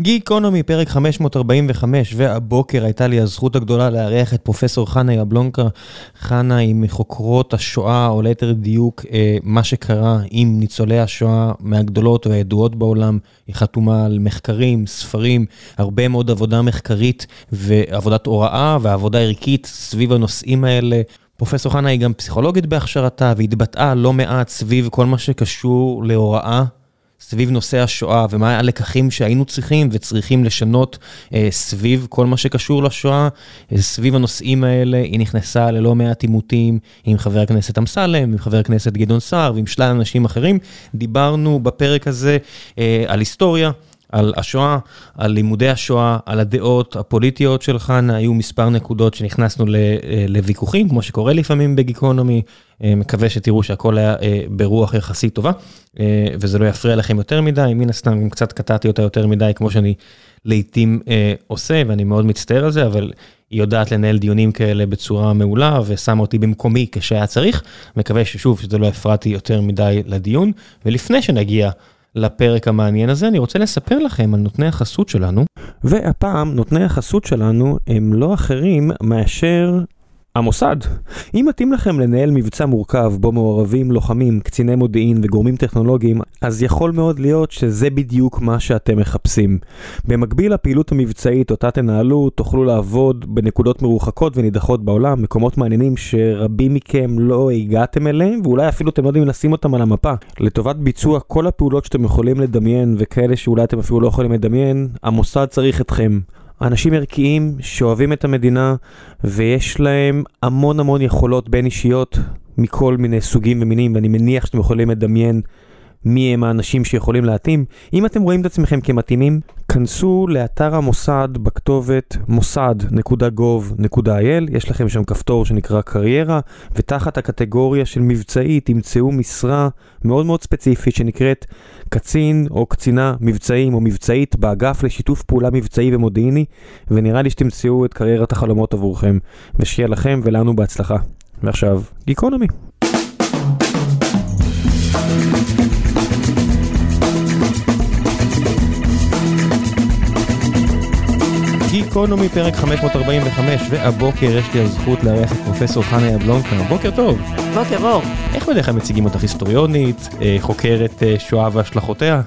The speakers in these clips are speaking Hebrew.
גיקונומי, פרק 545, והבוקר הייתה לי הזכות הגדולה לארח את פרופסור חנה יבלונקה. חנה היא מחוקרות השואה, או ליתר דיוק, מה שקרה עם ניצולי השואה מהגדולות והידועות בעולם. היא חתומה על מחקרים, ספרים, הרבה מאוד עבודה מחקרית ועבודת הוראה ועבודה ערכית סביב הנושאים האלה. פרופסור חנה היא גם פסיכולוגית בהכשרתה והתבטאה לא מעט סביב כל מה שקשור להוראה. סביב נושא השואה ומה הלקחים שהיינו צריכים וצריכים לשנות סביב כל מה שקשור לשואה, סביב הנושאים האלה היא נכנסה ללא מעט עימותים עם חבר הכנסת אמסלם, עם חבר הכנסת גדעון סער ועם שלל אנשים אחרים. דיברנו בפרק הזה על היסטוריה, על השואה, על לימודי השואה, על הדעות הפוליטיות של חנה, היו מספר נקודות שנכנסנו לוויכוחים, כמו שקורה לפעמים בגיקונומי, מקווה שתראו שהכל היה ברוח יחסית טובה, וזה לא יפריע לכם יותר מדי, מן הסתם אם קצת קטעתי אותה יותר מדי, כמו שאני לעתים עושה, ואני מאוד מצטער על זה, אבל היא יודעת לנהל דיונים כאלה בצורה מעולה, ושמה אותי במקומי כשהיה צריך, מקווה ששוב, שזה לא הפרעתי יותר מדי לדיון, ולפני שנגיע, לפרק המעניין הזה, אני רוצה לספר לכם על נותני החסות שלנו. והפעם נותני החסות שלנו הם לא אחרים מאשר המוסד. אם מתאים לכם לנהל מבצע מורכב בו מעורבים לוחמים, קציני מודיעין וגורמים טכנולוגיים, אז יכול מאוד להיות שזה בדיוק מה שאתם מחפשים. במקביל לפעילות המבצעית אותה תנהלו, תוכלו לעבוד בנקודות מרוחקות ונידחות בעולם, מקומות מעניינים שרבים מכם לא הגעתם אליהם, ואולי אפילו אתם לא יודעים לשים אותם על המפה. לטובת ביצוע כל הפעולות שאתם יכולים לדמיין, וכאלה שאולי אתם אפילו לא יכולים לדמיין, המוסד צריך אתכם. אנשים ערכיים שאוהבים את המדינה ויש להם המון המון יכולות בין אישיות מכל מיני סוגים ומינים ואני מניח שאתם יכולים לדמיין מי הם האנשים שיכולים להתאים. אם אתם רואים את עצמכם כמתאימים, כנסו לאתר המוסד בכתובת מוסד.gov.il, יש לכם שם כפתור שנקרא קריירה, ותחת הקטגוריה של מבצעי תמצאו משרה מאוד מאוד ספציפית שנקראת קצין או קצינה מבצעים או מבצעית באגף לשיתוף פעולה מבצעי ומודיעיני, ונראה לי שתמצאו את קריירת החלומות עבורכם, ושיהיה לכם ולנו בהצלחה. ועכשיו, גיקונומי. גיקונומי פרק 545, והבוקר יש לי הזכות לארח את פרופסור חנה יבלונקה. בוקר טוב. בוקר אור. איך בדרך כלל מציגים אותך היסטוריונית, חוקרת שואה והשלכותיה?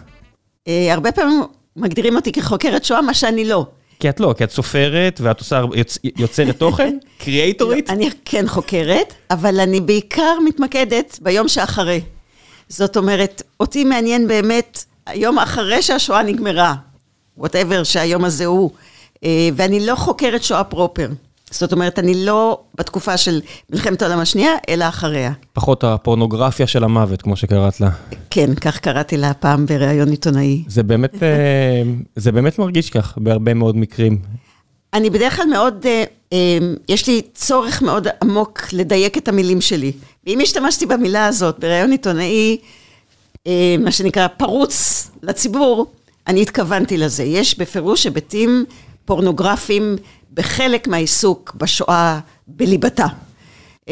הרבה פעמים מגדירים אותי כחוקרת שואה, מה שאני לא. כי את לא, כי את סופרת ואת עושה, יוצרת תוכן, קריאייטורית. אני כן חוקרת, אבל אני בעיקר מתמקדת ביום שאחרי. זאת אומרת, אותי מעניין באמת היום אחרי שהשואה נגמרה, whatever שהיום הזה הוא. ואני לא חוקרת שואה פרופר. זאת אומרת, אני לא בתקופה של מלחמת העולם השנייה, אלא אחריה. פחות הפורנוגרפיה של המוות, כמו שקראת לה. כן, כך קראתי לה פעם בריאיון עיתונאי. זה באמת, זה באמת מרגיש כך בהרבה מאוד מקרים. אני בדרך כלל מאוד, יש לי צורך מאוד עמוק לדייק את המילים שלי. ואם השתמשתי במילה הזאת בריאיון עיתונאי, מה שנקרא פרוץ לציבור, אני התכוונתי לזה. יש בפירוש היבטים פורנוגרפיים בחלק מהעיסוק בשואה בליבתה.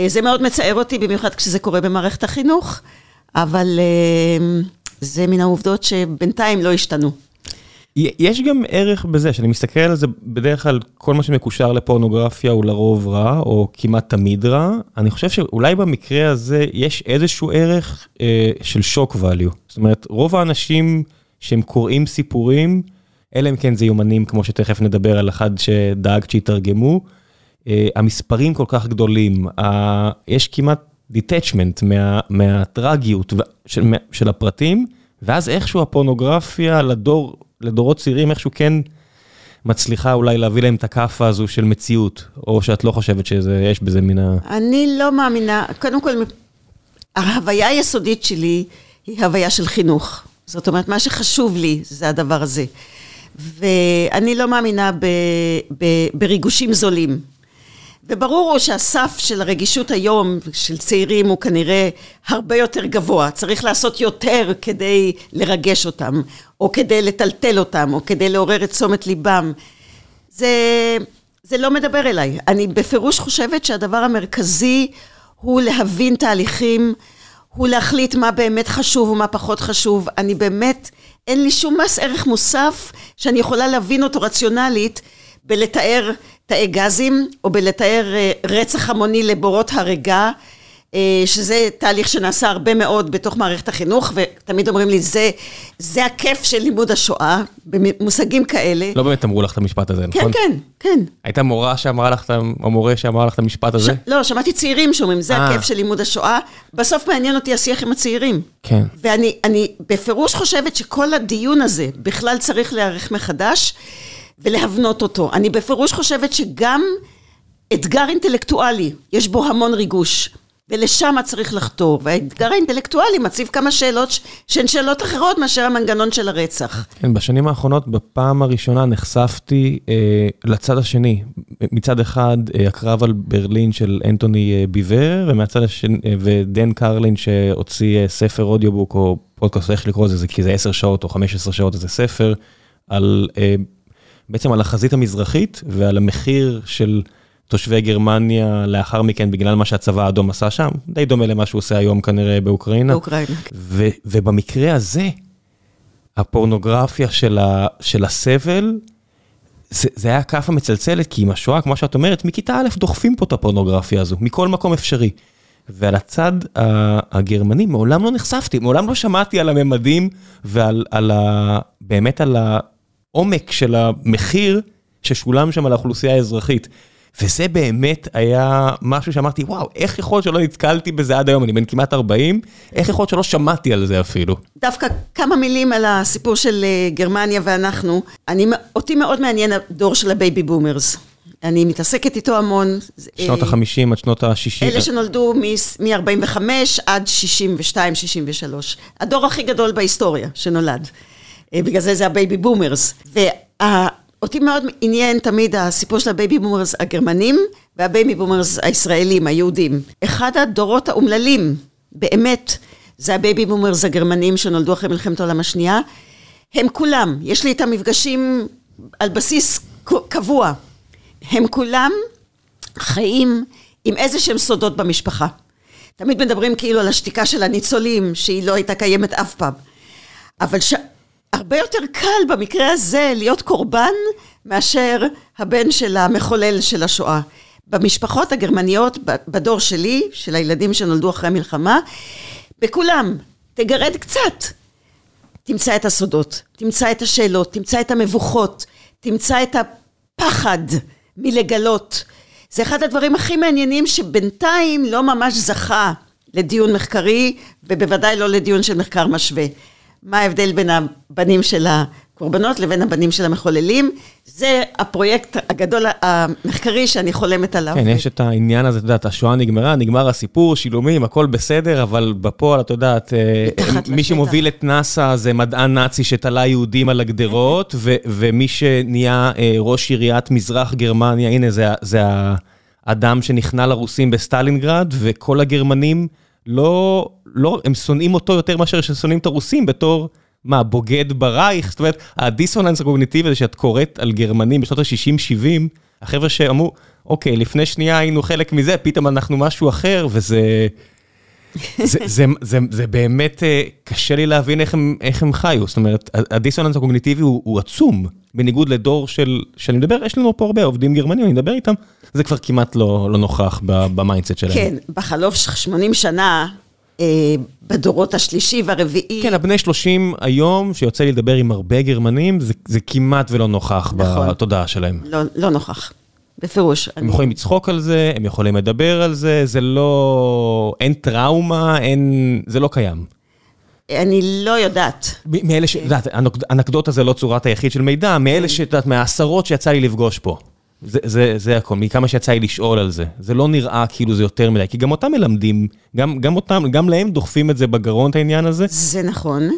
זה מאוד מצער אותי, במיוחד כשזה קורה במערכת החינוך, אבל זה מן העובדות שבינתיים לא השתנו. יש גם ערך בזה, שאני מסתכל על זה, בדרך כלל כל מה שמקושר לפורנוגרפיה הוא לרוב רע, או כמעט תמיד רע. אני חושב שאולי במקרה הזה יש איזשהו ערך אה, של שוק value. זאת אומרת, רוב האנשים שהם קוראים סיפורים, אלא אם כן זה יומנים, כמו שתכף נדבר על אחד שדאגת שיתרגמו, המספרים כל כך גדולים, יש כמעט דיטצ'מנט מהטרגיות של הפרטים, ואז איכשהו הפורנוגרפיה לדור, לדורות צעירים איכשהו כן מצליחה אולי להביא להם את הכאפה הזו של מציאות, או שאת לא חושבת שיש בזה מן ה... אני לא מאמינה, קודם כל, ההוויה היסודית שלי היא הוויה של חינוך. זאת אומרת, מה שחשוב לי זה הדבר הזה. ואני לא מאמינה ב, ב, בריגושים זולים. וברור הוא שהסף של הרגישות היום של צעירים הוא כנראה הרבה יותר גבוה. צריך לעשות יותר כדי לרגש אותם, או כדי לטלטל אותם, או כדי לעורר את תשומת ליבם. זה, זה לא מדבר אליי. אני בפירוש חושבת שהדבר המרכזי הוא להבין תהליכים, הוא להחליט מה באמת חשוב ומה פחות חשוב. אני באמת, אין לי שום מס ערך מוסף שאני יכולה להבין אותו רציונלית בלתאר תאי גזים, או בלתאר אה, רצח המוני לבורות הריגה. אה, שזה תהליך שנעשה הרבה מאוד בתוך מערכת החינוך, ותמיד אומרים לי, זה, זה הכיף של לימוד השואה, במושגים כאלה. לא באמת אמרו לך את המשפט הזה, כן, נכון? כן, כן, כן. הייתה מורה שאמרה לך, או מורה שאמרה לך את המשפט הזה? ש... לא, שמעתי צעירים שאומרים, זה 아. אה. הכיף של לימוד השואה. בסוף מעניין אותי השיח עם הצעירים. כן. ואני אני בפירוש חושבת שכל הדיון הזה בכלל צריך להיערך מחדש ולהבנות אותו. אני בפירוש חושבת שגם אתגר אינטלקטואלי, יש בו המון ריגוש. ולשם צריך לחתור. והאתגר האינטלקטואלי מציב כמה שאלות שהן שאלות אחרות מאשר המנגנון של הרצח. כן, בשנים האחרונות, בפעם הראשונה נחשפתי אה, לצד השני. מצד אחד, אה, הקרב על ברלין של אנטוני אה, ביבר, ומהצד השני, אה, ודן קרלין שהוציא אה, ספר אודיובוק או פודקאסט, איך לקרוא לזה, כי זה 10 שעות או 15 שעות, איזה ספר, על, אה, בעצם על החזית המזרחית ועל המחיר של... תושבי גרמניה לאחר מכן בגלל מה שהצבא האדום עשה שם, די דומה למה שהוא עושה היום כנראה באוקראינה. באוקראינה. ו- ובמקרה הזה, הפורנוגרפיה של, ה- של הסבל, זה, זה היה כאפה מצלצלת, כי עם השואה, כמו שאת אומרת, מכיתה א' דוחפים פה את הפורנוגרפיה הזו, מכל מקום אפשרי. ועל הצד הגרמני מעולם לא נחשפתי, מעולם לא שמעתי על הממדים ועל על ה, באמת על העומק של המחיר ששולם שם על האוכלוסייה האזרחית. וזה באמת היה משהו שאמרתי, וואו, איך יכול להיות שלא נתקלתי בזה עד היום, אני בן כמעט 40, איך יכול להיות שלא שמעתי על זה אפילו? דווקא כמה מילים על הסיפור של אה, גרמניה ואנחנו. אני, אותי מאוד מעניין הדור של ה baby boomers. אני מתעסקת איתו המון. שנות ה-50 עד שנות ה-60. אלה שנולדו מ-45 עד 62, 63. הדור הכי גדול בהיסטוריה שנולד. אה, בגלל זה זה ה baby boomers. וה... אותי מאוד עניין תמיד הסיפור של ה baby boomers הגרמנים וה baby boomers הישראלים, היהודים. אחד הדורות האומללים, באמת, זה ה baby boomers הגרמנים שנולדו אחרי מלחמת העולם השנייה. הם כולם, יש לי איתם מפגשים על בסיס קבוע. הם כולם חיים עם איזה שהם סודות במשפחה. תמיד מדברים כאילו על השתיקה של הניצולים, שהיא לא הייתה קיימת אף פעם. אבל ש... הרבה יותר קל במקרה הזה להיות קורבן מאשר הבן של המחולל של השואה. במשפחות הגרמניות, בדור שלי, של הילדים שנולדו אחרי המלחמה, בכולם, תגרד קצת. תמצא את הסודות, תמצא את השאלות, תמצא את המבוכות, תמצא את הפחד מלגלות. זה אחד הדברים הכי מעניינים שבינתיים לא ממש זכה לדיון מחקרי, ובוודאי לא לדיון של מחקר משווה. מה ההבדל בין הבנים של הקורבנות לבין הבנים של המחוללים. זה הפרויקט הגדול המחקרי שאני חולמת עליו. כן, יש את העניין הזה, את יודעת, השואה נגמרה, נגמר הסיפור, שילומים, הכל בסדר, אבל בפועל, את יודעת, אה, מי שמוביל את נאסא זה מדען נאצי שתלה יהודים על הגדרות, ומי שנהיה אה, ראש עיריית מזרח גרמניה, הנה, זה האדם שנכנע לרוסים בסטלינגרד, וכל הגרמנים לא... לא, הם שונאים אותו יותר מאשר ששונאים את הרוסים בתור, מה, בוגד ברייך? זאת אומרת, הדיסוננס הקוגניטיבי הזה שאת קוראת על גרמנים בשנות ה-60-70, החבר'ה שאמרו, אוקיי, לפני שנייה היינו חלק מזה, פתאום אנחנו משהו אחר, וזה... זה, זה, זה, זה באמת אה, קשה לי להבין איך הם, איך הם חיו, זאת אומרת, הדיסוננס הקוגניטיבי הוא, הוא עצום, בניגוד לדור של, שאני מדבר, יש לנו פה הרבה עובדים גרמנים, אני מדבר איתם, זה כבר כמעט לא, לא נוכח ב mindset שלהם. כן, בחלוף 80 שנה, אה, בדורות השלישי והרביעי. כן, הבני 30 היום, שיוצא לי לדבר עם הרבה גרמנים, זה, זה כמעט ולא נוכח נכון. בתודעה שלהם. לא, לא נוכח, בפירוש. הם אני... יכולים לצחוק על זה, הם יכולים לדבר על זה, זה לא... אין טראומה, אין... זה לא קיים. אני לא יודעת. מאלה ש... את יודעת, אנקדוטה זה לא צורת היחיד של מידע, מאלה ש... את יודעת, מהעשרות שיצא לי לפגוש פה. זה, זה, זה הכל, מכמה שיצא לי לשאול על זה. זה לא נראה כאילו זה יותר מדי, כי גם אותם מלמדים, גם, גם אותם, גם להם דוחפים את זה בגרון, את העניין הזה. זה נכון.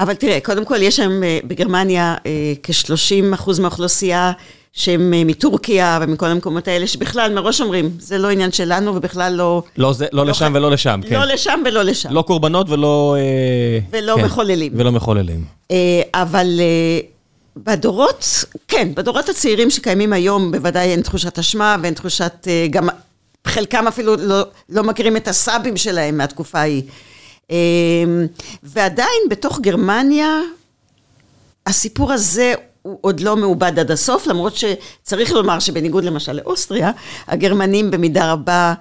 אבל תראה, קודם כל יש שם אה, בגרמניה אה, כ-30 אחוז מהאוכלוסייה שהם אה, מטורקיה ומכל המקומות האלה, שבכלל מראש אומרים, זה לא עניין שלנו ובכלל לא... לא, זה, לא, לא לשם ח... ולא לשם, כן. לא לשם ולא לשם. לא קורבנות ולא... ולא כן, מחוללים. ולא מחוללים. אבל... בדורות, כן, בדורות הצעירים שקיימים היום בוודאי אין תחושת אשמה ואין תחושת, אה, גם חלקם אפילו לא, לא מכירים את הסבים שלהם מהתקופה ההיא. ועדיין בתוך גרמניה, הסיפור הזה הוא עוד לא מעובד עד הסוף, למרות שצריך לומר שבניגוד למשל לאוסטריה, הגרמנים במידה רבה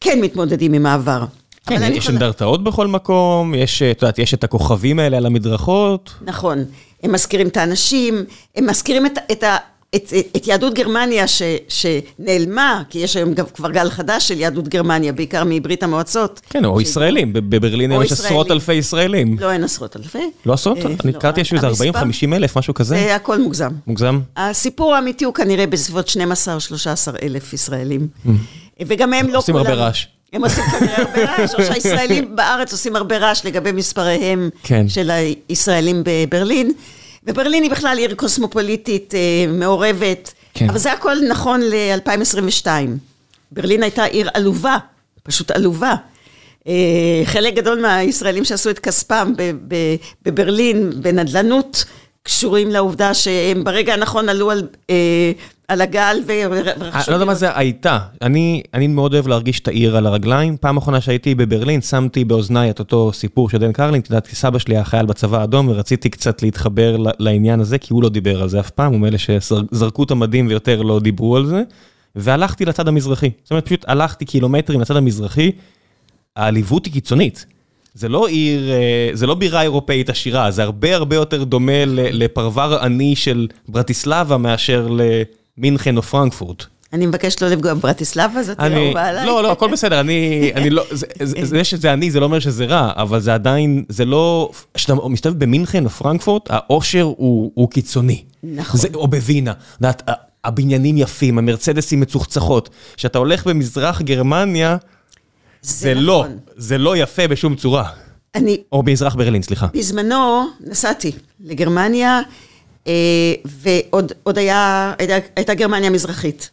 כן מתמודדים עם העבר. כן, יש אנדרטאות בכל מקום, יש, את יודעת, יש את הכוכבים האלה על המדרכות. נכון, הם מזכירים את האנשים, הם מזכירים את, את, את, את יהדות גרמניה ש, שנעלמה, כי יש היום כבר גל חדש של יהדות גרמניה, בעיקר מברית המועצות. כן, או ש... ישראלים, בברלין יש עשרות אלפי ישראלים. לא, אין עשרות אלפי. לא עשרות? אה, אני קראתי יש איזה 40-50 אלף, משהו כזה. זה הכל מוגזם. מוגזם? הסיפור האמיתי הוא כנראה בסביבות 12-13 אלף ישראלים. Mm. וגם הם לא עושים הרבה רעש. הם עושים כנראה הרבה רעש, או שהישראלים בארץ עושים הרבה רעש לגבי מספריהם כן. של הישראלים בברלין. וברלין היא בכלל עיר קוסמופוליטית אה, מעורבת, כן. אבל זה הכל נכון ל-2022. ברלין הייתה עיר עלובה, פשוט עלובה. אה, חלק גדול מהישראלים שעשו את כספם בברלין, בנדל"נות, קשורים לעובדה שהם ברגע הנכון עלו על, אה, על הגל ורכשו... אני לא יודע מה זה הייתה. אני, אני מאוד אוהב להרגיש את העיר על הרגליים. פעם אחרונה שהייתי בברלין, שמתי באוזניי את אותו סיפור של דן קרלין. את יודעת, סבא שלי היה חייל בצבא האדום, ורציתי קצת להתחבר לעניין הזה, כי הוא לא דיבר על זה אף פעם, הוא מאלה שזרקו את המדים ויותר לא דיברו על זה. והלכתי לצד המזרחי. זאת אומרת, פשוט הלכתי קילומטרים לצד המזרחי. העליבות היא קיצונית. זה לא עיר, אה, זה לא בירה אירופאית עשירה, זה הרבה הרבה יותר דומה לפרבר עני של ברטיסלבה מאשר למינכן או פרנקפורט. אני מבקש לא לפגוע בברטיסלבה, זאת אהובה עליי. לא, לא, הכל בסדר, אני, אני לא, זה, זה שזה אני, זה לא אומר שזה רע, אבל זה עדיין, זה לא, כשאתה מסתובב במינכן או פרנקפורט, העושר הוא, הוא קיצוני. נכון. זה, או בווינה. הבניינים יפים, המרצדסים מצוחצחות. כשאתה הולך במזרח גרמניה, זה לא, נכון. זה לא יפה בשום צורה. אני... או במזרח ברלין, סליחה. בזמנו נסעתי לגרמניה, ועוד היה, הייתה גרמניה מזרחית.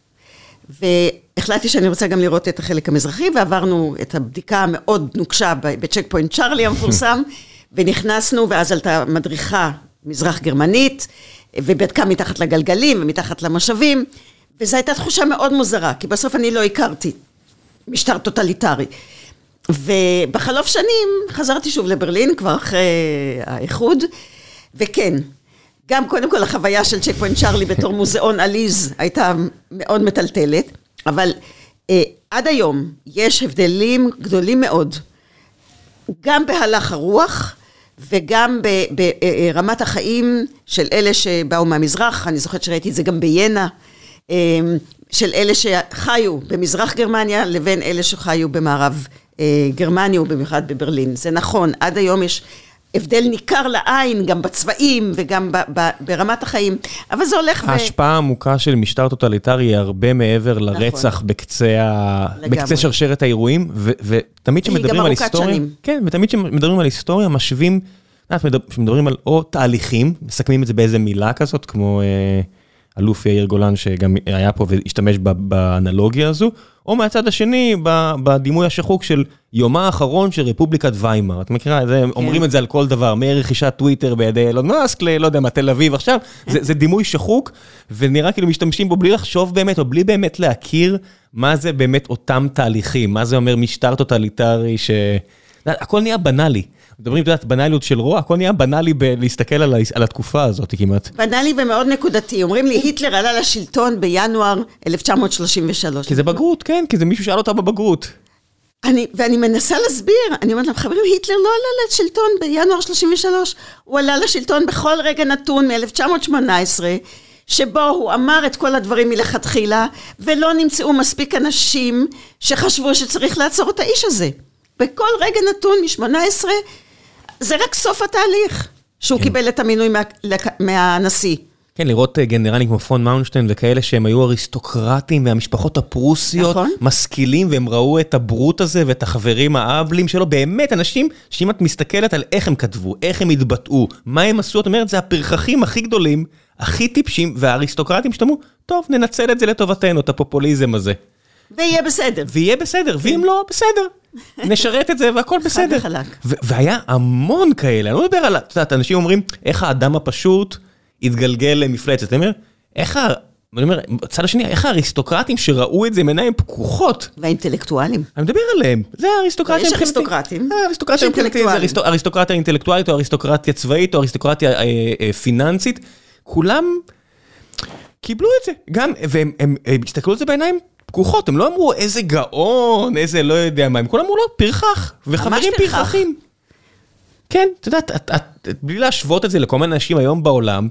והחלטתי שאני רוצה גם לראות את החלק המזרחי, ועברנו את הבדיקה המאוד נוקשה בצ'ק פוינט צ'ארלי המפורסם, ונכנסנו, ואז עלתה מדריכה מזרח גרמנית, ובדקה מתחת לגלגלים ומתחת למושבים, וזו הייתה תחושה מאוד מוזרה, כי בסוף אני לא הכרתי משטר טוטליטרי. ובחלוף שנים חזרתי שוב לברלין, כבר אחרי האיחוד, וכן, גם קודם כל החוויה של צ'ק פוינט צ'ארלי בתור מוזיאון עליז הייתה מאוד מטלטלת, אבל אה, עד היום יש הבדלים גדולים מאוד, גם בהלך הרוח וגם ברמת החיים של אלה שבאו מהמזרח, אני זוכרת שראיתי את זה גם ביאנה, אה, של אלה שחיו במזרח גרמניה לבין אלה שחיו במערב אה, גרמניה ובמיוחד בברלין. זה נכון, עד היום יש הבדל ניכר לעין, גם בצבעים וגם ב, ב, ברמת החיים, אבל זה הולך ו... ההשפעה העמוקה של משטר טוטליטרי היא הרבה מעבר נכון. לרצח נכון. בקצה, ה... בקצה שרשרת האירועים, ו, ותמיד כשמדברים על היסטוריה, שנים. כן, ותמיד כשמדברים על היסטוריה משווים, כשמדברים על או תהליכים, מסכמים את זה באיזה מילה כזאת, כמו... אה, אלוף יאיר גולן שגם היה פה והשתמש באנלוגיה הזו, או מהצד השני, בדימוי השחוק של יומה האחרון של רפובליקת ויימאר. את מכירה, זה, כן. אומרים את זה על כל דבר, מרכישת טוויטר בידי אילון מאסק לא יודע מה, תל אביב עכשיו, זה, זה דימוי שחוק, ונראה כאילו משתמשים בו בלי לחשוב באמת, או בלי באמת להכיר מה זה באמת אותם תהליכים, מה זה אומר משטר טוטליטרי ש... הכל נהיה בנאלי. מדברים, את יודעת, בנאליות של רוע, הכל נהיה בנאלי בלהסתכל על, על התקופה הזאת כמעט. בנאלי ומאוד נקודתי. אומרים לי, היטלר עלה לשלטון בינואר 1933. כי זה בגרות, כן, כי זה מישהו שאל אותה בבגרות. אני, ואני מנסה להסביר, אני אומרת להם, חברים, היטלר לא עלה לשלטון בינואר 33, הוא עלה לשלטון בכל רגע נתון מ-1918, שבו הוא אמר את כל הדברים מלכתחילה, ולא נמצאו מספיק אנשים שחשבו שצריך לעצור את האיש הזה. בכל רגע נתון מ-18 זה רק סוף התהליך, שהוא כן. קיבל את המינוי מה, מהנשיא. כן, לראות אה, גנרלים כמו פון מאונשטיין וכאלה שהם היו אריסטוקרטים מהמשפחות הפרוסיות, נכון. משכילים, והם ראו את הברוט הזה ואת החברים האבלים שלו, באמת אנשים שאם את מסתכלת על איך הם כתבו, איך הם התבטאו, מה הם עשו, את אומרת, זה הפרחחים הכי גדולים, הכי טיפשים, והאריסטוקרטים שאתה טוב, ננצל את זה לטובתנו, את הפופוליזם הזה. ויהיה בסדר. ויהיה בסדר, ואם. לא, בסדר. נשרת את זה והכל בסדר. חד וחלק. והיה המון כאלה, אני לא מדבר על, את יודעת, אנשים אומרים, איך האדם הפשוט התגלגל למפלצת. אני אומר, איך ואני אומר, בצד השני, איך האריסטוקרטים שראו את זה עם עיניים פקוחות? והאינטלקטואלים. אני מדבר עליהם, זה האריסטוקרטיה יש. אריסטוקרטים. אה, האריסטוקרטיה יש מבחינתי זה אינטלקטואלים. אריסטו- אריסטוקרטיה אינטלקטואלית או אריסטוקרטיה צבאית או אריסטוקרטיה אה, אה, פיננסית, כולם קיבלו את זה, גם, והם הם, הם הסתכלו על זה בעיניים פקוחות, הם לא אמרו איזה גאון, איזה לא יודע מה, הם כולם אמרו לו פרחח, וחברים פרחח. פרחחים. כן, את יודעת, את, את, את, בלי להשוות את זה לכל מיני אנשים היום בעולם,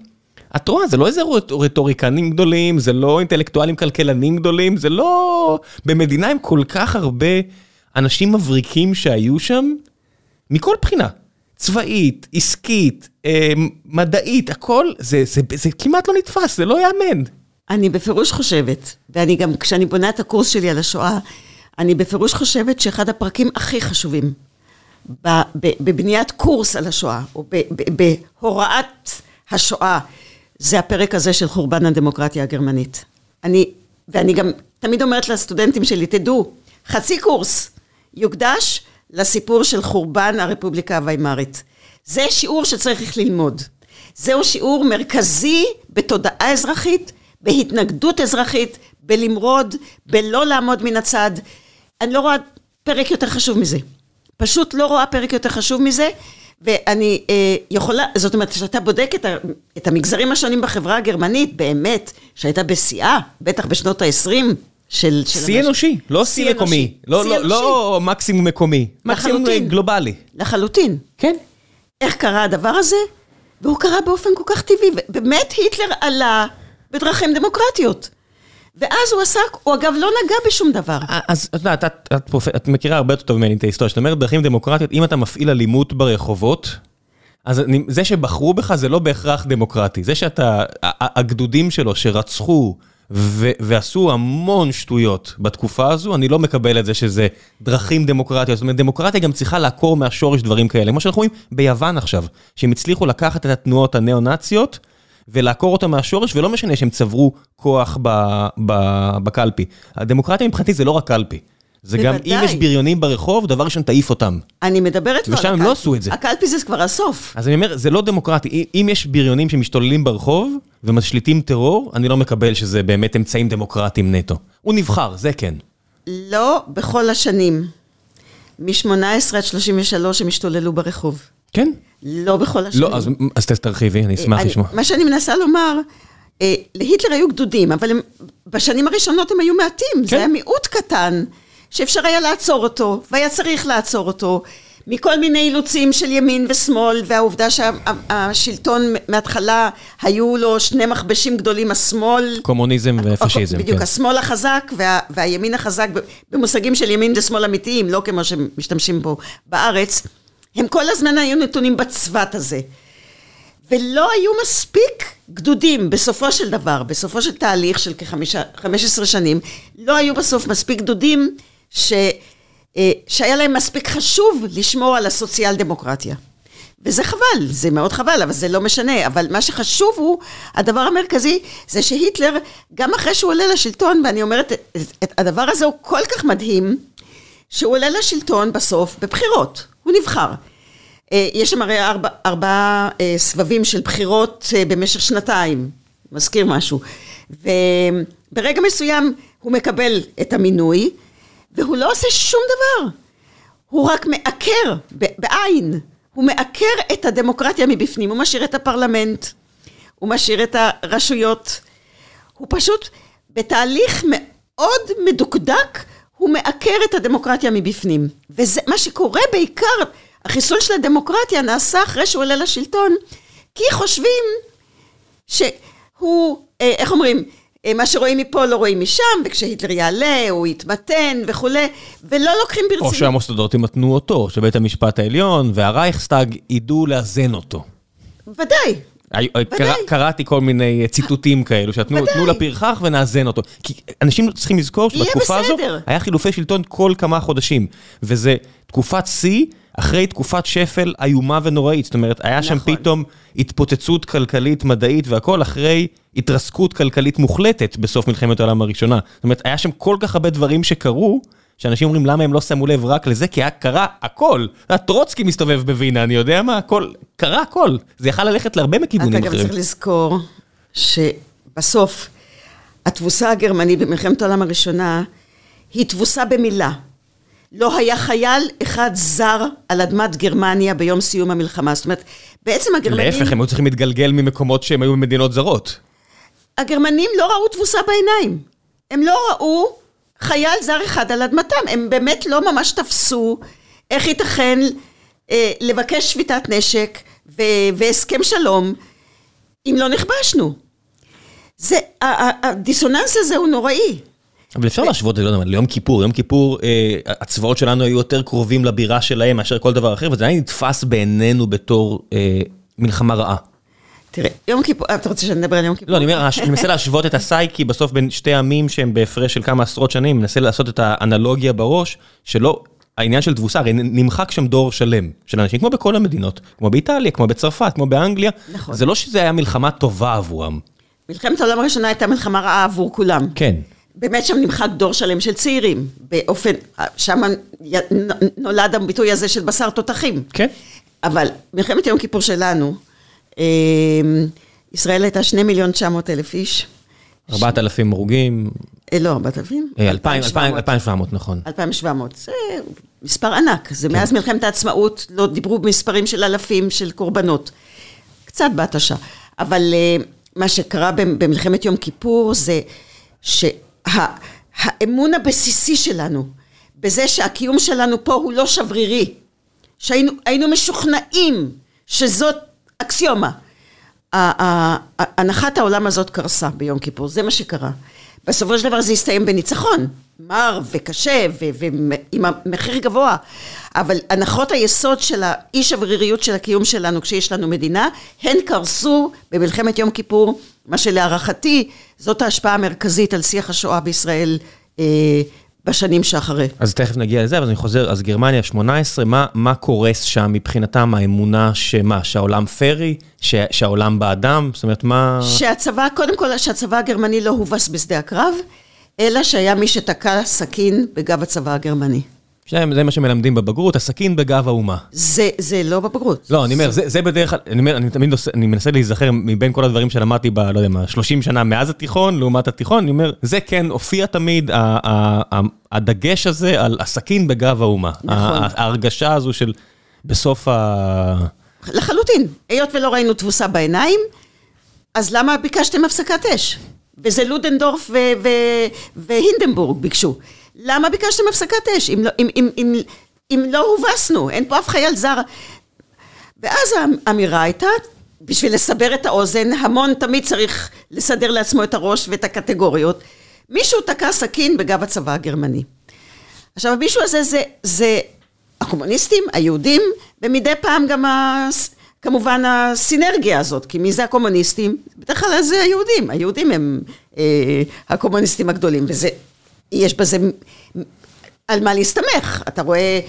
את רואה, זה לא איזה רט- רטוריקנים גדולים, זה לא אינטלקטואלים כלכלנים גדולים, זה לא... במדינה עם כל כך הרבה אנשים מבריקים שהיו שם, מכל בחינה. צבאית, עסקית, אה, מדעית, הכל, זה, זה, זה, זה כמעט לא נתפס, זה לא ייאמן. אני בפירוש חושבת, ואני גם, כשאני בונה את הקורס שלי על השואה, אני בפירוש חושבת שאחד הפרקים הכי חשובים בבניית קורס על השואה, או בהוראת השואה, זה הפרק הזה של חורבן הדמוקרטיה הגרמנית. אני, ואני גם תמיד אומרת לסטודנטים שלי, תדעו, חצי קורס יוקדש לסיפור של חורבן הרפובליקה הוויימארית. זה שיעור שצריך ללמוד. זהו שיעור מרכזי בתודעה אזרחית, בהתנגדות אזרחית, בלמרוד, בלא לעמוד מן הצד. אני לא רואה פרק יותר חשוב מזה. פשוט לא רואה פרק יותר חשוב מזה, ואני אה, יכולה, זאת אומרת, כשאתה בודק את, ה, את המגזרים השונים בחברה הגרמנית, באמת, שהייתה בשיאה, בטח בשנות ה-20 של... של שיא אנושי, לא שיא מקומי. לא, לא, אנושי. לא מקסימום מקומי. מקסימום לחלוטין. גלובלי. לחלוטין. כן. איך קרה הדבר הזה? והוא קרה באופן כל כך טבעי, ובאמת היטלר עלה בדרכים דמוקרטיות. ואז הוא עסק, הוא אגב לא נגע בשום דבר. אז את יודעת, את, את, פרופ... את מכירה הרבה יותר טוב ממני את ההיסטוריה, כשאת אומרת דרכים דמוקרטיות, אם אתה מפעיל אלימות ברחובות, אז אני, זה שבחרו בך זה לא בהכרח דמוקרטי. זה שאתה, הגדודים שלו שרצחו ו, ועשו המון שטויות בתקופה הזו, אני לא מקבל את זה שזה דרכים דמוקרטיות. זאת אומרת, דמוקרטיה גם צריכה לעקור מהשורש דברים כאלה. כמו שאנחנו רואים ביוון עכשיו, שהם הצליחו לקחת את התנועות הניאו-נאציות, ולעקור אותם מהשורש, ולא משנה שהם צברו כוח ב, ב, בקלפי. הדמוקרטיה מבחינתי זה לא רק קלפי. זה גם, אם בוודאי. יש בריונים ברחוב, דבר ראשון תעיף אותם. אני מדברת לא על ושם הם הקלפי. לא עשו את זה. הקלפי זה כבר הסוף. אז אני אומר, זה לא דמוקרטי. אם יש בריונים שמשתוללים ברחוב ומשליטים טרור, אני לא מקבל שזה באמת אמצעים דמוקרטיים נטו. הוא נבחר, זה כן. לא בכל השנים, מ-18 עד 33 הם השתוללו ברחוב. כן? לא בכל השנים. לא, אז, אז תרחיבי, אני אשמח אני- לשמוע. מה שאני מנסה לומר, אה, להיטלר היו גדודים, אבל הם, בשנים הראשונות הם היו מעטים. כן. זה היה מיעוט קטן, שאפשר היה לעצור אותו, והיה צריך לעצור אותו, מכל מיני אילוצים של ימין ושמאל, והעובדה שהשלטון מההתחלה היו לו שני מכבשים גדולים, השמאל... קומוניזם ופשיזם, בדיוק, כן. השמאל החזק וה, והימין החזק, במושגים של ימין ושמאל אמיתיים, לא כמו שמשתמשים פה בארץ, הם כל הזמן היו נתונים בצוות הזה. ולא היו מספיק גדודים בסופו של דבר, בסופו של תהליך של כ-15 שנים, לא היו בסוף מספיק גדודים ש, אה, שהיה להם מספיק חשוב לשמור על הסוציאל דמוקרטיה. וזה חבל, זה מאוד חבל, אבל זה לא משנה. אבל מה שחשוב הוא, הדבר המרכזי, זה שהיטלר, גם אחרי שהוא עולה לשלטון, ואני אומרת, את, את, הדבר הזה הוא כל כך מדהים, שהוא עולה לשלטון בסוף בבחירות, הוא נבחר. אה, יש שם הרי ארבע, ארבעה אה, סבבים של בחירות אה, במשך שנתיים, מזכיר משהו. וברגע מסוים הוא מקבל את המינוי, והוא לא עושה שום דבר. הוא רק מעקר, בעין, הוא מעקר את הדמוקרטיה מבפנים, הוא משאיר את הפרלמנט, הוא משאיר את הרשויות. הוא פשוט בתהליך מאוד מדוקדק, הוא מעקר את הדמוקרטיה מבפנים. וזה מה שקורה בעיקר, החיסול של הדמוקרטיה נעשה אחרי שהוא עולה לשלטון, כי חושבים שהוא, אה, איך אומרים, אה, מה שרואים מפה לא רואים משם, וכשהיטלר יעלה הוא יתמתן וכולי, ולא לוקחים או ברצינות. שהמוסדות ימתנו אותו, שבית המשפט העליון והרייכסטאג ידעו לאזן אותו. ודאי. קרא- קראתי כל מיני ציטוטים כאלו, שתנו לפרחח ונאזן אותו. כי אנשים צריכים לזכור שבתקופה הזו. היה חילופי שלטון כל כמה חודשים. וזה תקופת שיא אחרי תקופת שפל איומה ונוראית. זאת אומרת, היה שם נכון. פתאום התפוצצות כלכלית מדעית והכל אחרי התרסקות כלכלית מוחלטת בסוף מלחמת העולם הראשונה. זאת אומרת, היה שם כל כך הרבה דברים שקרו. שאנשים אומרים למה הם לא שמו לב רק לזה, כי היה קרה הכל. טרוצקי מסתובב בווינה, אני יודע מה, הכל, קרה הכל. זה יכל ללכת להרבה אתה מכיוונים גם אחרים. צריך לזכור שבסוף התבוסה הגרמנית במלחמת העולם הראשונה היא תבוסה במילה. לא היה חייל אחד זר על אדמת גרמניה ביום סיום המלחמה. זאת אומרת, בעצם הגרמנים... להפך, הם היו צריכים להתגלגל ממקומות שהם היו במדינות זרות. הגרמנים לא ראו תבוסה בעיניים. הם לא ראו חייל זר אחד על אדמתם. הם באמת לא ממש תפסו איך ייתכן אה, לבקש שביתת נשק ו- והסכם שלום אם לא נכבשנו. זה, הדיסוננס הזה הוא נוראי. אבל אפשר להשוות את זה, לא יודע, ליום כיפור, יום כיפור אה, הצבאות שלנו היו יותר קרובים לבירה שלהם מאשר כל דבר אחר, וזה היה נתפס בעינינו בתור אה, מלחמה רעה. תראה, יום כיפור, אתה רוצה שנדבר על יום כיפור? לא, אני אומר, אני מנסה להשוות את הסייקי בסוף בין שתי עמים שהם בהפרש של כמה עשרות שנים, מנסה לעשות את האנלוגיה בראש, שלא, העניין של תבוסה, הרי נמחק שם דור שלם של אנשים, כמו בכל המדינות, כמו באיטליה, כמו בצרפת, כמו באנגליה, נכון. זה לא שזה היה מלחמה טובה עבורם. מלחמת העולם הראשונה הייתה מלחמה רעה עבור כולם. כן. באמת שם נמחק דור שלם של צעירים, באופן, שם נולד הביטוי הזה של בשר תותחים. כן. אבל מלחמת יום כיפור שלנו, אמ, ישראל הייתה שני מיליון תשע מאות אלף איש. ארבעת אלפים הרוגים. אה, לא, ארבעת אלפים? אה, נכון. אלפיים שבע מאות, זה מספר ענק. זה כן. מאז מלחמת העצמאות, לא דיברו במספרים של אלפים של קורבנות. קצת בהתשה. אבל אה, מה שקרה במלחמת יום כיפור זה שהאמון הבסיסי שלנו, בזה שהקיום שלנו פה הוא לא שברירי, שהיינו משוכנעים שזאת אקסיומה. הנחת העולם הזאת קרסה ביום כיפור, זה מה שקרה. בסופו של דבר זה הסתיים בניצחון, מר וקשה ועם המחיר גבוה, אבל הנחות היסוד של האי שבריריות של הקיום שלנו כשיש לנו מדינה, הן קרסו במלחמת יום כיפור, מה שלהערכתי זאת ההשפעה המרכזית על שיח השואה בישראל אה, בשנים שאחרי. אז תכף נגיע לזה, אבל אני חוזר, אז גרמניה 18, מה, מה קורס שם מבחינתם האמונה שמה, שהעולם פרי, ש, שהעולם באדם, זאת אומרת מה... שהצבא, קודם כל שהצבא הגרמני לא הובס בשדה הקרב, אלא שהיה מי שתקע סכין בגב הצבא הגרמני. זה מה שמלמדים בבגרות, הסכין בגב האומה. זה, זה לא בבגרות. לא, אני אומר, זה, זה בדרך כלל, אני אומר, אני תמיד עושה, אני מנסה להיזכר מבין כל הדברים שלמדתי ב, לא יודע מה, 30 שנה מאז התיכון, לעומת התיכון, אני אומר, זה כן הופיע תמיד, ה, ה, ה, הדגש הזה על הסכין בגב האומה. נכון. ההרגשה הזו של בסוף ה... לחלוטין. היות ולא ראינו תבוסה בעיניים, אז למה ביקשתם הפסקת אש? וזה לודנדורף והינדנבורג ביקשו. למה ביקשתם הפסקת אש? אם לא, אם, אם, אם, אם לא הובסנו, אין פה אף חייל זר. ואז האמירה הייתה, בשביל לסבר את האוזן, המון תמיד צריך לסדר לעצמו את הראש ואת הקטגוריות. מישהו תקע סכין בגב הצבא הגרמני. עכשיו, המישהו הזה זה, זה הקומוניסטים, היהודים, ומדי פעם גם, ה, כמובן, הסינרגיה הזאת, כי מי זה הקומוניסטים? בדרך כלל זה היהודים, היהודים הם אה, הקומוניסטים הגדולים, וזה יש בזה על מה להסתמך. אתה רואה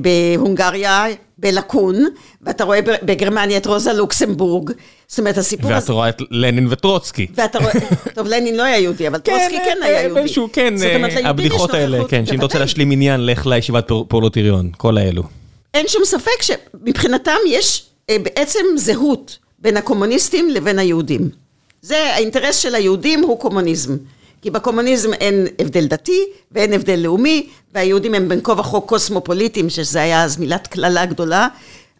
בהונגריה, בלקון, ואתה רואה בגרמניה את רוזה לוקסמבורג. זאת אומרת, הסיפור הזה... ואתה רואה את לנין וטרוצקי. ואתה רואה... טוב, לנין לא היה יהודי, אבל טרוצקי כן היה יהודי. באיזשהו, כן, הבדיחות האלה, כן, שאם אתה רוצה להשלים עניין, לך לישיבת פורלוטיריון, כל האלו. אין שום ספק שמבחינתם יש אה, בעצם זהות בין הקומוניסטים לבין היהודים. זה האינטרס של היהודים הוא קומוניזם. כי בקומוניזם אין הבדל דתי ואין הבדל לאומי, והיהודים הם בין כה וכה קוסמופוליטים, שזה היה אז מילת קללה גדולה,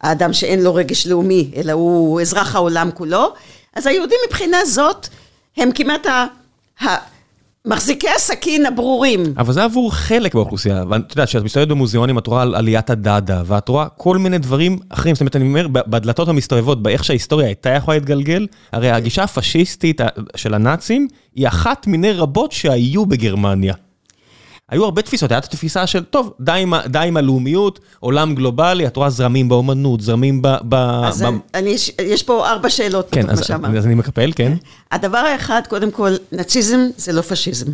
האדם שאין לו רגש לאומי, אלא הוא אזרח העולם כולו. אז היהודים מבחינה זאת, הם כמעט ה... ה מחזיקי הסכין הברורים. אבל זה עבור חלק באוכלוסייה, ואת יודעת, כשאת מסתובבת במוזיאונים, את רואה על עליית הדאדה, ואת רואה כל מיני דברים אחרים, זאת אומרת, אני אומר, בדלתות המסתובבות, באיך שההיסטוריה הייתה יכולה להתגלגל, הרי הגישה הפשיסטית של הנאצים, היא אחת מיני רבות שהיו בגרמניה. היו הרבה תפיסות, הייתה תפיסה של, טוב, די עם, די עם הלאומיות, עולם גלובלי, את רואה זרמים באומנות, זרמים ב... ב אז ב... אני, יש פה ארבע שאלות כן, אז, אז אני מקפל, כן. הדבר האחד, קודם כל, נאציזם זה לא פשיזם.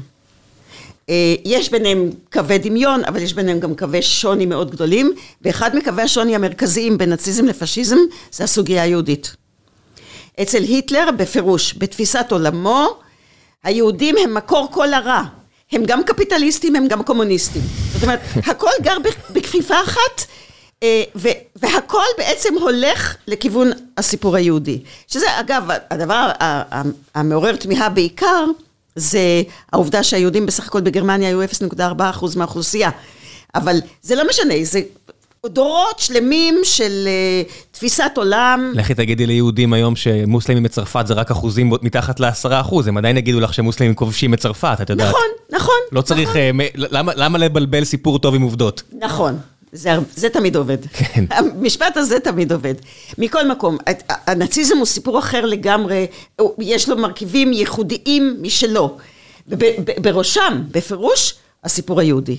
אה, יש ביניהם קווי דמיון, אבל יש ביניהם גם קווי שוני מאוד גדולים, ואחד מקווי השוני המרכזיים בין נאציזם לפשיזם זה הסוגיה היהודית. אצל היטלר, בפירוש, בתפיסת עולמו, היהודים הם מקור כל הרע. הם גם קפיטליסטים, הם גם קומוניסטים. זאת אומרת, הכל גר בכפיפה אחת, אה, והכל בעצם הולך לכיוון הסיפור היהודי. שזה, אגב, הדבר המעורר תמיהה בעיקר, זה העובדה שהיהודים בסך הכל בגרמניה היו 0.4% מהאוכלוסייה. אבל זה לא משנה, זה דורות שלמים של uh, תפיסת עולם. לכי תגידי ליהודים היום שמוסלמים בצרפת זה רק אחוזים מתחת לעשרה אחוז, הם עדיין יגידו לך שמוסלמים כובשים את צרפת, את יודעת. נכון, נכון. לא צריך, נכון. Uh, למה, למה לבלבל סיפור טוב עם עובדות? נכון. זה, זה תמיד עובד. כן. המשפט הזה תמיד עובד. מכל מקום, הנאציזם הוא סיפור אחר לגמרי, יש לו מרכיבים ייחודיים משלו. ובראשם, בפירוש, הסיפור היהודי.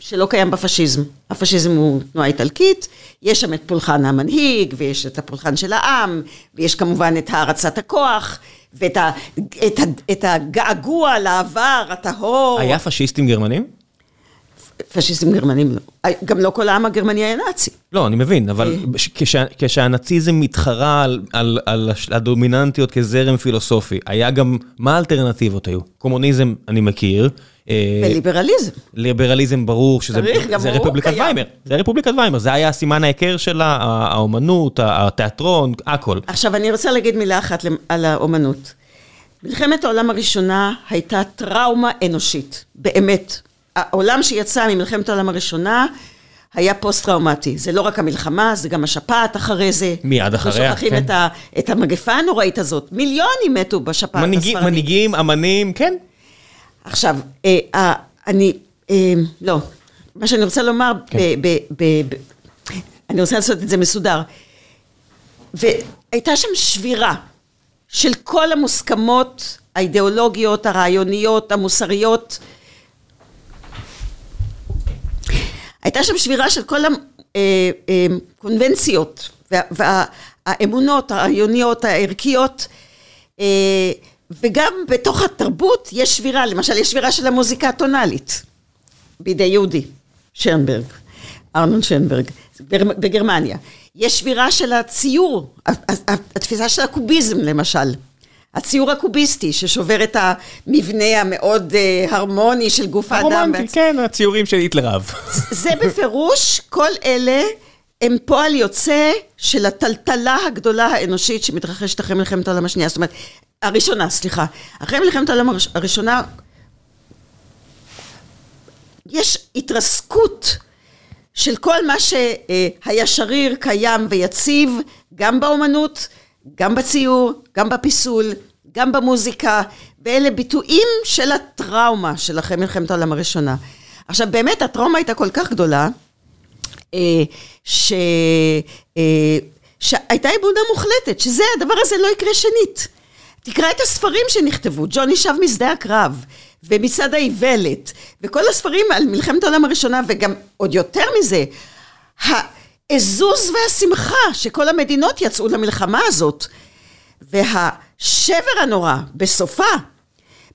שלא קיים בפשיזם. הפשיזם הוא תנועה איטלקית, יש שם את פולחן המנהיג, ויש את הפולחן של העם, ויש כמובן את הערצת הכוח, ואת ה, את ה, את הגעגוע לעבר הטהור. היה פשיסטים גרמנים? פשיסטים גרמנים לא. גם לא כל העם הגרמני היה נאצי. לא, אני מבין, אבל כשה, כשהנאציזם מתחרה על, על, על הדומיננטיות כזרם פילוסופי, היה גם, מה האלטרנטיבות היו? קומוניזם אני מכיר. אה, וליברליזם. ליברליזם ברור שזה זה רפובליקת ויימר, זה רפובליקת ויימר, זה היה סימן ההיכר שלה, האומנות, התיאטרון, הכל. עכשיו אני רוצה להגיד מילה אחת על האומנות. מלחמת העולם הראשונה הייתה טראומה אנושית, באמת. העולם שיצא ממלחמת העולם הראשונה היה פוסט-טראומטי. זה לא רק המלחמה, זה גם השפעת אחרי זה. מיד אחריה, כן. שוכחים את, ה, את המגפה הנוראית הזאת. מיליונים מתו בשפעת הספרדית. מנהיגים, אמנים, כן. עכשיו, אה, אה, אני, אה, לא, מה שאני רוצה לומר, כן. ב, ב, ב, ב, אני רוצה לעשות את זה מסודר. והייתה שם שבירה של כל המוסכמות האידיאולוגיות, הרעיוניות, המוסריות. הייתה שם שבירה של כל הקונבנציות והאמונות הרעיוניות, הערכיות. וגם בתוך התרבות יש שבירה, למשל יש שבירה של המוזיקה הטונאלית בידי יהודי, שרנברג, ארנון שרנברג, בגרמניה. יש שבירה של הציור, התפיסה של הקוביזם למשל. הציור הקוביסטי ששובר את המבנה המאוד uh, הרמוני של גוף האדם. הרומנטי, כן, הציורים של היטלר אהב. זה בפירוש, כל אלה הם פועל יוצא של הטלטלה הגדולה האנושית שמתרחשת אחרי מלחמת העולם השנייה. זאת אומרת, הראשונה, סליחה. אחרי מלחמת העולם הראשונה, יש התרסקות של כל מה שהיה שריר, קיים ויציב, גם באומנות, גם בציור, גם בפיסול, גם במוזיקה, ואלה ביטויים של הטראומה של אחרי מלחמת העולם הראשונה. עכשיו, באמת הטראומה הייתה כל כך גדולה, אה, ש... אה, שהייתה אמונה מוחלטת, שזה, הדבר הזה לא יקרה שנית. תקרא את הספרים שנכתבו, ג'וני שב משדה הקרב, ומצעד האיוולת, וכל הספרים על מלחמת העולם הראשונה, וגם עוד יותר מזה, העזוז והשמחה שכל המדינות יצאו למלחמה הזאת, והשבר הנורא בסופה,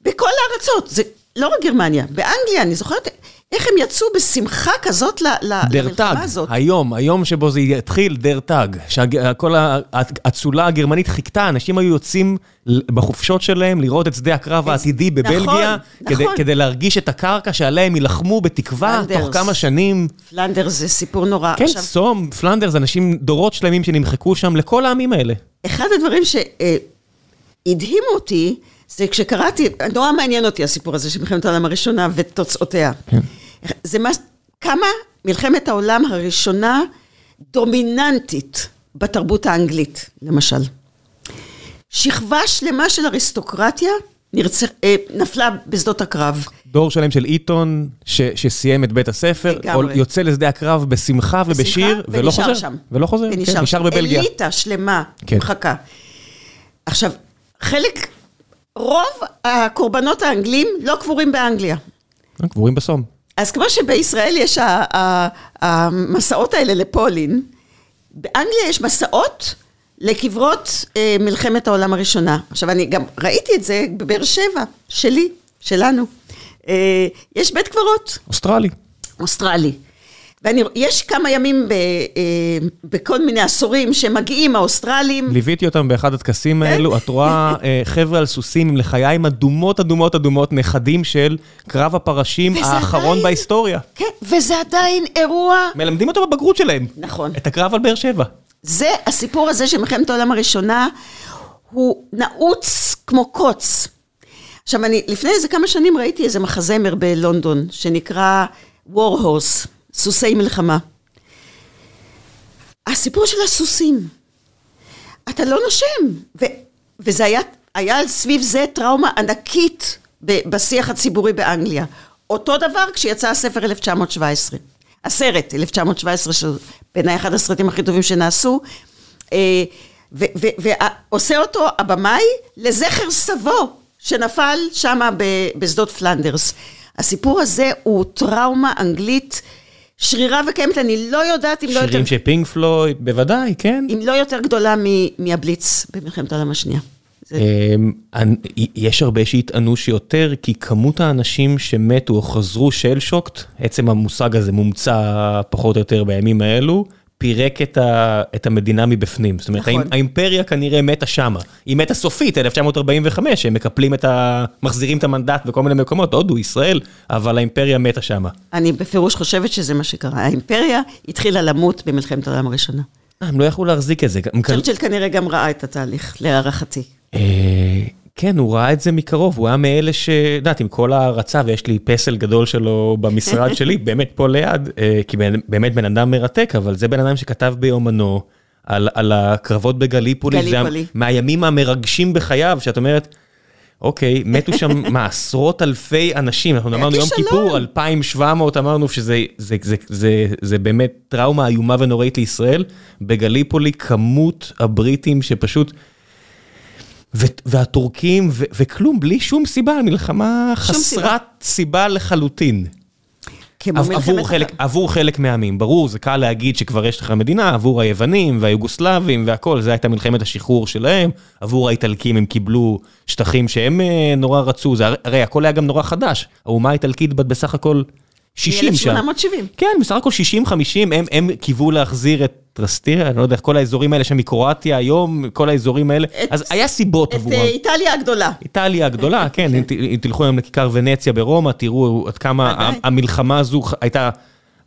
בכל הארצות, זה לא רק גרמניה, באנגליה, אני זוכרת איך הם יצאו בשמחה כזאת למלחמה הזאת? היום, היום שבו זה יתחיל, דר טאג. שכל האצולה הגרמנית חיכתה, אנשים היו יוצאים בחופשות שלהם לראות את שדה הקרב העתידי בבלגיה, נכון, כדי, נכון. כדי להרגיש את הקרקע שעליה הם יילחמו בתקווה. תוך כמה שנים. פלנדר זה סיפור נורא. כן. סום, פלנדר זה אנשים, דורות שלמים שנמחקו שם לכל העמים האלה. אחד הדברים שהדהימו אותי, זה כשקראתי, נורא מעניין אותי הסיפור הזה של מלחמת העולם הראשונה ותוצאותיה. כן. זה מה, כמה מלחמת העולם הראשונה דומיננטית בתרבות האנגלית, למשל. שכבה שלמה של אריסטוקרטיה נרצח, אה, נפלה בשדות הקרב. דור שלם של עיתון ש, שסיים את בית הספר, לגמרי. יוצא לשדה הקרב בשמחה ובשיר, ולא חוזר. שם. ולא חוזר, ונשאר כן, נשאר בבלגיה. אליטה שלמה, כן. מחכה. עכשיו, חלק, רוב הקורבנות האנגלים לא קבורים באנגליה. קבורים בסום. אז כמו שבישראל יש המסעות האלה לפולין, באנגליה יש מסעות לקברות אה, מלחמת העולם הראשונה. עכשיו, אני גם ראיתי את זה בבאר שבע, שלי, שלנו. אה, יש בית קברות. אוסטרלי. אוסטרלי. ויש כמה ימים ב, אה, בכל מיני עשורים שמגיעים האוסטרלים. ליוויתי אותם באחד הטקסים כן. האלו, את רואה אה, חבר'ה על סוסים עם לחיים אדומות אדומות אדומות, נכדים של קרב הפרשים האחרון עדיין, בהיסטוריה. כן, וזה עדיין אירוע... מלמדים אותו בבגרות שלהם. נכון. את הקרב על באר שבע. זה, הסיפור הזה של מלחמת העולם הראשונה, הוא נעוץ כמו קוץ. עכשיו, אני לפני איזה כמה שנים ראיתי איזה מחזמר בלונדון, שנקרא War Horse, סוסי מלחמה. הסיפור של הסוסים. אתה לא נושם. ו, וזה היה, היה סביב זה טראומה ענקית ב, בשיח הציבורי באנגליה. אותו דבר כשיצא הספר 1917. הסרט, 1917, שבעיניי אחד הסרטים הכי טובים שנעשו, אה, ועושה אותו הבמאי לזכר סבו, שנפל שם בשדות פלנדרס. הסיפור הזה הוא טראומה אנגלית שרירה וקיימת, אני לא יודעת אם לא יותר... שירים של פינק פלויד, בוודאי, כן. אם לא יותר גדולה מהבליץ במלחמת העולם השנייה. אמ, יש הרבה שיטענו שיותר, כי כמות האנשים שמתו או חזרו של שוקט, עצם המושג הזה מומצא פחות או יותר בימים האלו, פירק את, ה, את המדינה מבפנים. זאת אומרת, נכון. האימפריה כנראה מתה שמה. היא מתה סופית, 1945, הם מקפלים את ה... מחזירים את המנדט בכל מיני מקומות, הודו, ישראל, אבל האימפריה מתה שמה. אני בפירוש חושבת שזה מה שקרה. האימפריה התחילה למות במלחמת העולם הראשונה. אה, הם לא יכלו להחזיק את זה. צ'רצ'יל כנראה גם ראה את התהליך, להערכתי. כן, הוא ראה את זה מקרוב, הוא היה מאלה ש... יודעת, עם כל ההערצה, ויש לי פסל גדול שלו במשרד שלי, באמת פה ליד, אה, כי באמת בן אדם מרתק, אבל זה בן אדם שכתב ביומנו על, על הקרבות בגליפולי, גליפולי. זה מהימים המרגשים בחייו, שאת אומרת, אוקיי, מתו שם, מה, עשרות אלפי אנשים, אנחנו אמרנו יום כיפור, 2,700, אמרנו שזה זה, זה, זה, זה באמת טראומה איומה ונוראית לישראל, בגליפולי כמות הבריטים שפשוט... והטורקים, וכלום, בלי שום סיבה, מלחמה חסרת סיבה לחלוטין. עבור חלק, עבור חלק מהעמים, ברור, זה קל להגיד שכבר יש לך מדינה, עבור היוונים והיוגוסלבים והכל, זה הייתה מלחמת השחרור שלהם, עבור האיטלקים הם קיבלו שטחים שהם אה, נורא רצו, זה הרי הכל היה גם נורא חדש, האומה האיטלקית בת בסך הכל 60 שם. מ-1870. כן, בסך הכל 60-50, הם, הם קיוו להחזיר את טרסטיר, אני לא יודע, כל האזורים האלה שם מקרואטיה היום, כל האזורים האלה, את, אז היה סיבות עבורם. את איטליה הגדולה. איטליה הגדולה, כן, אם תלכו היום לכיכר ונציה ברומא, תראו עד כמה המלחמה הזו הייתה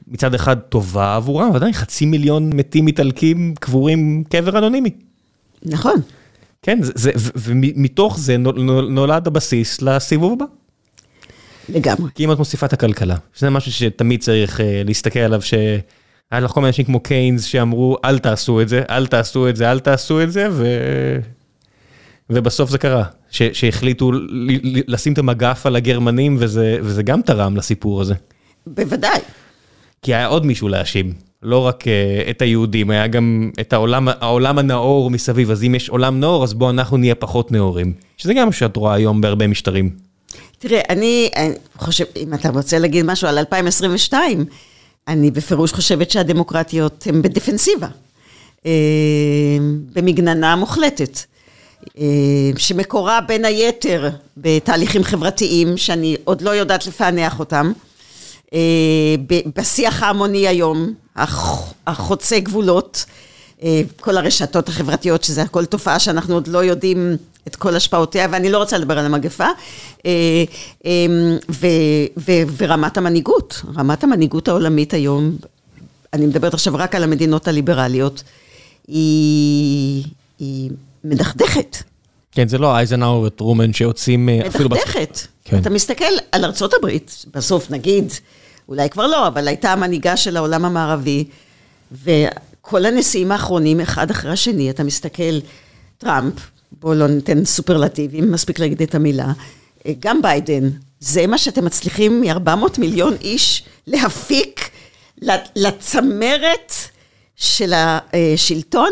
מצד אחד טובה עבורם, ועדיין חצי מיליון מתים איטלקים קבורים קבר אנונימי. נכון. כן, ומתוך זה נולד הבסיס לסיבוב הבא. לגמרי. כי אם את מוסיפה את הכלכלה, שזה משהו שתמיד צריך אה, להסתכל עליו, שהיה לך כל מיני אנשים כמו קיינס שאמרו, אל תעשו את זה, אל תעשו את זה, אל תעשו את זה, ו... ובסוף זה קרה, ש... שהחליטו לשים את המגף על הגרמנים, וזה, וזה גם תרם לסיפור הזה. בוודאי. כי היה עוד מישהו להאשים, לא רק uh, את היהודים, היה גם את העולם, העולם הנאור מסביב, אז אם יש עולם נאור, אז בואו אנחנו נהיה פחות נאורים. שזה גם מה שאת רואה היום בהרבה משטרים. תראה, אני, אני חושב, אם אתה רוצה להגיד משהו על 2022, אני בפירוש חושבת שהדמוקרטיות הן בדפנסיבה, אה, במגננה מוחלטת, אה, שמקורה בין היתר בתהליכים חברתיים, שאני עוד לא יודעת לפענח אותם, אה, בשיח ההמוני היום, החוצה גבולות, כל הרשתות החברתיות, שזה הכל תופעה שאנחנו עוד לא יודעים את כל השפעותיה, ואני לא רוצה לדבר על המגפה, אה, אמ, ו, ו, ורמת המנהיגות, רמת המנהיגות העולמית היום, אני מדברת עכשיו רק על המדינות הליברליות, היא, היא מדכדכת. כן, זה לא אייזנאו וטרומן שיוצאים אה, אפילו... מדכדכת. כן. אתה מסתכל על ארצות הברית, בסוף נגיד, אולי כבר לא, אבל הייתה המנהיגה של העולם המערבי, וכל הנשיאים האחרונים, אחד אחרי השני, אתה מסתכל, טראמפ, בואו לא ניתן סופרלטיבים, מספיק להגיד את המילה. גם ביידן, זה מה שאתם מצליחים מ-400 מיליון איש להפיק לצמרת של השלטון?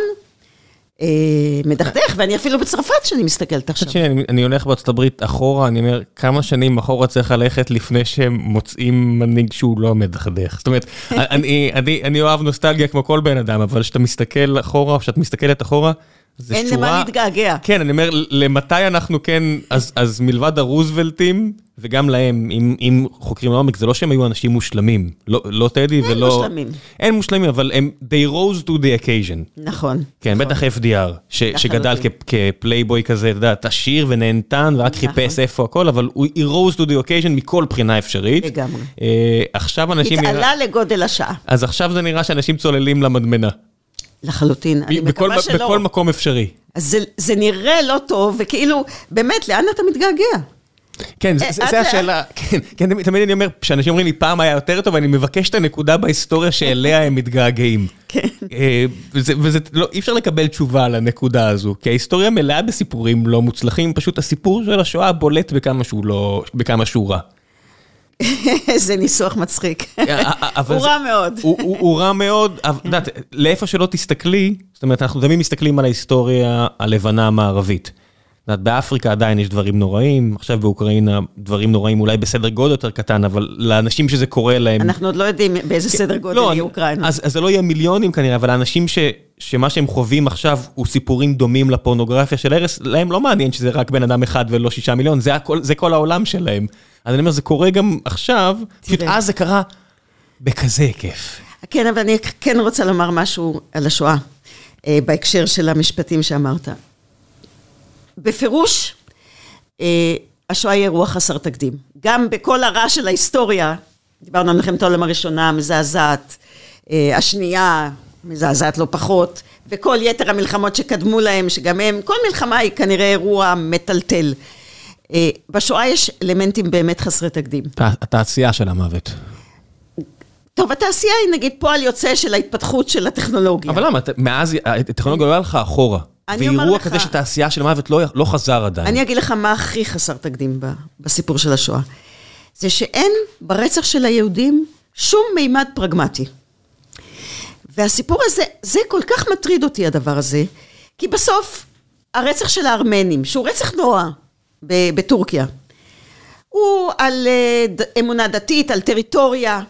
אה, מדכדך, ואני אפילו בצרפת שאני מסתכלת עכשיו. שאני, אני הולך בארצות הברית אחורה, אני אומר, כמה שנים אחורה צריך ללכת לפני שהם מוצאים מנהיג שהוא לא מדכדך. זאת אומרת, אני, אני, אני אוהב נוסטלגיה כמו כל בן אדם, אבל כשאתה מסתכל אחורה, או כשאת מסתכלת אחורה, אין שורה... למה להתגעגע. כן, אני אומר, למתי אנחנו כן, אז, אז מלבד הרוזוולטים, וגם להם, אם, אם חוקרים לעומק, זה לא שהם היו אנשים מושלמים. לא, לא טדי אין ולא... אין מושלמים. אין מושלמים, אבל הם, they rose to the occasion. נכון. כן, נכון. בטח FDR, ש, שגדל כ, כפלייבוי כזה, אתה יודע, עשיר ונהנתן, ורק נכון. חיפש איפה הכל, אבל הוא rose to the occasion מכל בחינה אפשרית. לגמרי. אה, עכשיו אנשים... התעלה נראה... לגודל השעה. אז עכשיו זה נראה שאנשים צוללים למדמנה. לחלוטין, אני בכל, מקווה שלא. בכל מקום אפשרי. אז זה, זה נראה לא טוב, וכאילו, באמת, לאן אתה מתגעגע? כן, זה השאלה, כן, תמיד אני אומר, כשאנשים אומרים לי פעם היה יותר טוב, אני מבקש את הנקודה בהיסטוריה שאליה הם מתגעגעים. כן. וזה, אי אפשר לקבל תשובה על הנקודה הזו, כי ההיסטוריה מלאה בסיפורים לא מוצלחים, פשוט הסיפור של השואה בולט בכמה שהוא רע. איזה ניסוח מצחיק. הוא רע מאוד. הוא רע מאוד, את יודעת, לאיפה שלא תסתכלי, זאת אומרת, אנחנו תמיד מסתכלים על ההיסטוריה הלבנה המערבית. באפריקה עדיין יש דברים נוראים, עכשיו באוקראינה דברים נוראים אולי בסדר גודל יותר קטן, אבל לאנשים שזה קורה להם... אנחנו עוד לא יודעים באיזה כן, סדר גודל לא, יהיה אוקראינה. אז זה לא יהיה מיליונים כנראה, אבל האנשים שמה שהם חווים עכשיו הוא סיפורים דומים לפורנוגרפיה של ארס, להם לא מעניין שזה רק בן אדם אחד ולא שישה מיליון, זה כל העולם שלהם. אז אני אומר, זה קורה גם עכשיו, פשוט אז זה קרה בכזה היקף. כן, אבל אני כן רוצה לומר משהו על השואה, אה, בהקשר של המשפטים שאמרת. בפירוש, אה, השואה היא אירוע חסר תקדים. גם בכל הרע של ההיסטוריה, דיברנו על מלחמת העולם הראשונה, המזעזעת, אה, השנייה, מזעזעת לא פחות, וכל יתר המלחמות שקדמו להם, שגם הם, כל מלחמה היא כנראה אירוע מטלטל. אה, בשואה יש אלמנטים באמת חסרי תקדים. התעשייה של המוות. טוב, התעשייה היא נגיד פועל יוצא של ההתפתחות של הטכנולוגיה. אבל למה? מאז הטכנולוגיה לא הלכה אחורה. ואירוע כזה שתעשייה של המוות לא, לא חזר עדיין. אני אגיד לך מה הכי חסר תקדים בסיפור של השואה. זה שאין ברצח של היהודים שום מימד פרגמטי. והסיפור הזה, זה כל כך מטריד אותי הדבר הזה, כי בסוף הרצח של הארמנים, שהוא רצח נורא, בטורקיה. הוא על אה, אמונה דתית, על טריטוריה.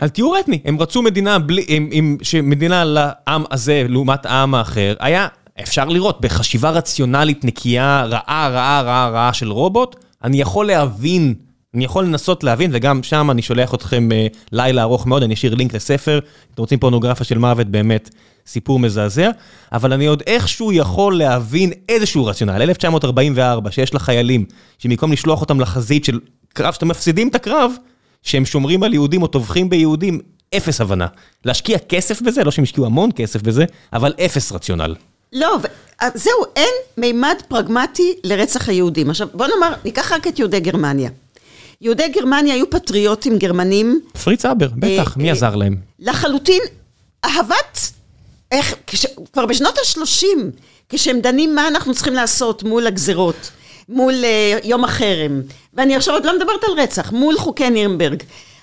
על טיהור אתני, הם רצו מדינה בלי, עם, עם, שמדינה לעם הזה לעומת העם האחר, היה, אפשר לראות, בחשיבה רציונלית נקייה, רעה, רעה, רעה, רעה של רובוט, אני יכול להבין, אני יכול לנסות להבין, וגם שם אני שולח אתכם אה, לילה ארוך מאוד, אני אשאיר לינק לספר, אתם רוצים פורנוגרפיה של מוות, באמת סיפור מזעזע, אבל אני עוד איכשהו יכול להבין איזשהו רציונל, 1944, שיש לחיילים, שבמקום לשלוח אותם לחזית של קרב שאתם מפסידים את הקרב, שהם שומרים על יהודים או טובחים ביהודים, אפס הבנה. להשקיע כסף בזה, לא שהם השקיעו המון כסף בזה, אבל אפס רציונל. לא, זהו, אין מימד פרגמטי לרצח היהודים. עכשיו, בוא נאמר, ניקח רק את יהודי גרמניה. יהודי גרמניה היו פטריוטים גרמנים. פריץ אבר, בטח, מי אה, עזר להם? לחלוטין, אהבת איך, כש, כבר בשנות ה-30, כשהם דנים מה אנחנו צריכים לעשות מול הגזרות, מול uh, יום החרם, ואני עכשיו עוד לא מדברת על רצח, מול חוקי נירנברג.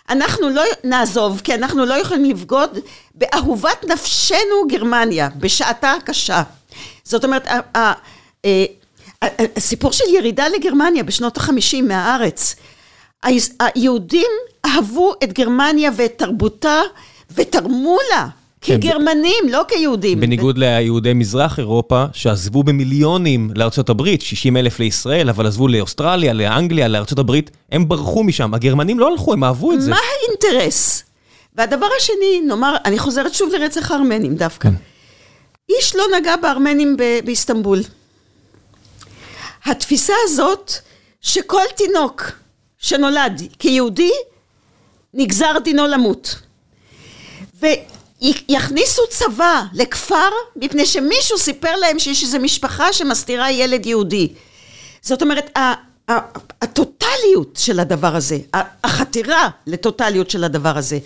אנחנו לא נעזוב, כי אנחנו לא יכולים לבגוד באהובת נפשנו גרמניה, בשעתה הקשה. זאת אומרת, אה, הסיפור של ירידה לגרמניה בשנות החמישים מהארץ, היהודים אהבו את גרמניה ואת תרבותה ותרמו לה. כן, כגרמנים, לא כיהודים. בניגוד ליהודי מזרח אירופה, שעזבו במיליונים לארצות הברית, 60 אלף לישראל, אבל עזבו לאוסטרליה, לאנגליה, לארצות הברית, הם ברחו משם. הגרמנים לא הלכו, הם אהבו את זה. מה האינטרס? והדבר השני, נאמר, אני חוזרת שוב לרצח הארמנים דווקא. כן. איש לא נגע בארמנים באיסטנבול. התפיסה הזאת שכל תינוק שנולד כיהודי, נגזר דינו למות. ו... יכניסו צבא לכפר מפני שמישהו סיפר להם שיש איזו משפחה שמסתירה ילד יהודי. זאת אומרת, הטוטליות של הדבר הזה, החתירה לטוטליות של הדבר הזה,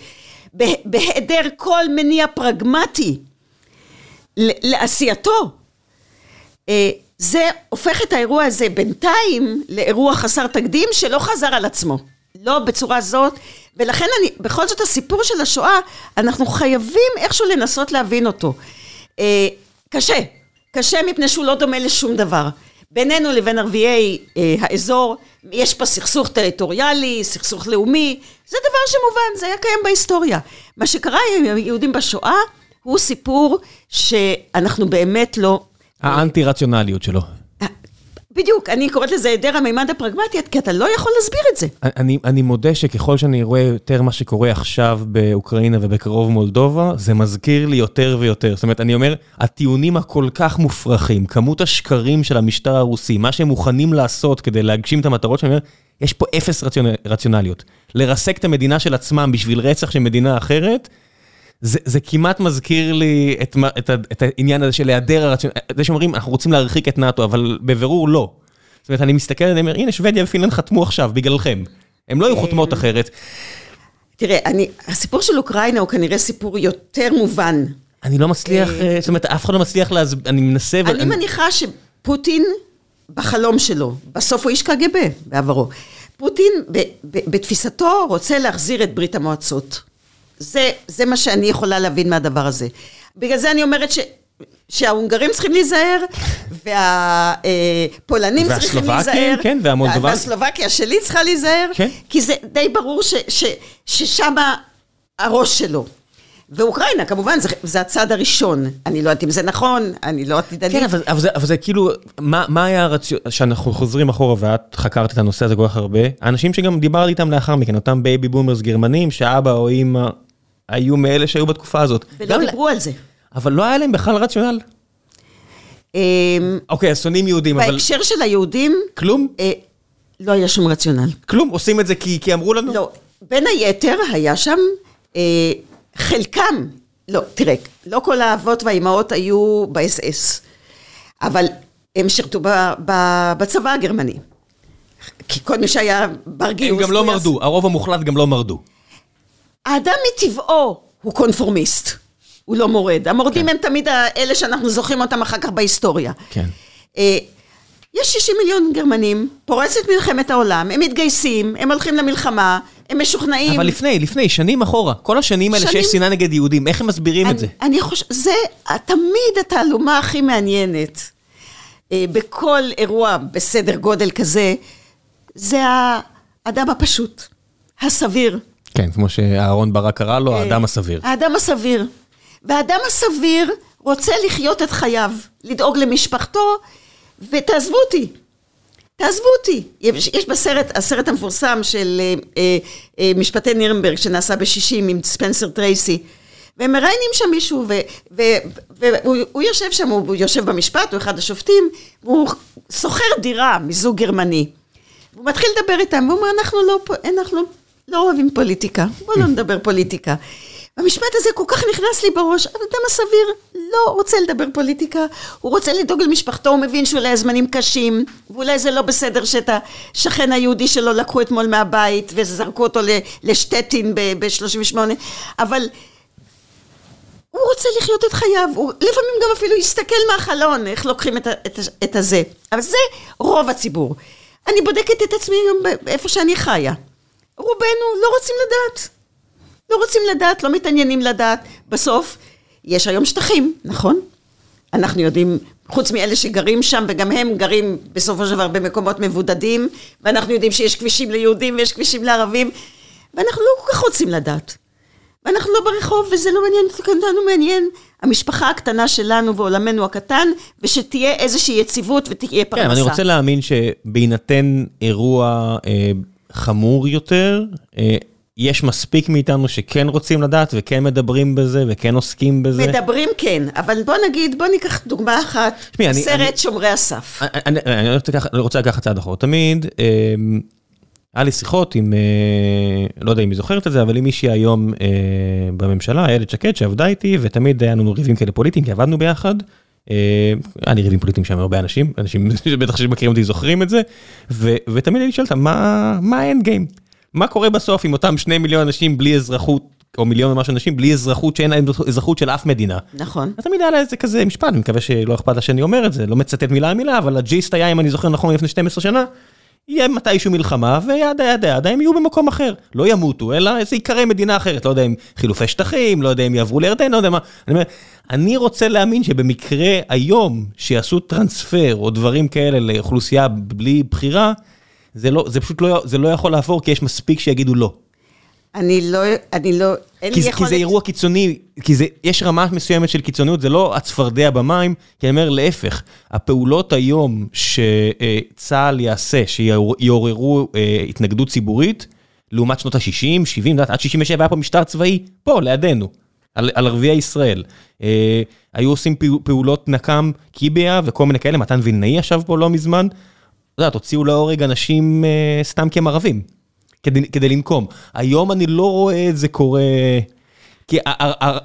בהיעדר כל מניע פרגמטי לעשייתו, אה, זה הופך את האירוע הזה בינתיים לאירוע חסר תקדים שלא חזר על עצמו. לא בצורה זאת, ולכן אני, בכל זאת הסיפור של השואה, אנחנו חייבים איכשהו לנסות להבין אותו. אה, קשה, קשה מפני שהוא לא דומה לשום דבר. בינינו לבין ערביי אה, האזור, יש פה סכסוך טריטוריאלי, סכסוך לאומי, זה דבר שמובן, זה היה קיים בהיסטוריה. מה שקרה עם היהודים בשואה, הוא סיפור שאנחנו באמת לא... האנטי-רציונליות שלו. בדיוק, אני קוראת לזה היעדר המימד הפרגמטי, כי אתה לא יכול להסביר את זה. אני, אני מודה שככל שאני רואה יותר מה שקורה עכשיו באוקראינה ובקרוב מולדובה, זה מזכיר לי יותר ויותר. זאת אומרת, אני אומר, הטיעונים הכל כך מופרכים, כמות השקרים של המשטר הרוסי, מה שהם מוכנים לעשות כדי להגשים את המטרות שלהם, יש פה אפס רציונל, רציונליות. לרסק את המדינה של עצמם בשביל רצח של מדינה אחרת, זה, זה כמעט מזכיר לי את, את, את העניין הזה של היעדר הרציונל, זה שאומרים, אנחנו רוצים להרחיק את נאט"ו, אבל בבירור לא. זאת אומרת, אני מסתכל אני אומר, הנה, שוודיה ופינלנד חתמו עכשיו, בגללכם. הם לא היו חותמות אחרת. תראה, אני, הסיפור של אוקראינה הוא כנראה סיפור יותר מובן. אני לא מצליח, זאת אומרת, אף אחד לא מצליח להסביר, אני מנסה... אני מניחה שפוטין, בחלום שלו, בסוף הוא איש קג"ב בעברו, פוטין בתפיסתו רוצה להחזיר את ברית המועצות. זה, זה מה שאני יכולה להבין מהדבר הזה. בגלל זה אני אומרת ש... שההונגרים צריכים להיזהר, והפולנים צריכים להיזהר, כן, והמולדובים, והסלובקיה שלי צריכה להיזהר, כן. כי זה די ברור ש, ש, ששם הראש שלו. ואוקראינה, כמובן, זה, זה הצד הראשון. אני לא יודעת אם זה נכון, אני לא עתידנית. כן, אבל, אבל, זה, אבל זה כאילו, מה, מה היה הרציונל, שאנחנו חוזרים אחורה ואת חקרת את הנושא הזה כל כך הרבה, האנשים שגם דיברתי איתם לאחר מכן, אותם baby boomers גרמנים, שאבא או אימא היו מאלה שהיו בתקופה הזאת. ולא דיברו על זה. אבל לא היה להם בכלל רציונל. אוקיי, אז שונאים יהודים, אבל... בהקשר של היהודים... כלום? לא היה שום רציונל. כלום? עושים את זה כי, כי אמרו לנו? לא. בין היתר היה שם, חלקם, לא, תראה, לא כל האבות והאימהות היו באס-אס, אבל הם שירתו בצבא הגרמני. כי כל מי שהיה בר גיוס... הם גם לא מרדו, הרוב המוחלט גם לא מרדו. האדם מטבעו הוא קונפורמיסט. הוא לא מורד. המורדים כן. הם תמיד אלה שאנחנו זוכרים אותם אחר כך בהיסטוריה. כן. יש 60 מיליון גרמנים, פורצת מלחמת העולם, הם מתגייסים, הם הולכים למלחמה, הם משוכנעים... אבל לפני, לפני, שנים אחורה. כל השנים האלה שנים... שיש שנאה נגד יהודים, איך הם מסבירים אני, את זה? אני חושב, זה תמיד התעלומה הכי מעניינת. בכל אירוע בסדר גודל כזה, זה האדם הפשוט, הסביר. כן, כמו שאהרון ברק קרא לו, האדם הסביר. האדם הסביר. והאדם הסביר רוצה לחיות את חייו, לדאוג למשפחתו, ותעזבו אותי. תעזבו אותי. יש, יש בסרט, הסרט המפורסם של אה, אה, משפטי נירנברג, שנעשה ב-60 עם ספנסר טרייסי, והם מראיינים שם מישהו, והוא יושב שם, הוא יושב במשפט, הוא אחד השופטים, והוא שוכר דירה מזוג גרמני. הוא מתחיל לדבר איתם, והוא אומר, אנחנו לא, אנחנו לא אוהבים פוליטיקה, בואו לא נדבר פוליטיקה. המשפט הזה כל כך נכנס לי בראש, האדם הסביר לא רוצה לדבר פוליטיקה, הוא רוצה לדאוג למשפחתו, הוא מבין שאולי הזמנים קשים, ואולי זה לא בסדר שאת השכן היהודי שלו לקחו אתמול מהבית וזרקו אותו לשטטין ב-38, אבל הוא רוצה לחיות את חייו, הוא לפעמים גם אפילו יסתכל מהחלון איך לוקחים את, את, את הזה, אבל זה רוב הציבור. אני בודקת את עצמי גם איפה שאני חיה. רובנו לא רוצים לדעת. לא רוצים לדעת, לא מתעניינים לדעת. בסוף, יש היום שטחים, נכון? אנחנו יודעים, חוץ מאלה שגרים שם, וגם הם גרים בסופו של דבר במקומות מבודדים, ואנחנו יודעים שיש כבישים ליהודים ויש כבישים לערבים, ואנחנו לא כל כך רוצים לדעת. ואנחנו לא ברחוב, וזה לא מעניין אותנו, מעניין המשפחה הקטנה שלנו ועולמנו הקטן, ושתהיה איזושהי יציבות ותהיה פרנסה. כן, אני רוצה להאמין שבהינתן אירוע אה, חמור יותר, אה, יש מספיק מאיתנו שכן רוצים לדעת וכן מדברים בזה וכן עוסקים בזה. מדברים כן, אבל בוא נגיד, בוא ניקח דוגמה אחת, שמי, סרט אני, שומרי הסף. אני, אני, אני, רוצה, אני רוצה לקחת צעד אחורה. תמיד, אה, היה לי שיחות עם, אה, לא יודע אם היא זוכרת את זה, אבל עם מישהי היום אה, בממשלה, איילת שקד, שעבדה איתי, ותמיד היה לנו ריבים כאלה פוליטיים, כי עבדנו ביחד. היה לי ריבים פוליטיים שם הרבה אנשים, אנשים שבטח שמכירים אותי זוכרים את זה, ותמיד אני שואל אותם, מה האנד גיים? מה קורה בסוף עם אותם שני מיליון אנשים בלי אזרחות, או מיליון ומשהו אנשים בלי אזרחות, שאין להם אזרחות של אף מדינה. נכון. אז תמיד היה לה איזה כזה משפט, אני מקווה שלא אכפת לה שאני אומר את זה, לא מצטט מילה מילה, אבל הג'יסט היה, אם אני זוכר נכון, לפני 12 שנה, יהיה מתישהו מלחמה, וידה ידה ידה הם יהיו במקום אחר. לא ימותו, אלא זה ייקרא מדינה אחרת. לא יודע אם חילופי שטחים, לא יודע אם יעברו לירדן, לא יודע מה. אני אומר, אני רוצה להאמין שבמקרה היום, שיעשו טרנספר או דברים כאלה לאוכלוסייה בלי בחירה, זה לא, זה פשוט לא, זה לא יכול לעבור, כי יש מספיק שיגידו לא. אני לא, אני לא, אין כי, לי יכולת... כי זה אירוע קיצוני, כי זה, יש רמה מסוימת של קיצוניות, זה לא הצפרדע במים, כי אני אומר להפך, הפעולות היום שצה"ל יעשה, שיעוררו אה, התנגדות ציבורית, לעומת שנות ה-60, 70, עד 67 היה פה משטר צבאי, פה, לידינו, על, על ערביי ישראל. אה, היו עושים פעולות נקם, קיביה וכל מיני כאלה, מתן וילנאי ישב פה לא מזמן. אתה יודע, תוציאו להורג אנשים אה, סתם כי הם ערבים, כדי, כדי לנקום. היום אני לא רואה את זה קורה... כי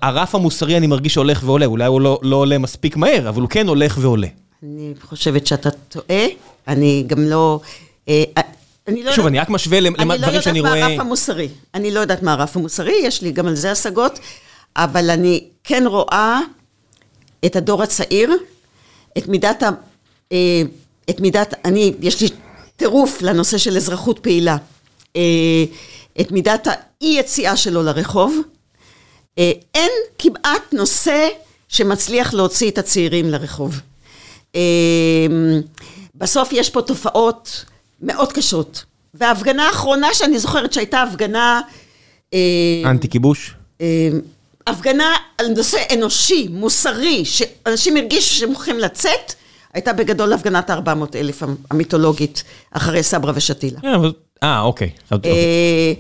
הרף המוסרי אני מרגיש שהולך ועולה, אולי הוא לא, לא עולה מספיק מהר, אבל הוא כן הולך ועולה. אני חושבת שאתה טועה, אני גם לא... אה, אני לא שוב, יודעת- אני רק משווה לדברים שאני אני לא רואה... יודעת מה הרף המוסרי. אני לא יודעת מה הרף המוסרי, יש לי גם על זה השגות, אבל אני כן רואה את הדור הצעיר, את מידת ה... אה, את מידת... אני, יש לי טירוף לנושא של אזרחות פעילה. אה, את מידת האי-יציאה שלו לרחוב. אה, אין כמעט נושא שמצליח להוציא את הצעירים לרחוב. אה, בסוף יש פה תופעות מאוד קשות. וההפגנה האחרונה שאני זוכרת שהייתה הפגנה... אנטי כיבוש? הפגנה על נושא אנושי, מוסרי, שאנשים הרגישו שהם הולכים לצאת, הייתה בגדול הפגנת ה-400 אלף המיתולוגית, אחרי סברה ושתילה. כן, אבל... אה, אוקיי. אה,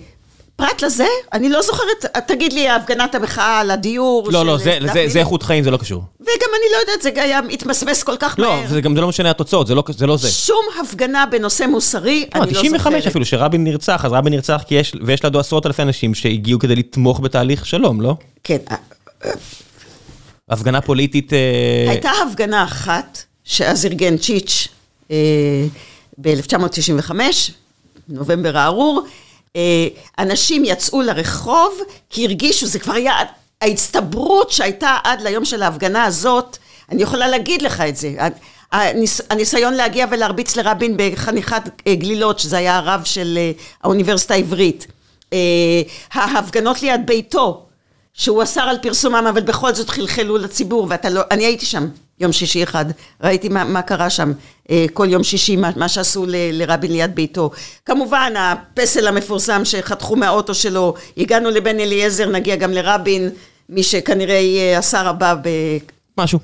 פרט לזה, אני לא זוכרת, תגיד לי, הפגנת המחאה על הדיור לא, לא, זה- דפני זה- זה איכות חיים, זה לא קשור. וגם אני לא יודעת, זה היה מתמסמס כל כך לא, מהר. זה גם זה לא משנה התוצאות, זה לא- זה לא זה. שום הפגנה בנושא מוסרי, לא, אני לא 95 זוכרת. אפילו, שרבין נרצח, אז רבין נרצח כי יש, ויש לידו עשרות אלפי אנשים שהגיעו כדי לתמוך בתהליך שלום, לא? כן, אה, הפגנה פוליטית... אה, הייתה הפגנה אחת, שאז ארגן צ'יץ' אה, ב-1995, נובמבר הארור, אה, אנשים יצאו לרחוב כי הרגישו, זה כבר היה ההצטברות שהייתה עד ליום של ההפגנה הזאת, אני יכולה להגיד לך את זה. הניס, הניסיון להגיע ולהרביץ לרבין בחניכת אה, גלילות, שזה היה הרב של אה, האוניברסיטה העברית. ההפגנות ליד ביתו, שהוא אסר על פרסומם, אבל בכל זאת חלחלו לציבור, ואתה לא, הייתי שם יום שישי אחד, ראיתי מה, מה קרה שם, אה, כל יום שישי, מה, מה שעשו ל, לרבין ליד ביתו. כמובן, הפסל המפורסם שחתכו מהאוטו שלו, הגענו לבן אליעזר, נגיע גם לרבין, מי שכנראה יהיה השר הבא ב, משהו.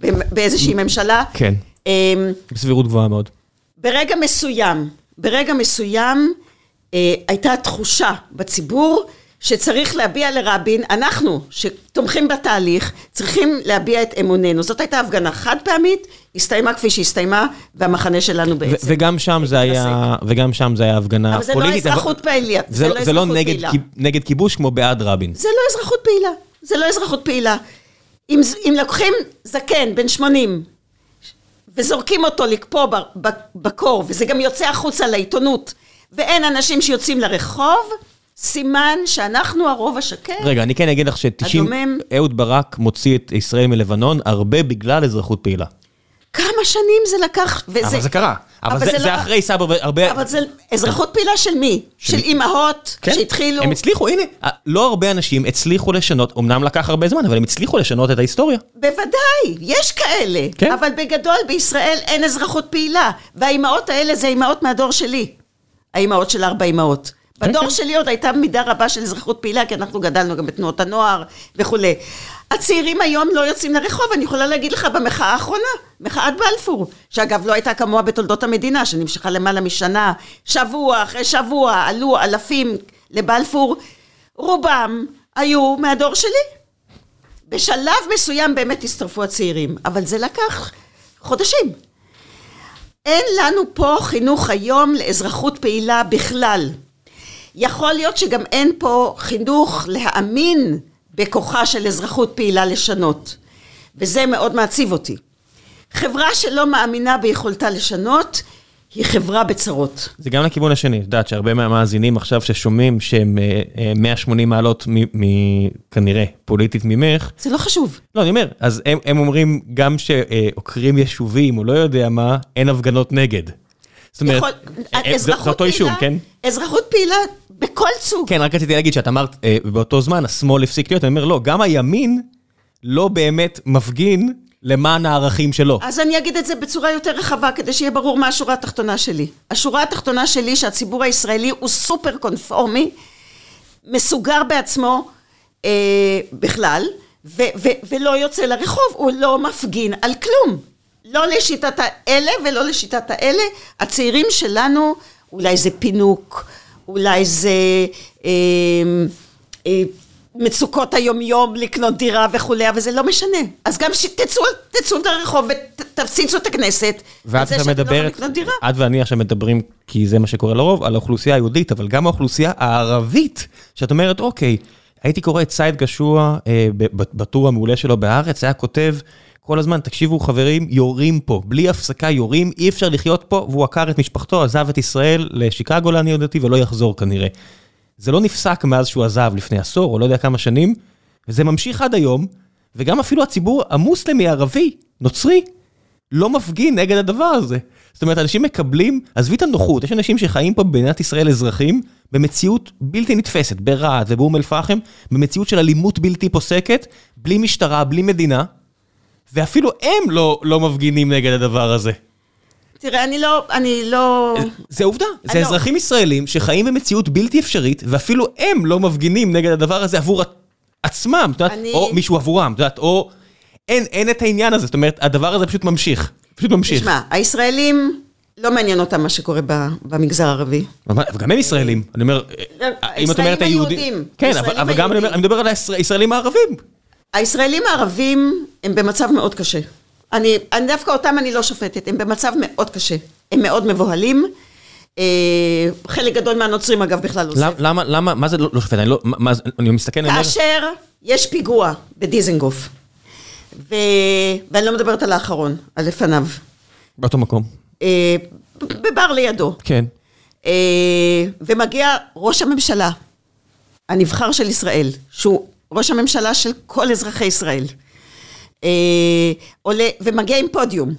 ב, באיזושהי ממשלה. כן. אה, בסבירות גבוהה מאוד. ברגע מסוים, ברגע מסוים אה, הייתה תחושה בציבור שצריך להביע לרבין, אנחנו שתומכים בתהליך, צריכים להביע את אמוננו. זאת הייתה הפגנה חד פעמית, הסתיימה כפי שהסתיימה, והמחנה שלנו ו- בעצם. וגם שם זה היה, וגם שם זה היה הפגנה אבל זה לא פוליטית. אזרחות פעילה. זה לא- זה לא נגד פעילה. נגד כיבוש כמו בעד רבין. זה לא אזרחות פעילה. זה לא אזרחות פעילה. אם, אם לוקחים זקן בן 80 וזורקים אותו לקפוא בקור, וזה גם יוצא החוצה לעיתונות, ואין אנשים שיוצאים לרחוב, סימן שאנחנו הרוב השקט. רגע, אני כן אגיד לך ש-90, הדומם. אהוד ברק מוציא את ישראל מלבנון הרבה בגלל אזרחות פעילה. כמה שנים זה לקח, וזה... אבל זה קרה. אבל אבל זה זה זה לא- אחרי סבא והרבה... אבל זה אזרחות פעילה של מי? של אימהות כן. שהתחילו... הם הצליחו, הנה, לא הרבה אנשים הצליחו לשנות, אמנם לקח הרבה זמן, אבל הם הצליחו לשנות את ההיסטוריה. בוודאי, יש כאלה. כן. אבל בגדול בישראל אין אזרחות פעילה. והאימהות האלה זה אימהות מהדור שלי. האימהות של ארבע אימהות. כן, בדור כן. שלי עוד הייתה מידה רבה של אזרחות פעילה, כי אנחנו גדלנו גם בתנועות הנוער וכולי. הצעירים היום לא יוצאים לרחוב, אני יכולה להגיד לך במחאה האחרונה, מחאת בלפור, שאגב לא הייתה כמוה בתולדות המדינה, שנמשכה למעלה משנה, שבוע אחרי שבוע עלו אלפים לבלפור, רובם היו מהדור שלי. בשלב מסוים באמת הצטרפו הצעירים, אבל זה לקח חודשים. אין לנו פה חינוך היום לאזרחות פעילה בכלל. יכול להיות שגם אין פה חינוך להאמין בכוחה של אזרחות פעילה לשנות, וזה מאוד מעציב אותי. חברה שלא מאמינה ביכולתה לשנות, היא חברה בצרות. זה גם לכיוון השני, את יודעת שהרבה מהמאזינים עכשיו ששומעים שהם אה, אה, 180 מעלות מ- מ- כנראה פוליטית ממך, זה לא חשוב. לא, אני אומר, אז הם, הם אומרים גם שעוקרים יישובים, או לא יודע מה, אין הפגנות נגד. זאת אומרת, אה, אה, זה- אותו פעילה- כן? אזרחות פעילה בכל סוג. כן, רק רציתי להגיד שאת אמרת, אה, באותו זמן השמאל הפסיק להיות, אני אומר, לא, גם הימין לא באמת מפגין למען הערכים שלו. אז אני אגיד את זה בצורה יותר רחבה, כדי שיהיה ברור מה השורה התחתונה שלי. השורה התחתונה שלי שהציבור הישראלי הוא סופר קונפורמי, מסוגר בעצמו אה, בכלל, ו- ו- ולא יוצא לרחוב, הוא לא מפגין על כלום. לא לשיטת האלה ולא לשיטת האלה. הצעירים שלנו, אולי זה פינוק, אולי זה... אה, אה, מצוקות היומיום לקנות דירה וכולי, אבל זה לא משנה. אז גם שתצאו תצאו לרחוב ותפציצו את הכנסת, ואת זה עכשיו לא מדברת. את ואני עכשיו מדברים, כי זה מה שקורה לרוב, על האוכלוסייה היהודית, אבל גם האוכלוסייה הערבית, שאת אומרת, אוקיי, הייתי קורא את סייד גשוע אה, בטור המעולה שלו בהארץ, היה כותב, כל הזמן, תקשיבו חברים, יורים פה, בלי הפסקה יורים, אי אפשר לחיות פה, והוא עקר את משפחתו, עזב את ישראל לשיקגו לעניות דעתי, ולא יחזור כנראה. זה לא נפסק מאז שהוא עזב לפני עשור, או לא יודע כמה שנים, וזה ממשיך עד היום, וגם אפילו הציבור המוסלמי, הערבי, נוצרי, לא מפגין נגד הדבר הזה. זאת אומרת, אנשים מקבלים, עזבי את הנוחות, יש אנשים שחיים פה במדינת ישראל אזרחים, במציאות בלתי נתפסת, ברהט ובאום אל-פחם, במציאות של אלימות בלתי פוסקת, בלי משטרה, בלי מדינה, ואפילו הם לא, לא מפגינים נגד הדבר הזה. תראה, אני לא, אני לא... זה עובדה, זה לא- אזרחים ישראלים שחיים במציאות בלתי אפשרית, ואפילו הם לא מפגינים נגד הדבר הזה עבור עצמם, את יודעת, אני- או מישהו עבורם, את יודעת, או... אין, אין את העניין הזה, זאת אומרת, הדבר הזה פשוט ממשיך, פשוט ממשיך. תשמע, הישראלים, לא מעניין אותם מה שקורה במגזר הערבי. וגם הם ישראלים, אני אומר, אם את אומרת היהודים, היהודים. כן, אבל, גם אני, אומר. אני מדבר על הישראל- הישראלים הערבים. הישראלים הערבים הם במצב מאוד קשה. אני, אני דווקא אותם אני לא שופטת, הם במצב מאוד קשה. הם מאוד מבוהלים. אה, חלק גדול מהנוצרים אגב בכלל עוזב. למה, למה, למה, מה זה לא, לא שופט, אני לא, מה, אני מסתכל, אני אומר, כאשר יש פיגוע בדיזנגוף. ואני לא מדברת על האחרון, על לפניו, באותו מקום, אה, בבר לידו, כן, אה, ומגיע ראש הממשלה, הנבחר של ישראל, שהוא ראש הממשלה של כל אזרחי ישראל, אה, עולה ומגיע עם פודיום,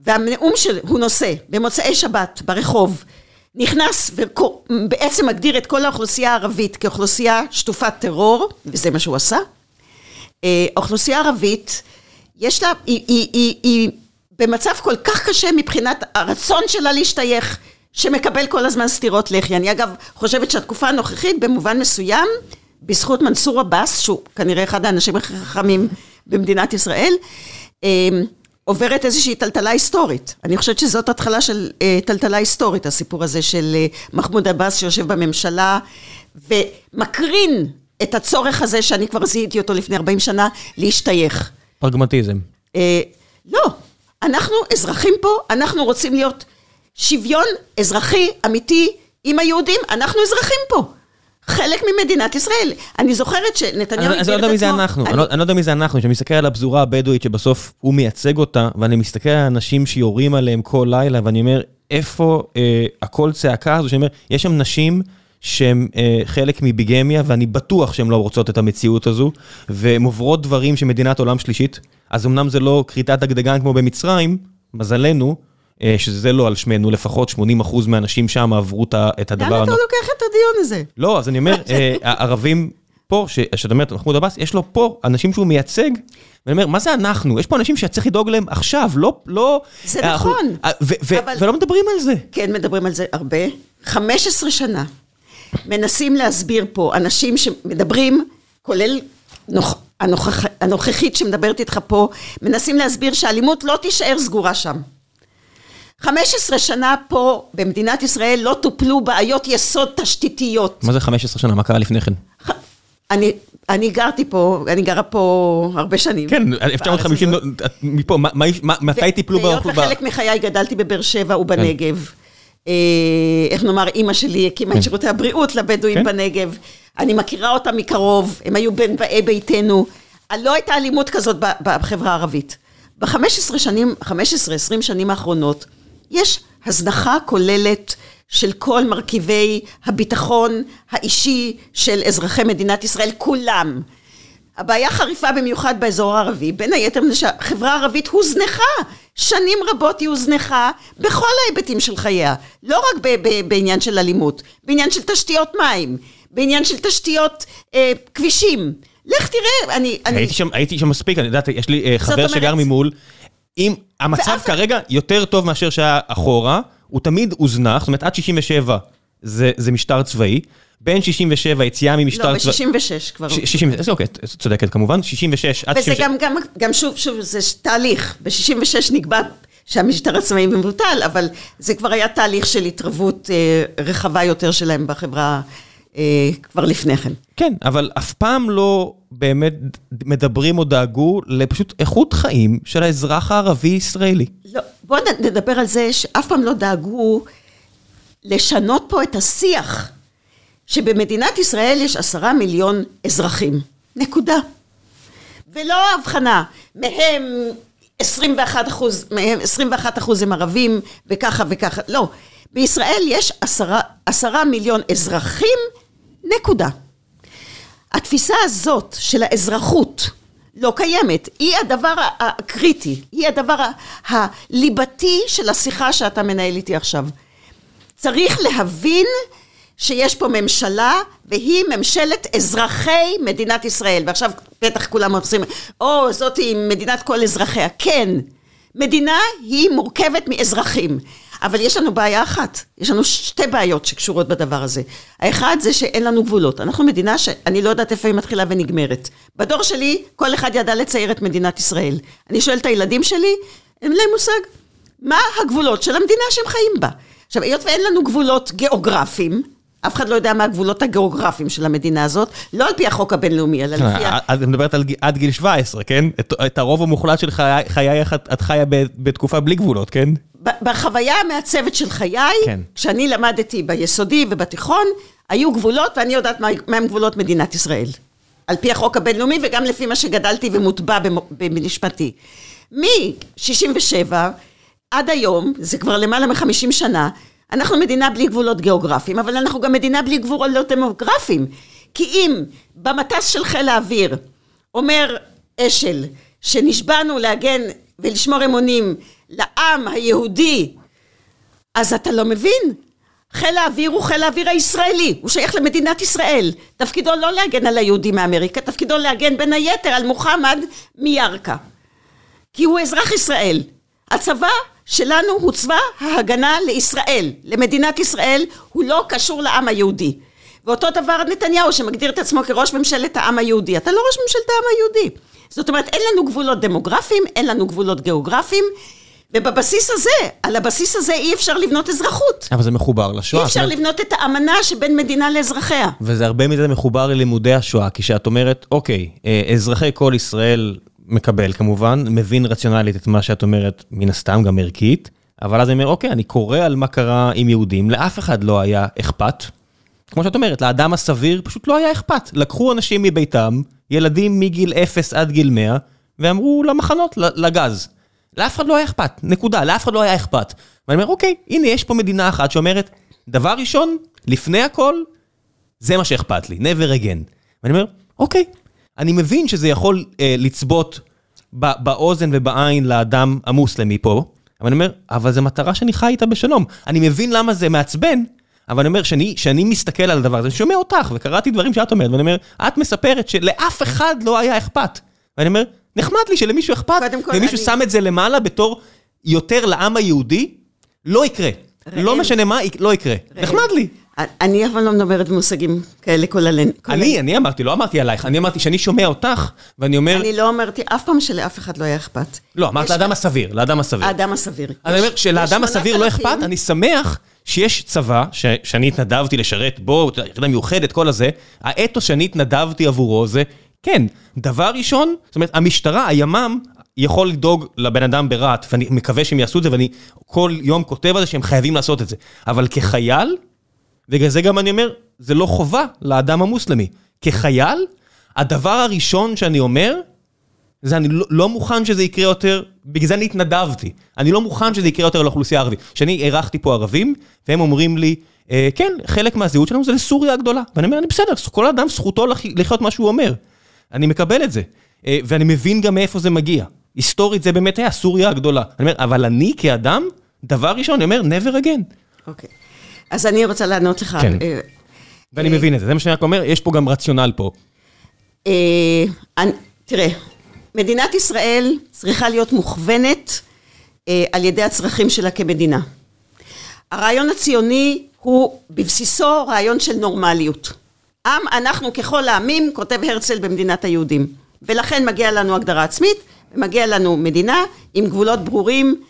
והנאום שהוא נושא במוצאי שבת ברחוב, נכנס ובעצם מגדיר את כל האוכלוסייה הערבית כאוכלוסייה שטופת טרור, וזה מה שהוא עשה. אה, האוכלוסייה הערבית, יש לה, היא, היא, היא, היא במצב כל כך קשה מבחינת הרצון שלה להשתייך, שמקבל כל הזמן סטירות לחי. אני אגב חושבת שהתקופה הנוכחית במובן מסוים, בזכות מנסור עבאס, שהוא כנראה אחד האנשים הכי חכמים במדינת ישראל, אה, עוברת איזושהי טלטלה היסטורית. אני חושבת שזאת התחלה של אה, טלטלה היסטורית, הסיפור הזה של אה, מחמוד עבאס שיושב בממשלה ומקרין את הצורך הזה, שאני כבר זיהיתי אותו לפני 40 שנה, להשתייך. פרגמטיזם. אה, לא, אנחנו אזרחים פה, אנחנו רוצים להיות שוויון אזרחי אמיתי עם היהודים, אנחנו אזרחים פה. חלק ממדינת ישראל. אני זוכרת שנתניהו אני, אני לא יודע מי זה אנחנו, אני, לא, אני לא יודע מי זה אנחנו, כשאני מסתכל על הפזורה הבדואית שבסוף הוא מייצג אותה, ואני מסתכל על אנשים שיורים עליהם כל לילה, ואני אומר, איפה אה, הקול צעקה הזו, שאני אומר, יש שם נשים שהן אה, חלק מביגמיה, ואני בטוח שהן לא רוצות את המציאות הזו, והן עוברות דברים שמדינת עולם שלישית, אז אמנם זה לא כריתת דגדגן כמו במצרים, מזלנו, אה, שזה לא על שמנו, לפחות 80% מהאנשים שם עברו את הדבר לאן אתה לוקח את הדיון הזה? לא, אז אני אומר, אה, הערבים פה, ש- שאת אומרת, מחמוד עבאס, יש לו פה אנשים שהוא מייצג, ואני אומר, מה זה אנחנו? יש פה אנשים שצריך לדאוג להם עכשיו, לא... לא זה אה, אנחנו- נכון, אה, ו- ו- אבל- ולא מדברים על זה. כן, מדברים על זה הרבה. 15 שנה מנסים להסביר פה אנשים שמדברים, כולל נוכ... הנוכח... הנוכחית שמדברת איתך פה, מנסים להסביר שהאלימות לא תישאר סגורה שם. 15 שנה פה במדינת ישראל לא טופלו בעיות יסוד תשתיתיות. מה זה 15 שנה? מה קרה לפני כן? אני, אני גרתי פה, אני גרה פה הרבה שנים. כן, בארץ 1950, הזאת. מפה, מה- מה- מתי טיפלו ב... וחלק מחיי גדלתי בבאר שבע ובנגב. אה, איך נאמר, אימא שלי הקימה כן. את שירותי הבריאות לבדואים כן. בנגב. אני מכירה אותם מקרוב, הם היו בין באי ביתנו. לא הייתה אלימות כזאת בחברה הערבית. ב-15 שנים, 15-20 שנים האחרונות, יש הזנחה כוללת של כל מרכיבי הביטחון האישי של אזרחי מדינת ישראל, כולם. הבעיה חריפה במיוחד באזור הערבי, בין היתר מפני שהחברה הערבית הוזנחה, שנים רבות היא הוזנחה בכל ההיבטים של חייה, לא רק ב- ב- בעניין של אלימות, בעניין של תשתיות מים, בעניין של תשתיות אה, כבישים. לך תראה, אני... אני הייתי שם, הייתי שם מספיק, אני יודעת, יש לי אה, חבר אומרת- שגר ממול, אם המצב כרגע יותר טוב מאשר שהיה אחורה, הוא תמיד הוזנח, זאת אומרת עד 67 זה זה משטר צבאי, בין 67 יציאה ממשטר לא, צבאי... ב-66 כבר. ש- 60, אז אוקיי, את צודקת כמובן, 66 עד וזה 66. גם, גם, גם שוב, שוב, זה תהליך. ב-66 נקבע שהמשטר עצמאי מבוטל, אבל זה כבר היה תהליך של התערבות אה, רחבה יותר שלהם בחברה כבר לפני כן. כן, אבל אף פעם לא באמת מדברים או דאגו לפשוט איכות חיים של האזרח הערבי-ישראלי. לא, בואו נדבר על זה שאף פעם לא דאגו לשנות פה את השיח, שבמדינת ישראל יש עשרה מיליון אזרחים. נקודה. ולא הבחנה מהם 21 אחוז, מהם 21 אחוז הם ערבים, וככה וככה. לא. בישראל יש עשרה, עשרה מיליון אזרחים, נקודה. התפיסה הזאת של האזרחות לא קיימת, היא הדבר הקריטי, היא הדבר הליבתי של השיחה שאתה מנהל איתי עכשיו. צריך להבין שיש פה ממשלה והיא ממשלת אזרחי מדינת ישראל. ועכשיו בטח כולם עושים או זאת היא מדינת כל אזרחיה. כן. מדינה היא מורכבת מאזרחים אבל יש לנו בעיה אחת, יש לנו שתי בעיות שקשורות בדבר הזה. האחד זה שאין לנו גבולות. אנחנו מדינה שאני לא יודעת איפה היא מתחילה ונגמרת. בדור שלי, כל אחד ידע לצייר את מדינת ישראל. אני שואלת את הילדים שלי, אין להם מושג. מה הגבולות של המדינה שהם חיים בה? עכשיו, היות ואין לנו גבולות גיאוגרפיים, אף אחד לא יודע מה הגבולות הגיאוגרפיים של המדינה הזאת, לא על פי החוק הבינלאומי, אלא לפי ה... את מדברת על עד גיל 17, כן? את הרוב המוחלט של חייך את חיה בתקופה בלי גבולות, כן? בחוויה המעצבת של חיי, כן. כשאני למדתי ביסודי ובתיכון, היו גבולות, ואני יודעת מהם גבולות מדינת ישראל. על פי החוק הבינלאומי וגם לפי מה שגדלתי ומוטבע במשפטי. מ-67' עד היום, זה כבר למעלה מ-50 שנה, אנחנו מדינה בלי גבולות גיאוגרפיים, אבל אנחנו גם מדינה בלי גבולות דמוגרפיים. כי אם במטס של חיל האוויר אומר אשל, שנשבענו להגן ולשמור אמונים לעם היהודי, אז אתה לא מבין. חיל האוויר הוא חיל האוויר הישראלי, הוא שייך למדינת ישראל. תפקידו לא להגן על היהודים מאמריקה, תפקידו להגן בין היתר על מוחמד מירכא. כי הוא אזרח ישראל. הצבא שלנו הוא צבא ההגנה לישראל, למדינת ישראל, הוא לא קשור לעם היהודי. ואותו דבר נתניהו שמגדיר את עצמו כראש ממשלת העם היהודי. אתה לא ראש ממשלת העם היהודי. זאת אומרת, אין לנו גבולות דמוגרפיים, אין לנו גבולות גיאוגרפיים, ובבסיס הזה, על הבסיס הזה אי אפשר לבנות אזרחות. אבל זה מחובר לשואה. אי אפשר אומרת... לבנות את האמנה שבין מדינה לאזרחיה. וזה הרבה מזה מחובר ללימודי השואה, כי כשאת אומרת, אוקיי, אה, אזרחי כל ישראל מקבל כמובן, מבין רציונלית את מה שאת אומרת, מן הסתם, גם ערכית, אבל אז אני אומר, אוקיי, אני קורא על מה קרה עם יהודים, לאף אחד לא היה אכפת. כמו שאת אומרת, לאדם הסביר פשוט לא היה אכפת. לקחו אנשים מביתם, ילדים מגיל 0 עד גיל 100, ואמרו למחנות, לגז. לאף אחד לא היה אכפת, נקודה, לאף אחד לא היה אכפת. ואני אומר, אוקיי, הנה יש פה מדינה אחת שאומרת, דבר ראשון, לפני הכל, זה מה שאכפת לי, never again. ואני אומר, אוקיי, אני מבין שזה יכול אה, לצבות באוזן ובעין לאדם המוסלמי פה, אבל אני אומר, אבל זו מטרה שאני חי איתה בשלום. אני מבין למה זה מעצבן, אבל אני אומר, שאני מסתכל על הדבר הזה, אני שומע אותך, וקראתי דברים שאת אומרת, ואני אומר, את מספרת שלאף אחד לא היה אכפת. ואני אומר, נחמד לי שלמישהו אכפת, ומישהו אני... שם את זה למעלה בתור יותר לעם היהודי, לא יקרה. ראם. לא משנה מה, לא יקרה. ראם. נחמד לי. אני אבל לא מדברת במושגים כאלה כוללים. אני, אני אמרתי, לא אמרתי עלייך, אני אמרתי שאני שומע אותך, ואני אומר... אני לא אמרתי אף פעם שלאף אחד לא היה אכפת. לא, אמרת לאדם הסביר, לאדם הסביר. האדם הסביר. אני אומר, שלאדם הסביר לא אכפת, אני שמח שיש צבא, שאני התנדבתי לשרת בו, יחידה מיוחדת, כל הזה, האתוס שאני התנדבתי עבורו זה, כן, דבר ראשון, זאת אומרת, המשטרה, הימ"מ, יכול לדאוג לבן אדם ברהט, ואני מקווה שהם יעשו את זה, ואני כל יום כותב על זה שהם חייבים לעשות את זה. אבל כחייל, בגלל זה גם אני אומר, זה לא חובה לאדם המוסלמי. כחייל, הדבר הראשון שאני אומר, זה אני לא, לא מוכן שזה יקרה יותר, בגלל זה אני התנדבתי. אני לא מוכן שזה יקרה יותר לאוכלוסייה הערבית. כשאני אירחתי פה ערבים, והם אומרים לי, אה, כן, חלק מהזהות שלנו זה לסוריה הגדולה. ואני אומר, אני בסדר, כל אדם זכותו לחיות מה שהוא אומר. אני מקבל את זה. אה, ואני מבין גם מאיפה זה מגיע. היסטורית זה באמת היה סוריה הגדולה. אני אומר, אבל אני כאדם, דבר ראשון, אני אומר, never again. אוקיי. Okay. אז אני רוצה לענות לך. כן. אה, ואני מבין את זה, זה מה שאני רק אומר, יש פה גם רציונל פה. אה, תראה, מדינת ישראל צריכה להיות מוכוונת אה, על ידי הצרכים שלה כמדינה. הרעיון הציוני הוא בבסיסו רעיון של נורמליות. עם אנחנו ככל העמים, כותב הרצל במדינת היהודים. ולכן מגיע לנו הגדרה עצמית, ומגיע לנו מדינה עם גבולות ברורים.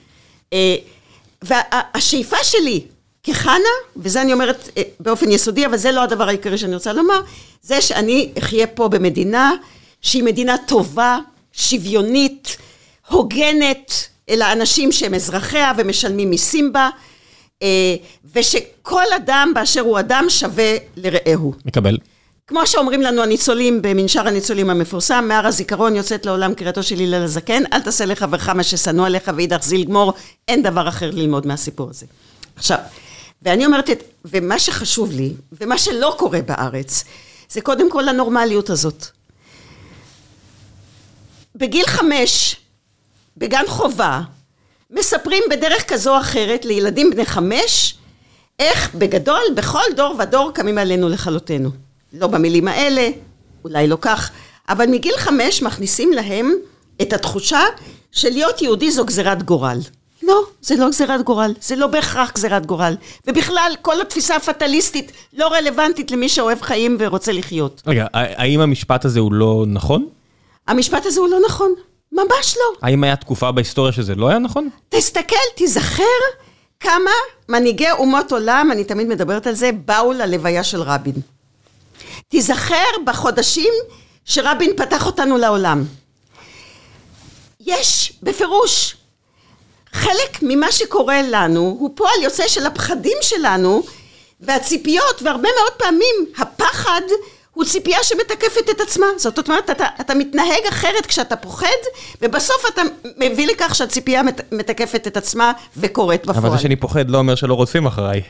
והשאיפה שלי כחנה, וזה אני אומרת אה, באופן יסודי, אבל זה לא הדבר העיקרי שאני רוצה לומר, זה שאני אחיה פה במדינה שהיא מדינה טובה, שוויונית, הוגנת לאנשים שהם אזרחיה ומשלמים מיסים בה, אה, ושכל אדם באשר הוא אדם שווה לרעהו. מקבל. כמו שאומרים לנו הניצולים במנשר הניצולים המפורסם, מהר הזיכרון יוצאת לעולם קריאתו של הלל הזקן, אל תעשה לחברך מה ששנוא עליך ואידך זיל גמור, אין דבר אחר ללמוד מהסיפור הזה. עכשיו, ואני אומרת, את, ומה שחשוב לי, ומה שלא קורה בארץ, זה קודם כל הנורמליות הזאת. בגיל חמש, בגן חובה, מספרים בדרך כזו או אחרת לילדים בני חמש, איך בגדול בכל דור ודור קמים עלינו לכלותנו. לא במילים האלה, אולי לא כך, אבל מגיל חמש מכניסים להם את התחושה של להיות יהודי זו גזירת גורל. לא, זה לא גזירת גורל, זה לא בהכרח גזירת גורל. ובכלל, כל התפיסה הפטליסטית לא רלוונטית למי שאוהב חיים ורוצה לחיות. רגע, האם המשפט הזה הוא לא נכון? המשפט הזה הוא לא נכון, ממש לא. האם היה תקופה בהיסטוריה שזה לא היה נכון? תסתכל, תיזכר כמה מנהיגי אומות עולם, אני תמיד מדברת על זה, באו ללוויה של רבין. תיזכר בחודשים שרבין פתח אותנו לעולם. יש בפירוש חלק ממה שקורה לנו הוא פועל יוצא של הפחדים שלנו והציפיות והרבה מאוד פעמים הפחד הוא ציפייה שמתקפת את עצמה. זאת אומרת, אתה, אתה מתנהג אחרת כשאתה פוחד, ובסוף אתה מביא לכך שהציפייה מת, מתקפת את עצמה וקורית בפועל. אבל זה שאני פוחד לא אומר שלא רודפים אחריי.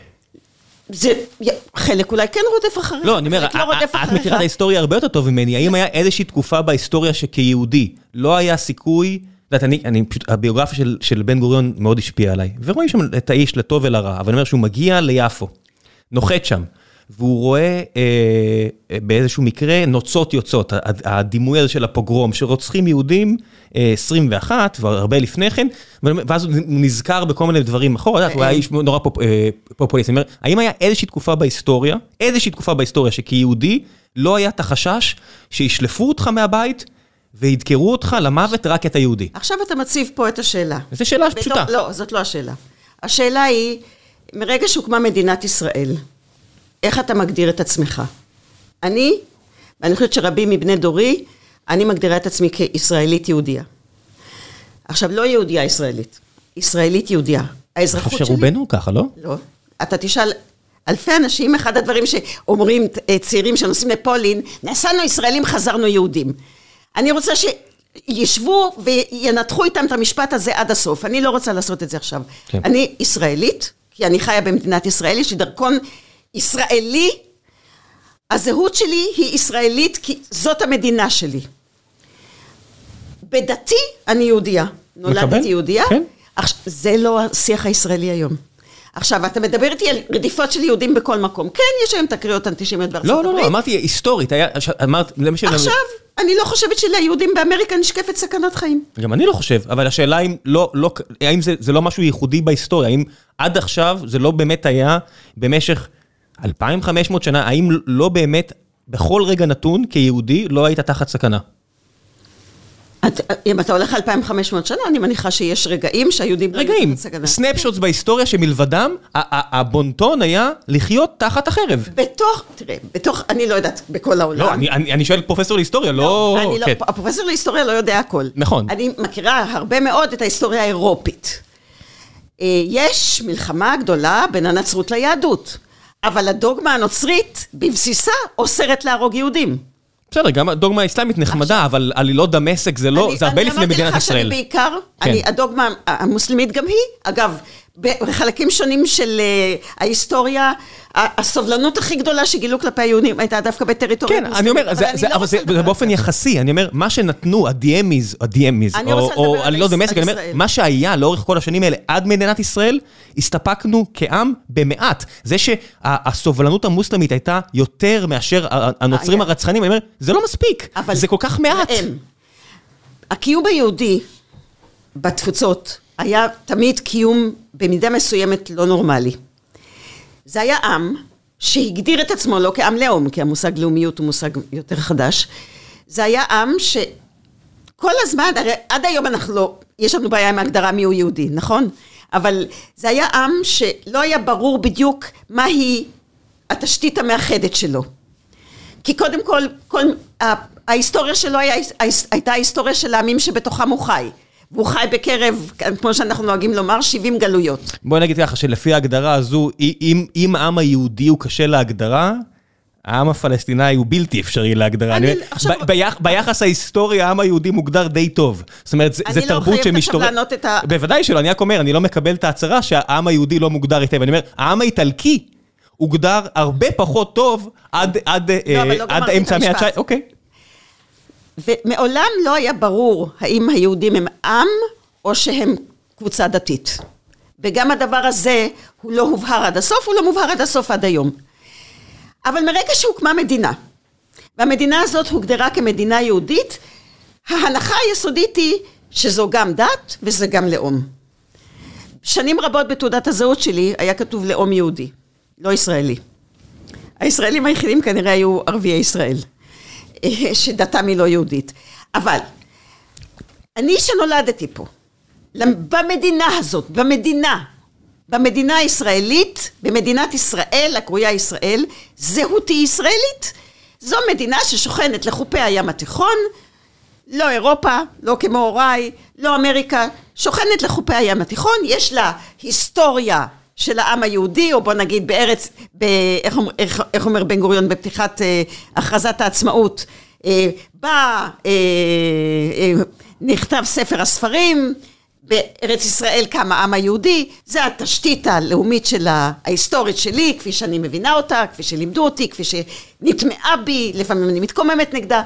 זה, חלק אולי כן רודף אחריך, לא, אני אומר, לא את מכירה את ההיסטוריה הרבה יותר טוב ממני, האם היה איזושהי תקופה בהיסטוריה שכיהודי לא היה סיכוי, את יודעת, אני, אני פשוט, הביוגרפיה של, של בן גוריון מאוד השפיעה עליי, ורואים שם את האיש לטוב ולרע, אבל אני אומר שהוא מגיע ליפו, נוחת שם. והוא רואה אה, באיזשהו מקרה נוצות יוצאות, הדימוי הזה של הפוגרום, שרוצחים יהודים אה, 21 והרבה לפני כן, ואז הוא נזכר בכל מיני דברים אחורה, הוא היה איש נורא פופ, אה, פופוליסט. אני אומר, האם היה איזושהי תקופה בהיסטוריה, איזושהי תקופה בהיסטוריה שכיהודי לא היה את החשש שישלפו אותך מהבית וידקרו אותך למוות רק את היהודי? עכשיו אתה מציב פה את השאלה. זו שאלה פשוטה. לא, זאת לא השאלה. השאלה היא, מרגע שהוקמה מדינת ישראל, איך אתה מגדיר את עצמך? אני, ואני חושבת שרבים מבני דורי, אני מגדירה את עצמי כישראלית יהודייה. עכשיו, לא יהודייה ישראלית, ישראלית יהודייה. האזרחות שלי... אני חושב שרובנו ככה, לא? לא. אתה תשאל אלפי אנשים, אחד הדברים שאומרים אה, צעירים שנוסעים לפולין, נסענו ישראלים, חזרנו יהודים. אני רוצה שישבו וינתחו איתם את המשפט הזה עד הסוף. אני לא רוצה לעשות את זה עכשיו. כן. אני ישראלית, כי אני חיה במדינת ישראל, יש לי דרכון ישראלי, הזהות שלי היא ישראלית כי זאת המדינה שלי. בדתי אני יהודייה. נולדתי יהודייה. כן. עכשיו, זה לא השיח הישראלי היום. עכשיו, אתה מדבר איתי על רדיפות של יהודים בכל מקום. כן, יש היום תקריות אנטישמיות בארצות הברית. לא, לא, לא, אמרתי היסטורית, היה, אמרת, למשל... עכשיו, אני לא חושבת שליהודים באמריקה נשקפת סכנת חיים. גם אני לא חושב, אבל השאלה אם לא, לא, האם זה, זה לא משהו ייחודי בהיסטוריה, האם עד עכשיו זה לא באמת היה במשך 2,500 שנה, האם לא באמת, בכל רגע נתון, כיהודי, לא היית תחת סכנה? אם אתה הולך 2,500 שנה, אני מניחה שיש רגעים שהיהודים... רגעים, סנפשוטס בהיסטוריה שמלבדם, הבונטון היה לחיות תחת החרב. בתוך, תראה, בתוך, אני לא יודעת, בכל העולם. לא, אני שואל פרופסור להיסטוריה, לא... לא, כן. הפרופסור להיסטוריה לא יודע הכל. נכון. אני מכירה הרבה מאוד את ההיסטוריה האירופית. אה, יש מלחמה גדולה בין הנצרות ליהדות. אבל הדוגמה הנוצרית בבסיסה אוסרת להרוג יהודים. בסדר, גם הדוגמה האסלאמית נחמדה, אבל עלילות דמשק זה לא, זה הרבה לפני מדינת ישראל. אני אמרתי לך שאני בעיקר, הדוגמה המוסלמית גם היא, אגב, בחלקים שונים של uh, ההיסטוריה, הסובלנות הכי גדולה שגילו כלפי היהודים הייתה דווקא בטריטוריה כן, אני אומר, לא אבל זה, זה באופן יחסי, אני אומר, מה שנתנו, הדיאמיז, הדיאמיז, או, או עלילות דמשק, אני אומר, מה שהיה לאורך כל השנים האלה עד מדינת ישראל, הסתפקנו כעם במעט. זה שהסובלנות המוסלמית הייתה יותר מאשר הנוצרים הרצחנים, אני אומר, זה לא מספיק, זה כל כך מעט. הקיום היהודי בתפוצות, היה תמיד קיום במידה מסוימת לא נורמלי. זה היה עם שהגדיר את עצמו לא כעם לאום, כי המושג לאומיות הוא מושג יותר חדש. זה היה עם שכל הזמן, הרי עד היום אנחנו לא, יש לנו בעיה עם ההגדרה מיהו יהודי, נכון? אבל זה היה עם שלא היה ברור בדיוק מהי התשתית המאחדת שלו. כי קודם כל, כל ההיסטוריה שלו היה, הייתה ההיסטוריה של העמים שבתוכם הוא חי. והוא חי בקרב, כמו שאנחנו נוהגים לומר, 70 גלויות. בואי נגיד ככה, שלפי ההגדרה הזו, אם, אם העם היהודי הוא קשה להגדרה, העם הפלסטיני הוא בלתי אפשרי להגדרה. אני- אני- עכשיו- ב- ביח- ביחס ההיסטורי, העם היהודי מוגדר די טוב. זאת אומרת, אני זה לא תרבות חייבת עכשיו. לענות את ה- בוודאי שלא, אני רק אומר, אני לא מקבל את ההצהרה שהעם היהודי לא מוגדר היטב. אני אומר, העם האיטלקי הוגדר הרבה פחות טוב עד עד, אה, לא, אבל לא עד אמצע המאה המשפט. ה-19. אוקיי. ומעולם לא היה ברור האם היהודים הם עם או שהם קבוצה דתית. וגם הדבר הזה הוא לא הובהר עד הסוף, הוא לא מובהר עד הסוף עד היום. אבל מרגע שהוקמה מדינה, והמדינה הזאת הוגדרה כמדינה יהודית, ההנחה היסודית היא שזו גם דת וזה גם לאום. שנים רבות בתעודת הזהות שלי היה כתוב לאום יהודי, לא ישראלי. הישראלים היחידים כנראה היו ערביי ישראל, שדתם היא לא יהודית. אבל אני שנולדתי פה, במדינה הזאת, במדינה, במדינה הישראלית, במדינת ישראל, הקרויה ישראל, זהותי ישראלית. זו מדינה ששוכנת לחופי הים התיכון, לא אירופה, לא כמו הוריי, לא אמריקה, שוכנת לחופי הים התיכון, יש לה היסטוריה של העם היהודי, או בוא נגיד בארץ, ב, איך, אומר, איך, איך אומר בן גוריון בפתיחת אה, הכרזת העצמאות, אה, בה אה, אה, נכתב ספר הספרים, בארץ ישראל קם העם היהודי, זה התשתית הלאומית של ההיסטורית שלי, כפי שאני מבינה אותה, כפי שלימדו אותי, כפי שנטמעה בי, לפעמים אני מתקוממת נגדה.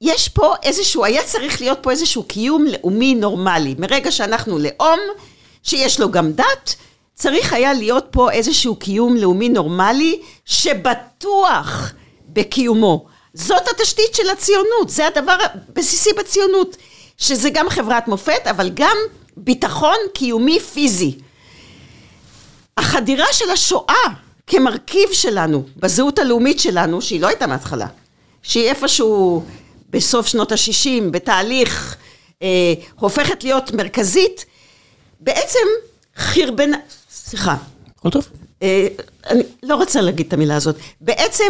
יש פה איזשהו, היה צריך להיות פה איזשהו קיום לאומי נורמלי. מרגע שאנחנו לאום, שיש לו גם דת, צריך היה להיות פה איזשהו קיום לאומי נורמלי, שבטוח בקיומו. זאת התשתית של הציונות, זה הדבר הבסיסי בציונות, שזה גם חברת מופת, אבל גם ביטחון קיומי פיזי. החדירה של השואה כמרכיב שלנו, בזהות הלאומית שלנו, שהיא לא הייתה מההתחלה, שהיא איפשהו בסוף שנות ה-60, בתהליך, אה, הופכת להיות מרכזית, בעצם חרבנה, סליחה, הכל טוב. אה, אני לא רוצה להגיד את המילה הזאת, בעצם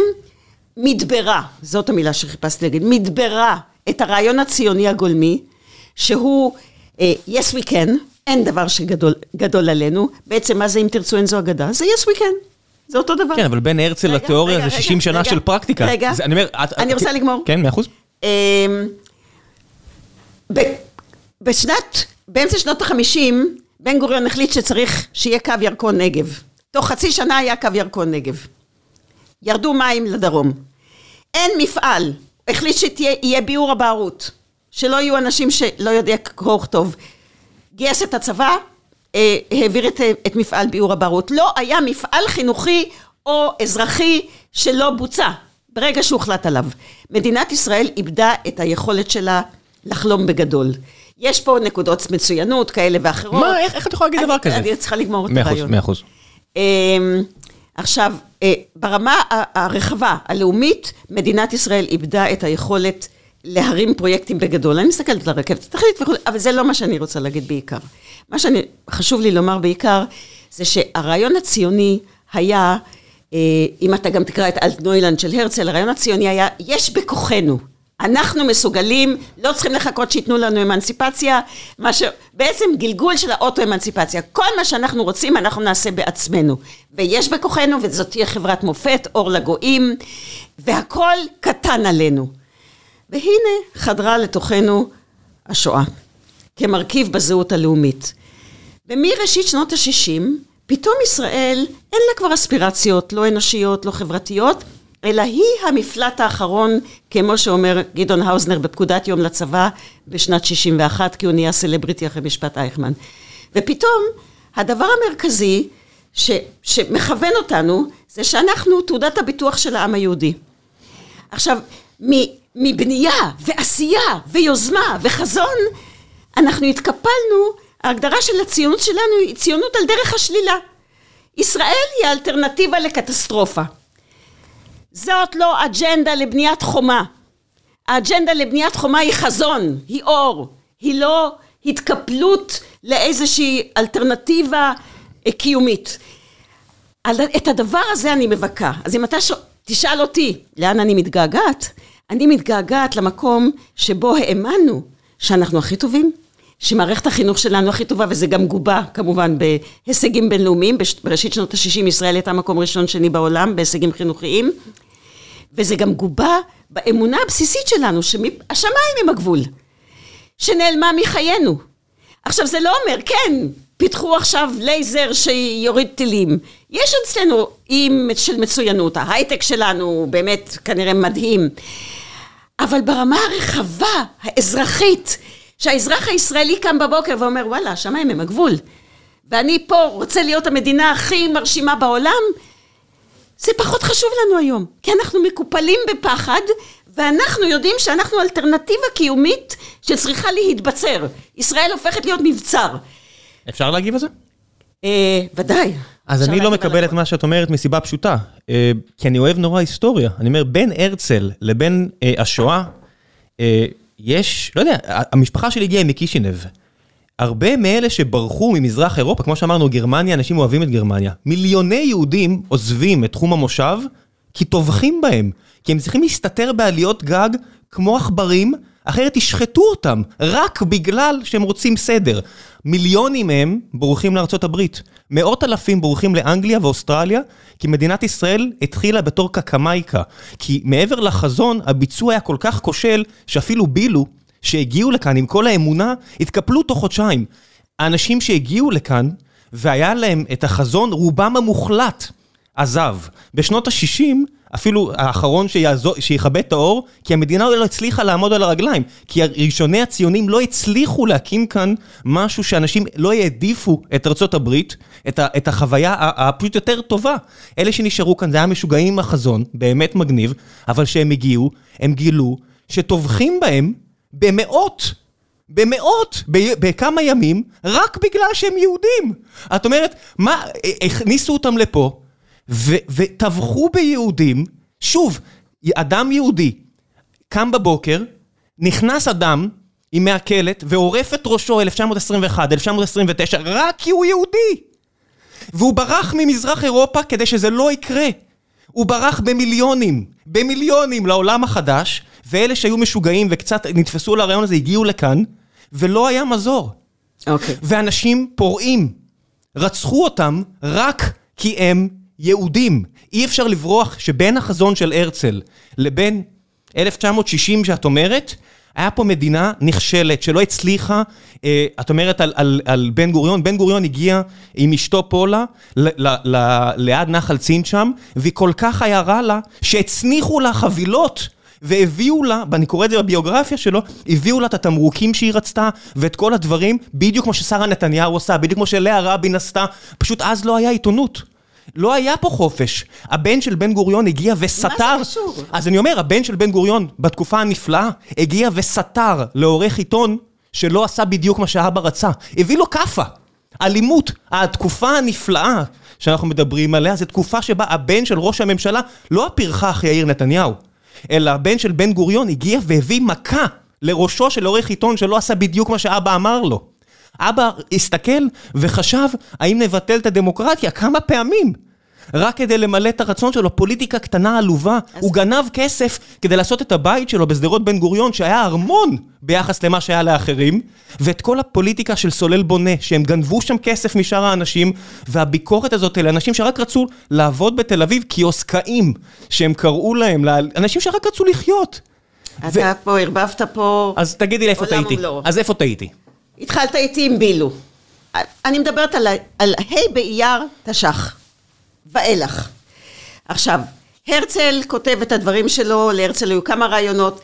מדברה, זאת המילה שחיפשתי להגיד, מדברה את הרעיון הציוני הגולמי, שהוא אה, yes we can, אין דבר שגדול גדול עלינו, בעצם מה זה אם תרצו אין זו אגדה, זה yes we can, זה אותו דבר. כן, אבל בין הרצל לתיאוריה זה רגע, 60 שנה של פרקטיקה. רגע. אני אומר... אני רוצה לגמור. כן, מאה אחוז. אמ, בשנת, באמצע שנות החמישים, בן גוריון החליט שצריך שיהיה קו ירקון נגב. תוך חצי שנה היה קו ירקון נגב. ירדו מים לדרום. אין מפעל, החליט שיהיה ביעור הבערות. שלא יהיו אנשים שלא יודע קרוא וכתוב. גייס את הצבא, אה, העביר את, את מפעל ביעור הבערות. לא היה מפעל חינוכי או אזרחי שלא בוצע ברגע שהוחלט עליו. מדינת ישראל איבדה את היכולת שלה לחלום בגדול. יש פה נקודות מצוינות כאלה ואחרות. מה, איך- איך את יכולה להגיד אני- דבר כזה? אני צריכה לגמור את מאה אחוז, הרעיון. מאה אחוז. אמ, עכשיו, אה, ברמה הרחבה, הלאומית, מדינת ישראל איבדה את היכולת להרים פרויקטים בגדול. אני מסתכלת על הרכבת, תחליט וכו', אבל זה לא מה שאני רוצה להגיד בעיקר. מה שאני, חשוב לי לומר בעיקר, זה שהרעיון הציוני היה, אה, אם אתה גם תקרא את אלטנוילנד של הרצל, הרעיון הציוני היה, יש בכוחנו. אנחנו מסוגלים, לא צריכים לחכות שייתנו לנו אמנציפציה, מה ש... בעצם גלגול של האוטו-אמנציפציה. כל מה שאנחנו רוצים, אנחנו נעשה בעצמנו. ויש בכוחנו, וזאת תהיה חברת מופת, אור לגויים, והכל קטן עלינו. והנה חדרה לתוכנו השואה, כמרכיב בזהות הלאומית. ומראשית שנות ה-60, פתאום ישראל אין לה כבר אספירציות, לא אנושיות, לא חברתיות, אלא היא המפלט האחרון, כמו שאומר גדעון האוזנר בפקודת יום לצבא בשנת 61, כי הוא נהיה סלבריטי אחרי משפט אייכמן. ופתאום, הדבר המרכזי ש, שמכוון אותנו, זה שאנחנו תעודת הביטוח של העם היהודי. עכשיו, מ- מבנייה ועשייה ויוזמה וחזון, אנחנו התקפלנו, ההגדרה של הציונות שלנו היא ציונות על דרך השלילה. ישראל היא האלטרנטיבה לקטסטרופה. זאת לא אג'נדה לבניית חומה. האג'נדה לבניית חומה היא חזון, היא אור, היא לא התקפלות לאיזושהי אלטרנטיבה אה, קיומית. את הדבר הזה אני מבכה. אז אם אתה ש... תשאל אותי, לאן אני מתגעגעת? אני מתגעגעת למקום שבו האמנו שאנחנו הכי טובים, שמערכת החינוך שלנו הכי טובה, וזה גם גובה כמובן בהישגים בינלאומיים. בראשית שנות ה-60 ישראל הייתה מקום ראשון שני בעולם בהישגים חינוכיים. וזה גם גובה באמונה הבסיסית שלנו, שהשמיים הם הגבול, שנעלמה מחיינו. עכשיו, זה לא אומר, כן, פיתחו עכשיו לייזר שיוריד טילים. יש אצלנו אי של מצוינות, ההייטק שלנו באמת כנראה מדהים. אבל ברמה הרחבה, האזרחית, שהאזרח הישראלי קם בבוקר ואומר, וואלה, השמיים הם הגבול. ואני פה רוצה להיות המדינה הכי מרשימה בעולם, זה פחות חשוב לנו היום. כי אנחנו מקופלים בפחד, ואנחנו יודעים שאנחנו אלטרנטיבה קיומית שצריכה להתבצר. ישראל הופכת להיות מבצר. אפשר להגיב על זה? אה, ודאי. אז אני לא מקבל את מה שאת אומרת מסיבה פשוטה, אה, כי אני אוהב נורא היסטוריה. אני אומר, בין הרצל לבין אה, השואה, יש, לא יודע, המשפחה שלי הגיעה מקישינב. הרבה מאלה שברחו ממזרח אירופה, כמו שאמרנו, גרמניה, אנשים אוהבים את גרמניה. מיליוני יהודים עוזבים את תחום המושב, כי טובחים בהם. כי הם צריכים להסתתר בעליות גג כמו עכברים, אחרת ישחטו אותם, רק בגלל שהם רוצים סדר. מיליונים מהם בורחים לארצות הברית. מאות אלפים בורחים לאנגליה ואוסטרליה, כי מדינת ישראל התחילה בתור קקמייקה. כי מעבר לחזון, הביצוע היה כל כך כושל, שאפילו בילו, שהגיעו לכאן עם כל האמונה, התקפלו תוך חודשיים. האנשים שהגיעו לכאן, והיה להם את החזון, רובם המוחלט עזב. בשנות ה-60, אפילו האחרון שיכבה את האור, כי המדינה לא הצליחה לעמוד על הרגליים. כי ראשוני הציונים לא הצליחו להקים כאן משהו שאנשים לא העדיפו את ארצות הברית, את, ה, את החוויה הפשוט יותר טובה. אלה שנשארו כאן, זה היה משוגעים עם החזון, באמת מגניב, אבל כשהם הגיעו, הם גילו שטובחים בהם במאות. במאות, בכמה ימים, רק בגלל שהם יהודים. את אומרת, מה, הכניסו אותם לפה, וטבחו ביהודים, שוב, אדם יהודי קם בבוקר, נכנס אדם עם מעכלת ועורף את ראשו 1921, 1929, רק כי הוא יהודי. והוא ברח ממזרח אירופה כדי שזה לא יקרה. הוא ברח במיליונים, במיליונים לעולם החדש, ואלה שהיו משוגעים וקצת נתפסו על הרעיון הזה הגיעו לכאן, ולא היה מזור. אוקיי. Okay. ואנשים פורעים, רצחו אותם רק כי הם יהודים. אי אפשר לברוח שבין החזון של הרצל לבין 1960 שאת אומרת, היה פה מדינה נכשלת שלא הצליחה, אה, את אומרת על, על, על בן גוריון, בן גוריון הגיע עם אשתו פולה ל, ל, ל, ליד נחל צין שם, והיא כל כך היה רע לה, שהצניחו לה חבילות. והביאו לה, ואני קורא את זה בביוגרפיה שלו, הביאו לה את התמרוקים שהיא רצתה, ואת כל הדברים, בדיוק כמו ששרה נתניהו עושה, בדיוק כמו שלאה רבין עשתה, פשוט אז לא היה עיתונות. לא היה פה חופש. הבן של בן גוריון הגיע וסתר... מה זה קשור? אז אני אומר, הבן של בן גוריון, בתקופה הנפלאה, הגיע וסתר לעורך עיתון שלא עשה בדיוק מה שאבא רצה. הביא לו כאפה. אלימות. התקופה הנפלאה שאנחנו מדברים עליה, זו תקופה שבה הבן של ראש הממשלה, לא הפרחח יאיר נתניהו, אלא הבן של בן גוריון הגיע והביא מכה לראשו של עורך עיתון שלא עשה בדיוק מה שאבא אמר לו. אבא הסתכל וחשב, האם נבטל את הדמוקרטיה? כמה פעמים? רק כדי למלא את הרצון שלו, פוליטיקה קטנה עלובה. הוא גנב כסף כדי לעשות את הבית שלו בשדרות בן גוריון, שהיה ארמון ביחס למה שהיה לאחרים, ואת כל הפוליטיקה של סולל בונה, שהם גנבו שם כסף משאר האנשים, והביקורת הזאת אלה אנשים שרק רצו לעבוד בתל אביב קיוסקאים, שהם קראו להם, אנשים שרק רצו לחיות. אתה פה ערבבת פה... אז תגידי לי איפה טעיתי. אז איפה טעיתי? התחלת איתי עם בילו. אני מדברת על, על ה' באייר תש"ח, ואילך. עכשיו, הרצל כותב את הדברים שלו, להרצל היו כמה רעיונות.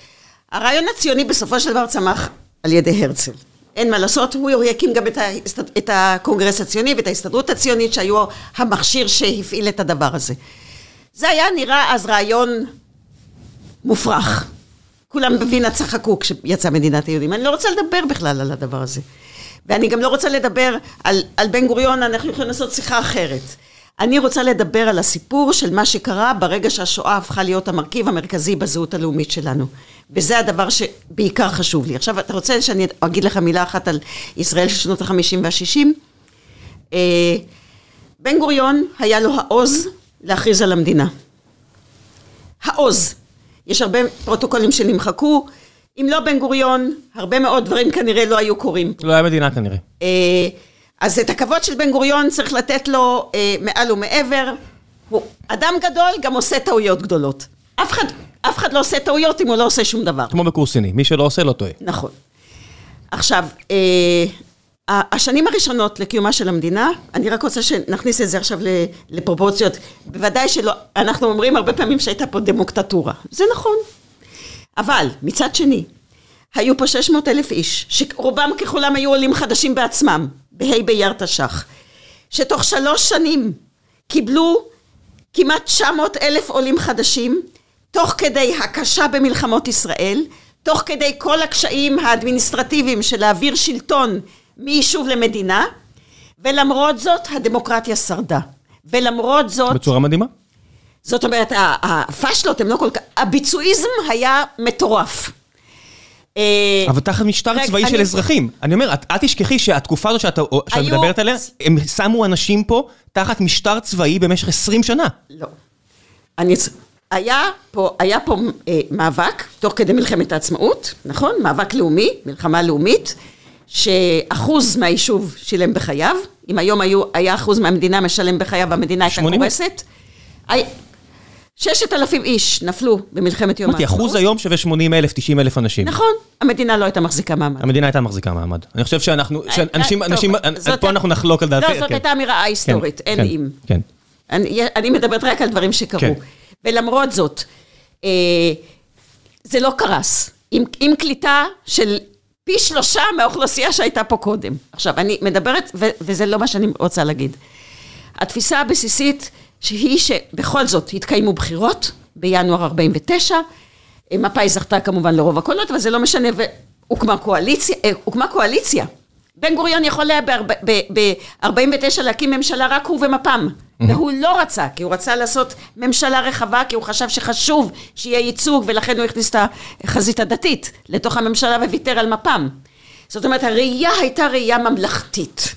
הרעיון הציוני בסופו של דבר צמח על ידי הרצל. אין מה לעשות, הוא יקים גם את, ההסתד... את הקונגרס הציוני ואת ההסתדרות הציונית שהיו המכשיר שהפעיל את הדבר הזה. זה היה נראה אז רעיון מופרך. כולם בווינה צחקו כשיצאה מדינת היהודים. אני לא רוצה לדבר בכלל על הדבר הזה. ואני גם לא רוצה לדבר על, על בן גוריון, אנחנו יכולים לעשות שיחה אחרת. אני רוצה לדבר על הסיפור של מה שקרה ברגע שהשואה הפכה להיות המרכיב המרכזי בזהות הלאומית שלנו. וזה הדבר שבעיקר חשוב לי. עכשיו, אתה רוצה שאני אגיד לך מילה אחת על ישראל של שנות החמישים והשישים? אה, בן גוריון היה לו העוז להכריז על המדינה. העוז. יש הרבה פרוטוקולים שנמחקו. אם לא בן גוריון, הרבה מאוד דברים כנראה לא היו קורים. לא היה מדינה כנראה. אז את הכבוד של בן גוריון צריך לתת לו אה, מעל ומעבר. הוא אדם גדול, גם עושה טעויות גדולות. אף אחד, אף אחד לא עושה טעויות אם הוא לא עושה שום דבר. כמו בקורסיני, מי שלא עושה לא טועה. נכון. עכשיו, אה, השנים הראשונות לקיומה של המדינה, אני רק רוצה שנכניס את זה עכשיו לפרופורציות, בוודאי שלא, אנחנו אומרים הרבה פעמים שהייתה פה דמוקטטורה, זה נכון, אבל מצד שני, היו פה 600 אלף איש, שרובם ככולם היו עולים חדשים בעצמם, בה' באייר תש"ח, שתוך שלוש שנים קיבלו כמעט 900 אלף עולים חדשים, תוך כדי הקשה במלחמות ישראל, תוך כדי כל הקשיים האדמיניסטרטיביים של להעביר שלטון מיישוב למדינה, ולמרות זאת הדמוקרטיה שרדה. ולמרות זאת... בצורה מדהימה. זאת אומרת, הפשלות הם לא כל כך... הביצועיזם היה מטורף. אה, אבל תחת משטר צבאי של אזרחים. אני אומר, את תשכחי שהתקופה הזו שאת מדברת עליה, הם שמו אנשים פה תחת משטר צבאי במשך 20 שנה. לא. אני... היה פה, היה פה אה, מאבק, תוך כדי מלחמת העצמאות, נכון? מאבק לאומי, מלחמה לאומית, שאחוז מהיישוב שילם בחייו, אם היום היו, היה אחוז מהמדינה משלם בחייו, המדינה הייתה קורסת. ששת אלפים איש נפלו במלחמת יום העצמאות. אחוז היום שווה 80 אלף, 90 אלף אנשים. נכון, המדינה לא הייתה מחזיקה מעמד. המדינה הייתה מחזיקה מעמד. אני חושב שאנחנו, שאנשים, אנשים, פה אנחנו נחלוק על דעתי. לא, זאת כן. הייתה אמירה היסטורית, כן, אין כן, אם. כן. אני מדברת רק על דברים שקרו. ולמרות זאת, אה, זה לא קרס. עם קליטה של פי שלושה מהאוכלוסייה שהייתה פה קודם. עכשיו, אני מדברת, וזה לא מה שאני רוצה להגיד. התפיסה הבסיסית שהיא שבכל זאת התקיימו בחירות בינואר 49, מפא"י זכתה כמובן לרוב הקולות, אבל זה לא משנה, והוקמה קואליציה, אה, הוקמה קואליציה. בן גוריון יכול היה ב-49 להקים ממשלה רק הוא ומפ"ם, והוא לא רצה, כי הוא רצה לעשות ממשלה רחבה, כי הוא חשב שחשוב שיהיה ייצוג, ולכן הוא הכניס את החזית הדתית לתוך הממשלה וויתר על מפ"ם. זאת אומרת, הראייה הייתה ראייה ממלכתית.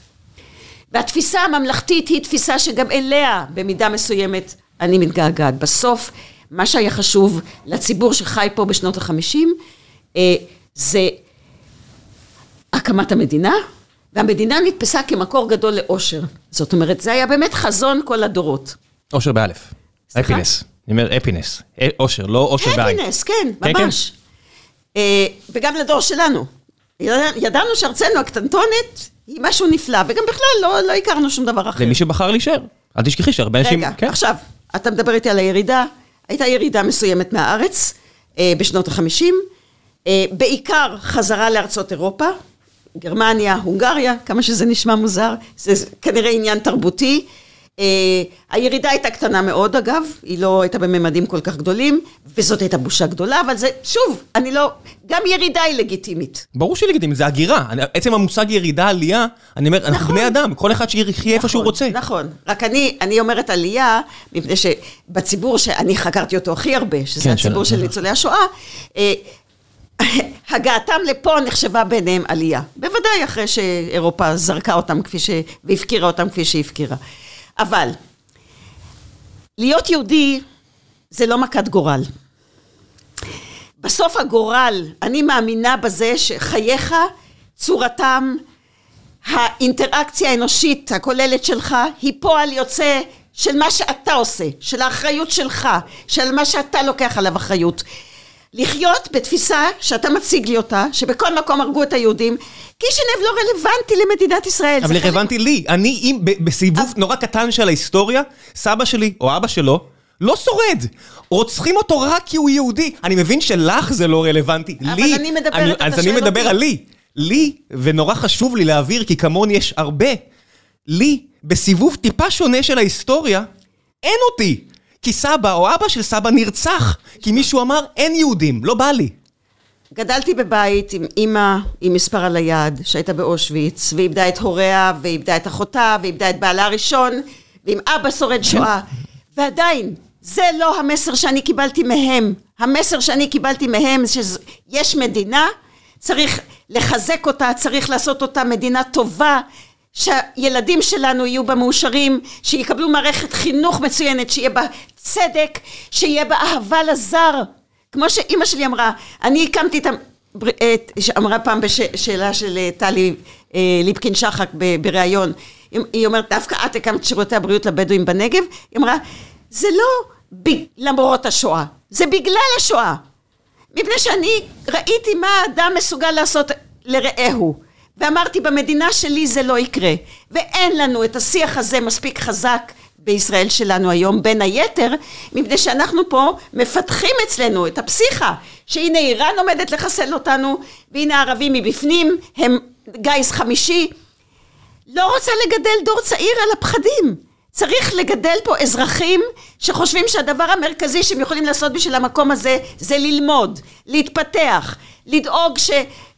והתפיסה הממלכתית היא תפיסה שגם אליה במידה מסוימת אני מתגעגעת. בסוף, מה שהיה חשוב לציבור שחי פה בשנות החמישים, אה, זה הקמת המדינה, והמדינה נתפסה כמקור גדול לאושר. זאת אומרת, זה היה באמת חזון כל הדורות. אושר באלף. אפינס. אני אומר אפינס. אושר, לא אושר בעין. אפינס, כן, כן, כן. ממש. אה, וגם לדור שלנו. ידענו שארצנו הקטנטונת היא משהו נפלא, וגם בכלל לא, לא הכרנו שום דבר אחר. למי שבחר להישאר. אל תשכחי שהרבה אנשים... רגע, כן. עכשיו, אתה מדבר איתי על הירידה. הייתה ירידה מסוימת מהארץ אה, בשנות החמישים. אה, בעיקר חזרה לארצות אירופה, גרמניה, הונגריה, כמה שזה נשמע מוזר, זה כנראה עניין תרבותי. Uh, הירידה הייתה קטנה מאוד אגב, היא לא הייתה בממדים כל כך גדולים, וזאת הייתה בושה גדולה, אבל זה, שוב, אני לא, גם ירידה היא לגיטימית. ברור שהיא לגיטימית, זה הגירה. עצם המושג ירידה, עלייה, אני אומר, נכון. אנחנו בני אדם, כל אחד שיחיה נכון, איפה שהוא נכון, רוצה. נכון, רק אני, אני אומרת עלייה, מפני שבציבור שאני חקרתי אותו הכי הרבה, שזה כן, הציבור של, ניצולי השואה, uh, הגעתם לפה נחשבה ביניהם עלייה. בוודאי אחרי שאירופה זרקה אותם כפי ש... והפקירה אותם כפי שהפקירה. אבל להיות יהודי זה לא מכת גורל. בסוף הגורל, אני מאמינה בזה שחייך, צורתם, האינטראקציה האנושית הכוללת שלך היא פועל יוצא של מה שאתה עושה, של האחריות שלך, של מה שאתה לוקח עליו אחריות. לחיות בתפיסה שאתה מציג לי אותה, שבכל מקום הרגו את היהודים, קישינב לא רלוונטי למדינת ישראל. אבל רלוונטי לי. אני, אם בסיבוב נורא קטן של ההיסטוריה, סבא שלי או אבא שלו, לא שורד. רוצחים אותו רק כי הוא יהודי. אני מבין שלך זה לא רלוונטי. אבל לי, אני מדברת, אני, אתה שואל אותי. אז אני מדבר על לי. לי, ונורא חשוב לי להעביר, כי כמוני יש הרבה, לי, בסיבוב טיפה שונה של ההיסטוריה, אין אותי. כי סבא או אבא של סבא נרצח, כי מישהו אמר אין יהודים, לא בא לי. גדלתי בבית עם אימא עם מספר על היד, שהייתה באושוויץ, ואיבדה את הוריה, ואיבדה את אחותה, ואיבדה את בעלה הראשון, ועם אבא שורד שואה. ועדיין, זה לא המסר שאני קיבלתי מהם. המסר שאני קיבלתי מהם שיש מדינה, צריך לחזק אותה, צריך לעשות אותה מדינה טובה, שהילדים שלנו יהיו בה מאושרים, שיקבלו מערכת חינוך מצוינת, שיהיה בה צדק, שיהיה בה אהבה לזר. כמו שאימא שלי אמרה, אני הקמתי את ה... אמרה פעם בשאלה של אה, טלי אה, ליפקין שחק בריאיון, היא אומרת, דווקא את הקמת שירותי הבריאות לבדואים בנגב? היא אמרה, זה לא למרות השואה, זה בגלל השואה. מפני שאני ראיתי מה האדם מסוגל לעשות לרעהו. ואמרתי, במדינה שלי זה לא יקרה. ואין לנו את השיח הזה מספיק חזק בישראל שלנו היום, בין היתר, מפני שאנחנו פה מפתחים אצלנו את הפסיכה, שהנה איראן עומדת לחסל אותנו, והנה הערבים מבפנים, הם גיס חמישי. לא רוצה לגדל דור צעיר על הפחדים. צריך לגדל פה אזרחים שחושבים שהדבר המרכזי שהם יכולים לעשות בשביל המקום הזה זה ללמוד, להתפתח, לדאוג ש...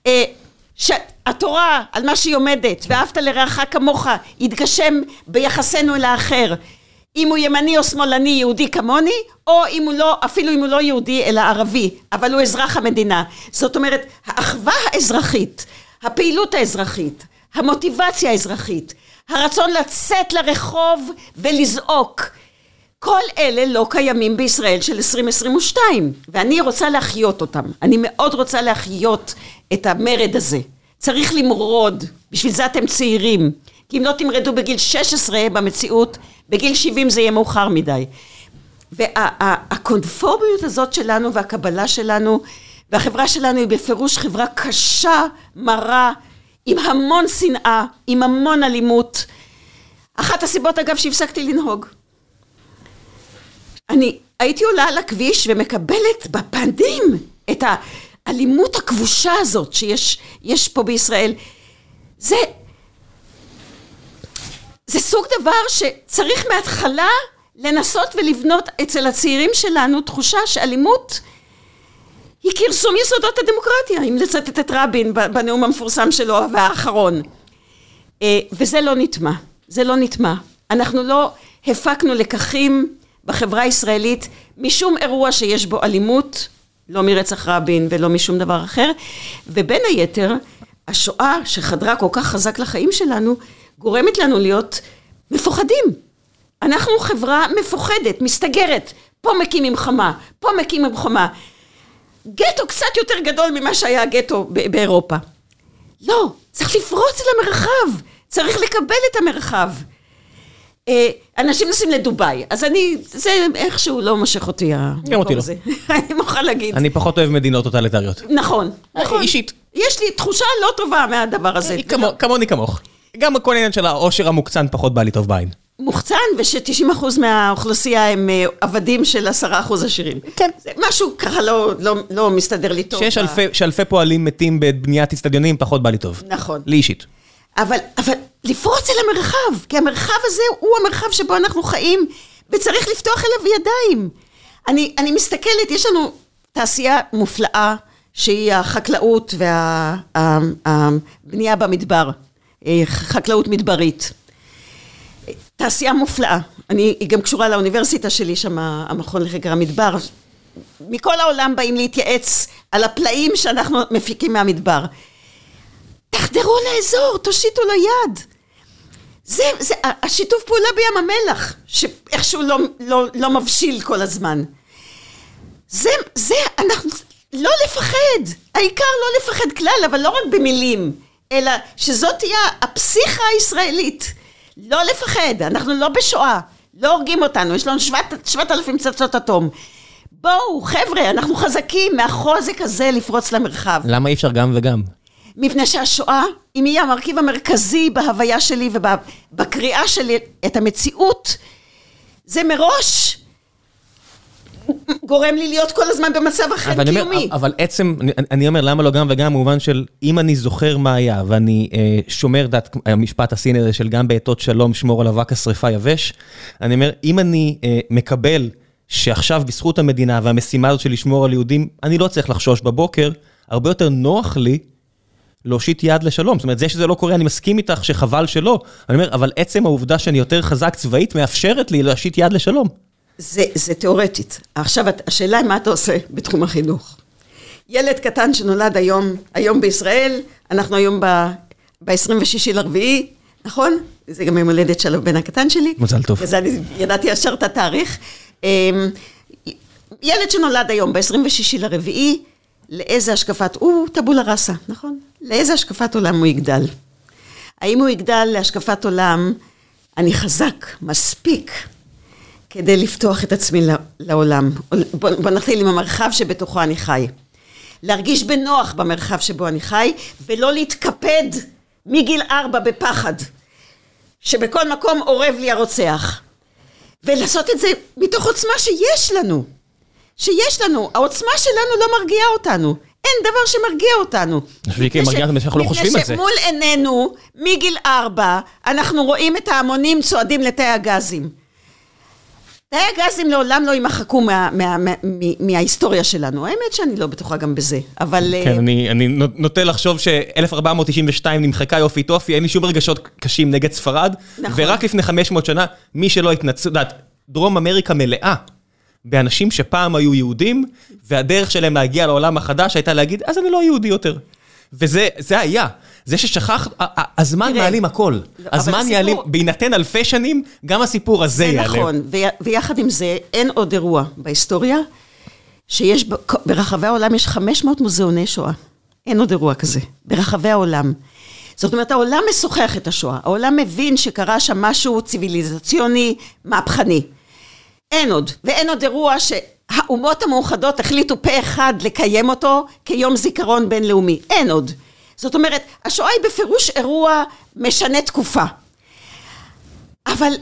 אה, שהתורה על מה שהיא עומדת, ואהבת לרעך כמוך, יתגשם ביחסנו אל האחר. אם הוא ימני או שמאלני, יהודי כמוני, או אם הוא לא, אפילו אם הוא לא יהודי, אלא ערבי, אבל הוא אזרח המדינה. זאת אומרת, האחווה האזרחית, הפעילות האזרחית, המוטיבציה האזרחית, הרצון לצאת לרחוב ולזעוק, כל אלה לא קיימים בישראל של 2022, ואני רוצה להחיות אותם. אני מאוד רוצה להחיות את המרד הזה. צריך למרוד, בשביל זה אתם צעירים. כי אם לא תמרדו בגיל 16 במציאות, בגיל 70 זה יהיה מאוחר מדי. והקונפורמיות הזאת שלנו והקבלה שלנו והחברה שלנו היא בפירוש חברה קשה, מרה, עם המון שנאה, עם המון אלימות. אחת הסיבות אגב שהפסקתי לנהוג. אני הייתי עולה על הכביש ומקבלת בפנים את האלימות הכבושה הזאת שיש פה בישראל. זה, זה סוג דבר שצריך מההתחלה לנסות ולבנות אצל הצעירים שלנו תחושה שאלימות היא כרסום יסודות הדמוקרטיה, אם לצטט את רבין בנאום המפורסם שלו והאחרון. אה, וזה לא נטמע, זה לא נטמע. אנחנו לא הפקנו לקחים בחברה הישראלית משום אירוע שיש בו אלימות, לא מרצח רבין ולא משום דבר אחר, ובין היתר, השואה שחדרה כל כך חזק לחיים שלנו, גורמת לנו להיות מפוחדים. אנחנו חברה מפוחדת, מסתגרת, פה מקימים חמה, פה מקימים חמה. גטו קצת יותר גדול ממה שהיה הגטו באירופה. לא, צריך לפרוץ אל המרחב, צריך לקבל את המרחב. אה, אנשים נוסעים לדובאי, אז אני, זה איכשהו לא מושך אותי גם אותי לא. אני מוכרחה להגיד. אני פחות אוהב מדינות טוטליטריות. נכון, נכון. אישית. יש לי תחושה לא טובה מהדבר הזה. כמוני כמוך. גם כל העניין של העושר המוקצן פחות בא לי טוב בעין. מוחצן, וש-90% מהאוכלוסייה הם אה, עבדים של 10% עשירים. כן. זה משהו ככה לא, לא, לא מסתדר לי טוב. שיש אלפי, שאלפי פועלים מתים בבניית אצטדיונים, פחות בא לי טוב. נכון. לי אישית. אבל, אבל לפרוץ אל המרחב, כי המרחב הזה הוא המרחב שבו אנחנו חיים, וצריך לפתוח אליו ידיים. אני, אני מסתכלת, יש לנו תעשייה מופלאה, שהיא החקלאות והבנייה במדבר, אה, חקלאות מדברית. תעשייה מופלאה. אני, היא גם קשורה לאוניברסיטה שלי, שם המכון לחקר המדבר. מכל העולם באים להתייעץ על הפלאים שאנחנו מפיקים מהמדבר. תחדרו לאזור, תושיטו לו יד. זה, זה, השיתוף פעולה בים המלח, שאיכשהו לא, לא, לא מבשיל כל הזמן. זה, זה, אנחנו, לא לפחד. העיקר לא לפחד כלל, אבל לא רק במילים, אלא שזאת תהיה הפסיכה הישראלית. לא לפחד, אנחנו לא בשואה, לא הורגים אותנו, יש לנו שבעת אלפים פצצות אטום. בואו, חבר'ה, אנחנו חזקים מהחוזק הזה לפרוץ למרחב. למה אי אפשר גם וגם? מפני שהשואה, אם היא המרכיב המרכזי בהוויה שלי ובקריאה שלי את המציאות, זה מראש גורם לי להיות כל הזמן במצב אחר קיומי. אבל עצם, אני, אני אומר, למה לא גם וגם, במובן של אם אני זוכר מה היה, ואני אה, שומר דעת, המשפט הסיני הזה של גם בעתות שלום, שמור על אבק השרפה יבש, אני אומר, אם אני אה, מקבל שעכשיו בזכות המדינה והמשימה הזאת של לשמור על יהודים, אני לא צריך לחשוש בבוקר, הרבה יותר נוח לי להושיט יד לשלום. זאת אומרת, זה שזה לא קורה, אני מסכים איתך שחבל שלא. אני אומר, אבל עצם העובדה שאני יותר חזק צבאית מאפשרת לי להושיט יד לשלום. זה, זה תיאורטית. עכשיו, השאלה היא מה אתה עושה בתחום החינוך. ילד קטן שנולד היום, היום בישראל, אנחנו היום ב-26 לרביעי, נכון? זה גם יום הולדת של הבן הקטן שלי. מזל טוב. וזה אני ידעתי ישר את התאריך. אמ, ילד שנולד היום ב-26 לרביעי, לאיזה השקפת, הוא טבולה ראסה, נכון? לאיזה השקפת עולם הוא יגדל? האם הוא יגדל להשקפת עולם, אני חזק, מספיק, כדי לפתוח את עצמי לעולם. בוא, בוא נתחיל עם המרחב שבתוכו אני חי. להרגיש בנוח במרחב שבו אני חי, ולא להתקפד מגיל ארבע בפחד, שבכל מקום אורב לי הרוצח. ולעשות את זה מתוך עוצמה שיש לנו. שיש לנו. העוצמה שלנו לא מרגיעה אותנו. אין דבר שמרגיע אותנו. אותנו שאנחנו לא חושבים על זה. מפני שמול עינינו, מגיל ארבע, אנחנו רואים את ההמונים צועדים לתאי הגזים. תאי הגזים לעולם לא יימחקו מה, מה, מה, מה, מההיסטוריה שלנו. האמת שאני לא בטוחה גם בזה, אבל... כן, uh... אני, אני נוטה לחשוב ש-1492 נמחקה יופי טופי, אין לי שום רגשות קשים נגד ספרד. נכון. ורק לפני 500 שנה, מי שלא התנצל, יודעת, דרום אמריקה מלאה באנשים שפעם היו יהודים, והדרך שלהם להגיע לעולם החדש הייתה להגיד, אז אני לא יהודי יותר. וזה היה. זה ששכח, הזמן מעלים הכל. הזמן יעלים, בהינתן אלפי שנים, גם הסיפור הזה יעלם. זה נכון, ויחד עם זה, אין עוד אירוע בהיסטוריה, שיש, ברחבי העולם יש 500 מוזיאוני שואה. אין עוד אירוע כזה, ברחבי העולם. זאת אומרת, העולם משוחח את השואה. העולם מבין שקרה שם משהו ציוויליזציוני, מהפכני. אין עוד, ואין עוד אירוע שהאומות המאוחדות החליטו פה אחד לקיים אותו כיום זיכרון בינלאומי. אין עוד. זאת אומרת, השואה היא בפירוש אירוע משנה תקופה. אבל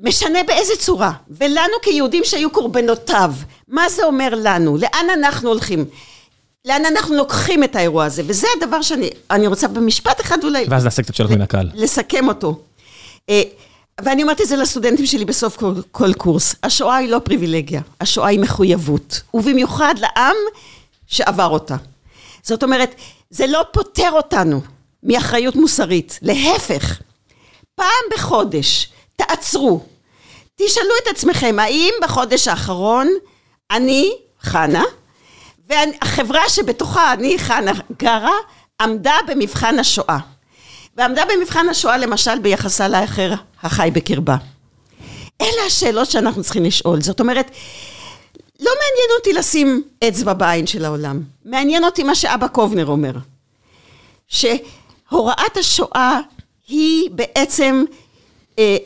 משנה באיזה צורה? ולנו כיהודים שהיו קורבנותיו, מה זה אומר לנו? לאן אנחנו הולכים? לאן אנחנו לוקחים את האירוע הזה? וזה הדבר שאני רוצה במשפט אחד אולי... ואז נעשה קצת שאלות מן הקהל. לסכם אותו. ואני אומרת את זה לסטודנטים שלי בסוף כל, כל קורס. השואה היא לא פריבילגיה, השואה היא מחויבות. ובמיוחד לעם שעבר אותה. זאת אומרת, זה לא פוטר אותנו מאחריות מוסרית, להפך. פעם בחודש תעצרו, תשאלו את עצמכם, האם בחודש האחרון אני, חנה, והחברה שבתוכה אני, חנה, גרה, עמדה במבחן השואה. ועמדה במבחן השואה למשל ביחסה לאחר החי בקרבה. אלה השאלות שאנחנו צריכים לשאול. זאת אומרת, לא מעניין אותי לשים אצבע בעין של העולם. מעניין אותי מה שאבא קובנר אומר. שהוראת השואה היא בעצם אה,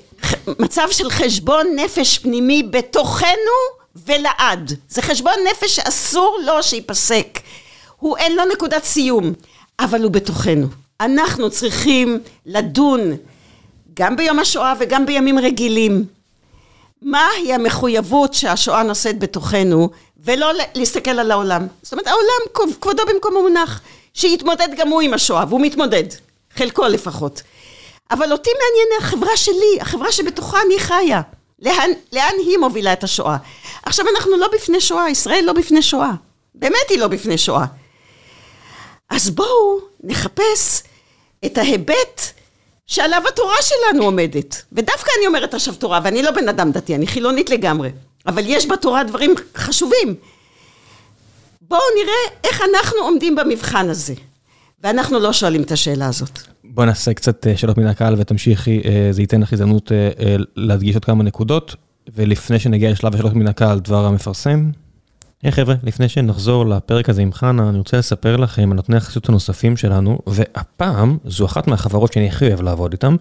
מצב של חשבון נפש פנימי בתוכנו ולעד. זה חשבון נפש שאסור לו שייפסק. הוא אין לו נקודת סיום, אבל הוא בתוכנו. אנחנו צריכים לדון גם ביום השואה וגם בימים רגילים. מהי המחויבות שהשואה נושאת בתוכנו, ולא להסתכל על העולם. זאת אומרת, העולם כבודו במקומו מונח, שיתמודד גם הוא עם השואה, והוא מתמודד, חלקו לפחות. אבל אותי מעניין החברה שלי, החברה שבתוכה אני חיה. לאן, לאן היא מובילה את השואה? עכשיו אנחנו לא בפני שואה, ישראל לא בפני שואה. באמת היא לא בפני שואה. אז בואו נחפש את ההיבט שעליו התורה שלנו עומדת. ודווקא אני אומרת עכשיו תורה, ואני לא בן אדם דתי, אני חילונית לגמרי. אבל יש בתורה דברים חשובים. בואו נראה איך אנחנו עומדים במבחן הזה. ואנחנו לא שואלים את השאלה הזאת. בואו נעשה קצת אה, שאלות מן הקהל ותמשיכי, אה, זה ייתן לך הזדמנות אה, להדגיש עוד כמה נקודות. ולפני שנגיע לשלב השאלות מן הקהל, דבר המפרסם. היי hey, חבר'ה, לפני שנחזור לפרק הזה עם חנה, אני רוצה לספר לכם על נותני החסות הנוספים שלנו, והפעם זו אחת מהחברות שאני הכי אוהב לעבוד איתן.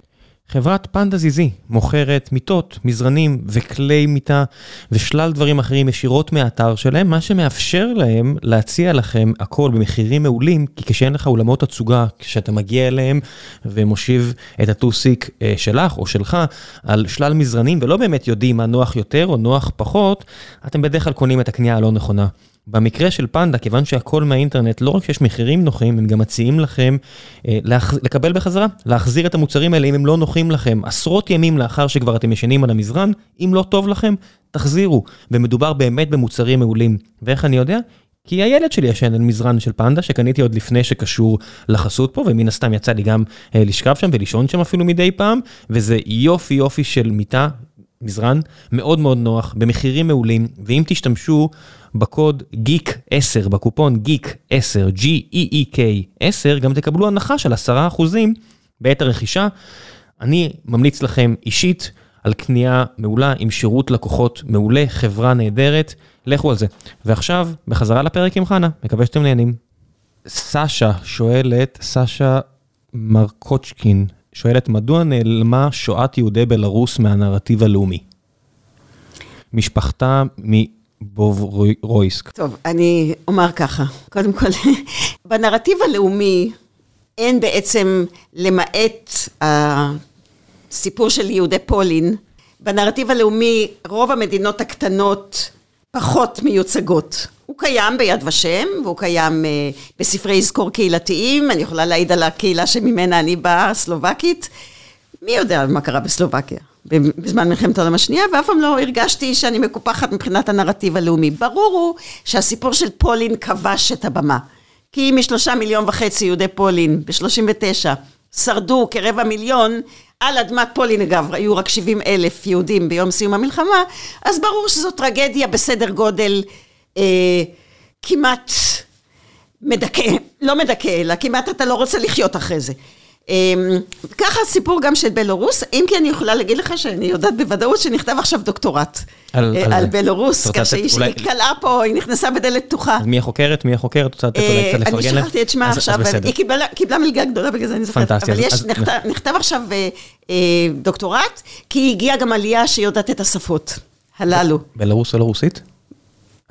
חברת פנדה זיזי מוכרת מיטות, מזרנים וכלי מיטה ושלל דברים אחרים ישירות מהאתר שלהם, מה שמאפשר להם להציע לכם הכל במחירים מעולים, כי כשאין לך אולמות תצוגה, כשאתה מגיע אליהם ומושיב את הטוסיק אה, שלך או שלך על שלל מזרנים ולא באמת יודעים מה נוח יותר או נוח פחות, אתם בדרך כלל קונים את הקנייה הלא נכונה. במקרה של פנדה, כיוון שהכל מהאינטרנט, לא רק שיש מחירים נוחים, הם גם מציעים לכם אה, להח... לקבל בחזרה, להחזיר את המוצרים האלה אם הם לא נוחים לכם. עשרות ימים לאחר שכבר אתם ישנים על המזרן, אם לא טוב לכם, תחזירו. ומדובר באמת במוצרים מעולים. ואיך אני יודע? כי הילד שלי ישן על מזרן של פנדה, שקניתי עוד לפני שקשור לחסות פה, ומן הסתם יצא לי גם אה, לשכב שם ולישון שם אפילו מדי פעם, וזה יופי יופי של מיטה, מזרן, מאוד מאוד נוח, במחירים מעולים, ואם תשתמשו בקוד גיק 10, בקופון גיק 10, G-E-E-K 10, גם תקבלו הנחה של 10% בעת הרכישה. אני ממליץ לכם אישית על קנייה מעולה עם שירות לקוחות מעולה, חברה נהדרת, לכו על זה. ועכשיו, בחזרה לפרק עם חנה, מקווה שאתם נהנים. סשה שואלת, סשה מרקוצ'קין, שואלת, מדוע נעלמה שואת יהודי בלרוס מהנרטיב הלאומי? משפחתה מבוברויסק. טוב, אני אומר ככה, קודם כל, בנרטיב הלאומי אין בעצם, למעט הסיפור של יהודי פולין, בנרטיב הלאומי רוב המדינות הקטנות פחות מיוצגות. הוא קיים ביד ושם, והוא קיים uh, בספרי אזכור קהילתיים, אני יכולה להעיד על הקהילה שממנה אני באה, סלובקית. מי יודע מה קרה בסלובקיה בזמן מלחמת העולם השנייה, ואף פעם לא הרגשתי שאני מקופחת מבחינת הנרטיב הלאומי. ברור הוא שהסיפור של פולין כבש את הבמה. כי משלושה מיליון וחצי יהודי פולין ב-39 שרדו כרבע מיליון, על אדמת פולין אגב, היו רק 70 אלף יהודים ביום סיום המלחמה, אז ברור שזו טרגדיה בסדר גודל אה, כמעט מדכא, לא מדכא, אלא כמעט אתה לא רוצה לחיות אחרי זה. אמ, ככה הסיפור גם של בלרוס, אם כי אני יכולה להגיד לך שאני יודעת בוודאות שנכתב עכשיו דוקטורט על, אה, על, על בלרוס, כך שהיא אולי... קלעה פה, היא נכנסה בדלת פתוחה. מי החוקרת? מי החוקרת? רוצה לתת אולי קצת לפרגן? אני שכחתי את שמה אז, עכשיו, אז היא קיבלה, קיבלה מלגה גדולה בגלל זה אני זוכרת. פנטסטי. אבל יש, אז, נכתב, אז... נכתב עכשיו אה, אה, דוקטורט, כי הגיעה גם עלייה שיודעת את השפות הללו. בלרוס או לא רוסית?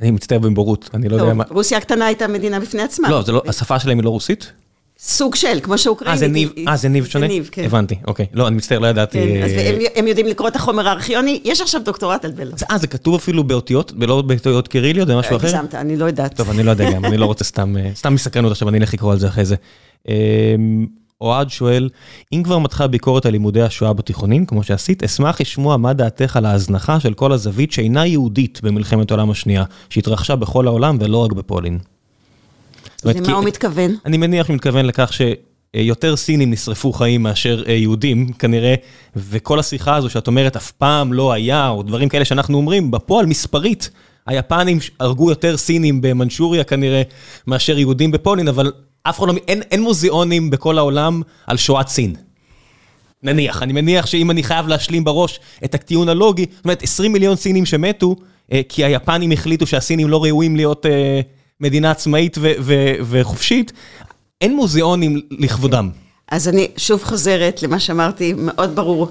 אני מצטער במבורות, אני לא יודע מה... רוסיה הקטנה הייתה מדינה בפני עצמה. לא, לא, השפה שלהם היא לא רוסית? סוג של, כמו שאוקראינית. אה, זה ניב, אה, זה ניב שונה? זה ניב, כן. הבנתי, אוקיי. לא, אני מצטער, לא ידעתי. כן, אז הם, יודעים לקרוא את החומר הארכיוני, יש עכשיו דוקטורט על בלו. אה, זה כתוב אפילו באותיות, ולא באותיות קיריליות, זה משהו אחר? הגזמת, אני לא יודעת. טוב, אני לא יודע גם, אני לא רוצה סתם, אה, סתם מסקרנות עכשיו, אני אלך לקרוא על זה אחרי זה. אמ, אוהד שואל, אם כבר מתחה ביקורת על לימודי השואה בתיכונים, כמו שעשית, אשמח לשמוע מה דעתך על ההזנחה של כל הזווית שאינה יהודית במלחמת העולם השנייה, שהתרחשה בכל העולם ולא רק בפולין. למה הוא מתכוון? אני מניח שהוא מתכוון לכך שיותר סינים נשרפו חיים מאשר אה, יהודים, כנראה, וכל השיחה הזו שאת אומרת, אף פעם לא היה, או דברים כאלה שאנחנו אומרים, בפועל מספרית, היפנים הרגו יותר סינים במנצ'וריה כנראה, מאשר יהודים בפולין, אבל אף אחד לא, אין, אין מוזיאונים בכל העולם על שואת סין. נניח, אני מניח שאם אני חייב להשלים בראש את הטיעון הלוגי, זאת אומרת, 20 מיליון סינים שמתו, אה, כי היפנים החליטו שהסינים לא ראויים להיות אה, מדינה עצמאית ו- ו- וחופשית, אין מוזיאונים לכבודם. אז אני שוב חוזרת למה שאמרתי, מאוד ברור,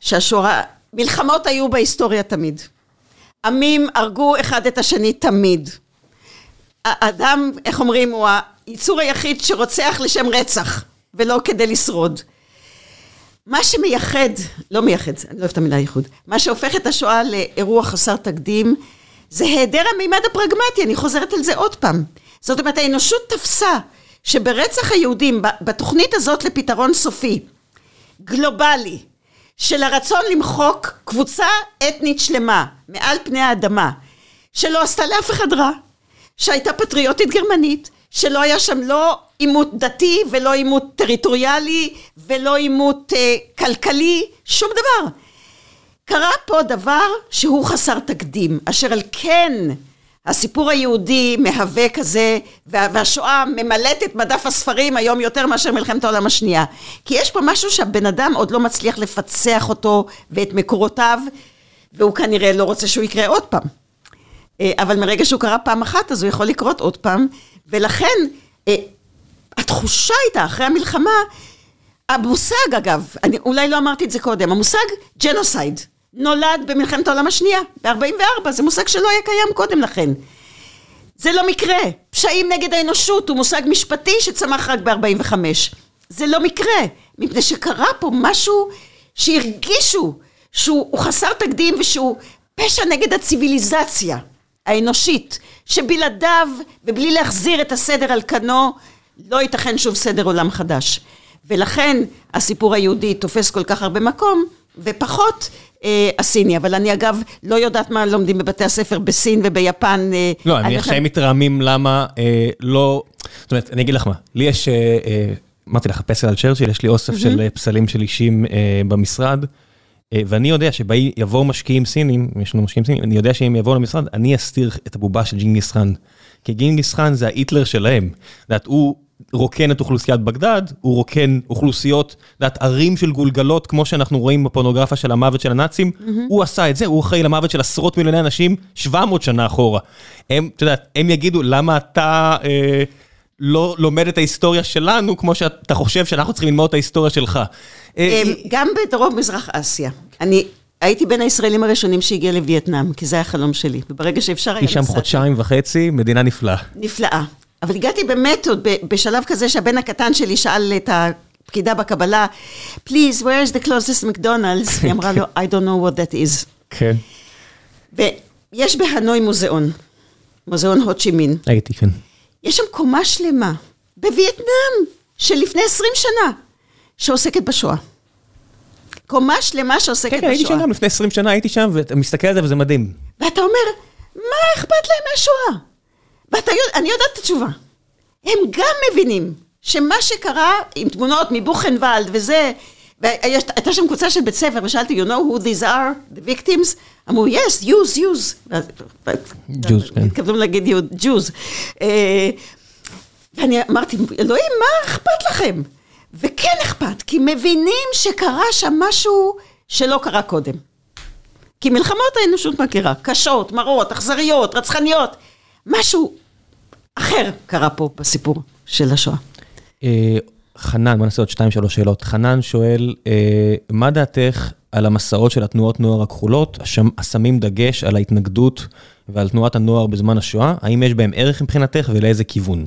שהשואה, מלחמות היו בהיסטוריה תמיד. עמים הרגו אחד את השני תמיד. האדם, איך אומרים, הוא היצור היחיד שרוצח לשם רצח, ולא כדי לשרוד. מה שמייחד, לא מייחד, אני לא אוהבת את המילה ייחוד, מה שהופך את השואה לאירוע חסר תקדים, זה היעדר המימד הפרגמטי, אני חוזרת על זה עוד פעם. זאת אומרת, האנושות תפסה שברצח היהודים, בתוכנית הזאת לפתרון סופי, גלובלי, של הרצון למחוק קבוצה אתנית שלמה מעל פני האדמה, שלא עשתה לאף אחד רע, שהייתה פטריוטית גרמנית, שלא היה שם לא עימות דתי ולא עימות טריטוריאלי ולא עימות אה, כלכלי, שום דבר. קרה פה דבר שהוא חסר תקדים, אשר על כן הסיפור היהודי מהווה כזה, והשואה ממלאת את מדף הספרים היום יותר מאשר מלחמת העולם השנייה. כי יש פה משהו שהבן אדם עוד לא מצליח לפצח אותו ואת מקורותיו, והוא כנראה לא רוצה שהוא יקרה עוד פעם. אה, אבל מרגע שהוא קרה פעם אחת, אז הוא יכול לקרות עוד פעם, ולכן אה, התחושה הייתה אחרי המלחמה, המושג אגב, אני אולי לא אמרתי את זה קודם, המושג ג'נוסייד נולד במלחמת העולם השנייה, ב-44, זה מושג שלא היה קיים קודם לכן. זה לא מקרה, פשעים נגד האנושות הוא מושג משפטי שצמח רק ב-45. זה לא מקרה, מפני שקרה פה משהו שהרגישו שהוא חסר תקדים ושהוא פשע נגד הציוויליזציה. האנושית, שבלעדיו ובלי להחזיר את הסדר על כנו, לא ייתכן שוב סדר עולם חדש. ולכן הסיפור היהודי תופס כל כך הרבה מקום, ופחות אה, הסיני. אבל אני אגב לא יודעת מה לומדים בבתי הספר בסין וביפן. אה, לא, אני מניח שהם מתרעמים למה אה, לא... זאת אומרת, אני אגיד לך מה, לי יש, אה, אה, אמרתי לך, פסל על צ'רצ'יל, יש לי אוסף mm-hmm. של פסלים של אישים אה, במשרד. אה, ואני יודע שיבואו משקיעים סינים, יש לנו משקיעים סינים, אני יודע שאם יבואו למשרד, אני אסתיר את הבובה של ג'ינגיס חאן. כי ג'ינגיס חאן זה ההיטלר שלהם. יודעת, הוא רוקן את אוכלוסיית בגדד, הוא רוקן אוכלוסיות, יודעת, ערים של גולגלות, כמו שאנחנו רואים בפורנוגרפיה של המוות של הנאצים, mm-hmm. הוא עשה את זה, הוא אחראי למוות של עשרות מיליוני אנשים 700 שנה אחורה. הם, אתה יודע, הם יגידו, למה אתה... אה, לא לומד את ההיסטוריה שלנו, כמו שאתה חושב שאנחנו צריכים ללמוד את ההיסטוריה שלך. אה, גם בדרום מזרח אסיה. אני הייתי בין הישראלים הראשונים שהגיע לווייטנאם, כי זה היה חלום שלי. וברגע שאפשר היה... הייתי שם חודשיים וחצי, מדינה נפלאה. נפלאה. אבל הגעתי באמת עוד בשלב כזה שהבן הקטן שלי שאל את הפקידה בקבלה, Please, where is the closest McDonald's? היא אמרה לו, I don't know what that is. כן. ויש בהנוי מוזיאון, מוזיאון הוצ'ימין. הייתי, כן. יש שם קומה שלמה, בווייטנאם, של לפני 20 שנה, שעוסקת בשואה. קומה שלמה שעוסקת בשואה. כן, כן, הייתי שם גם לפני 20 שנה, הייתי שם, ואתה מסתכל על זה וזה מדהים. ואתה אומר, מה אכפת להם מהשואה? ואתה יודע, אני יודעת את התשובה. הם גם מבינים שמה שקרה עם תמונות מבוכנוולד וזה, והייתה שם קבוצה של בית ספר, ושאלתי, you know who these are, the victims? אמרו, yes, Jews, Jews. Jews, כן. התכוונו להגיד Jews. אה, ואני אמרתי, אלוהים, מה אכפת לכם? וכן אכפת, כי מבינים שקרה שם משהו שלא קרה קודם. כי מלחמות האנושות מכירה, קשות, מרות, אכזריות, רצחניות. משהו אחר קרה פה בסיפור של השואה. אה, חנן, בוא נעשה עוד שתיים, שלוש שאלות. חנן שואל, אה, מה דעתך על המסעות של התנועות נוער הכחולות, השמים דגש על ההתנגדות ועל תנועת הנוער בזמן השואה? האם יש בהם ערך מבחינתך ולאיזה כיוון?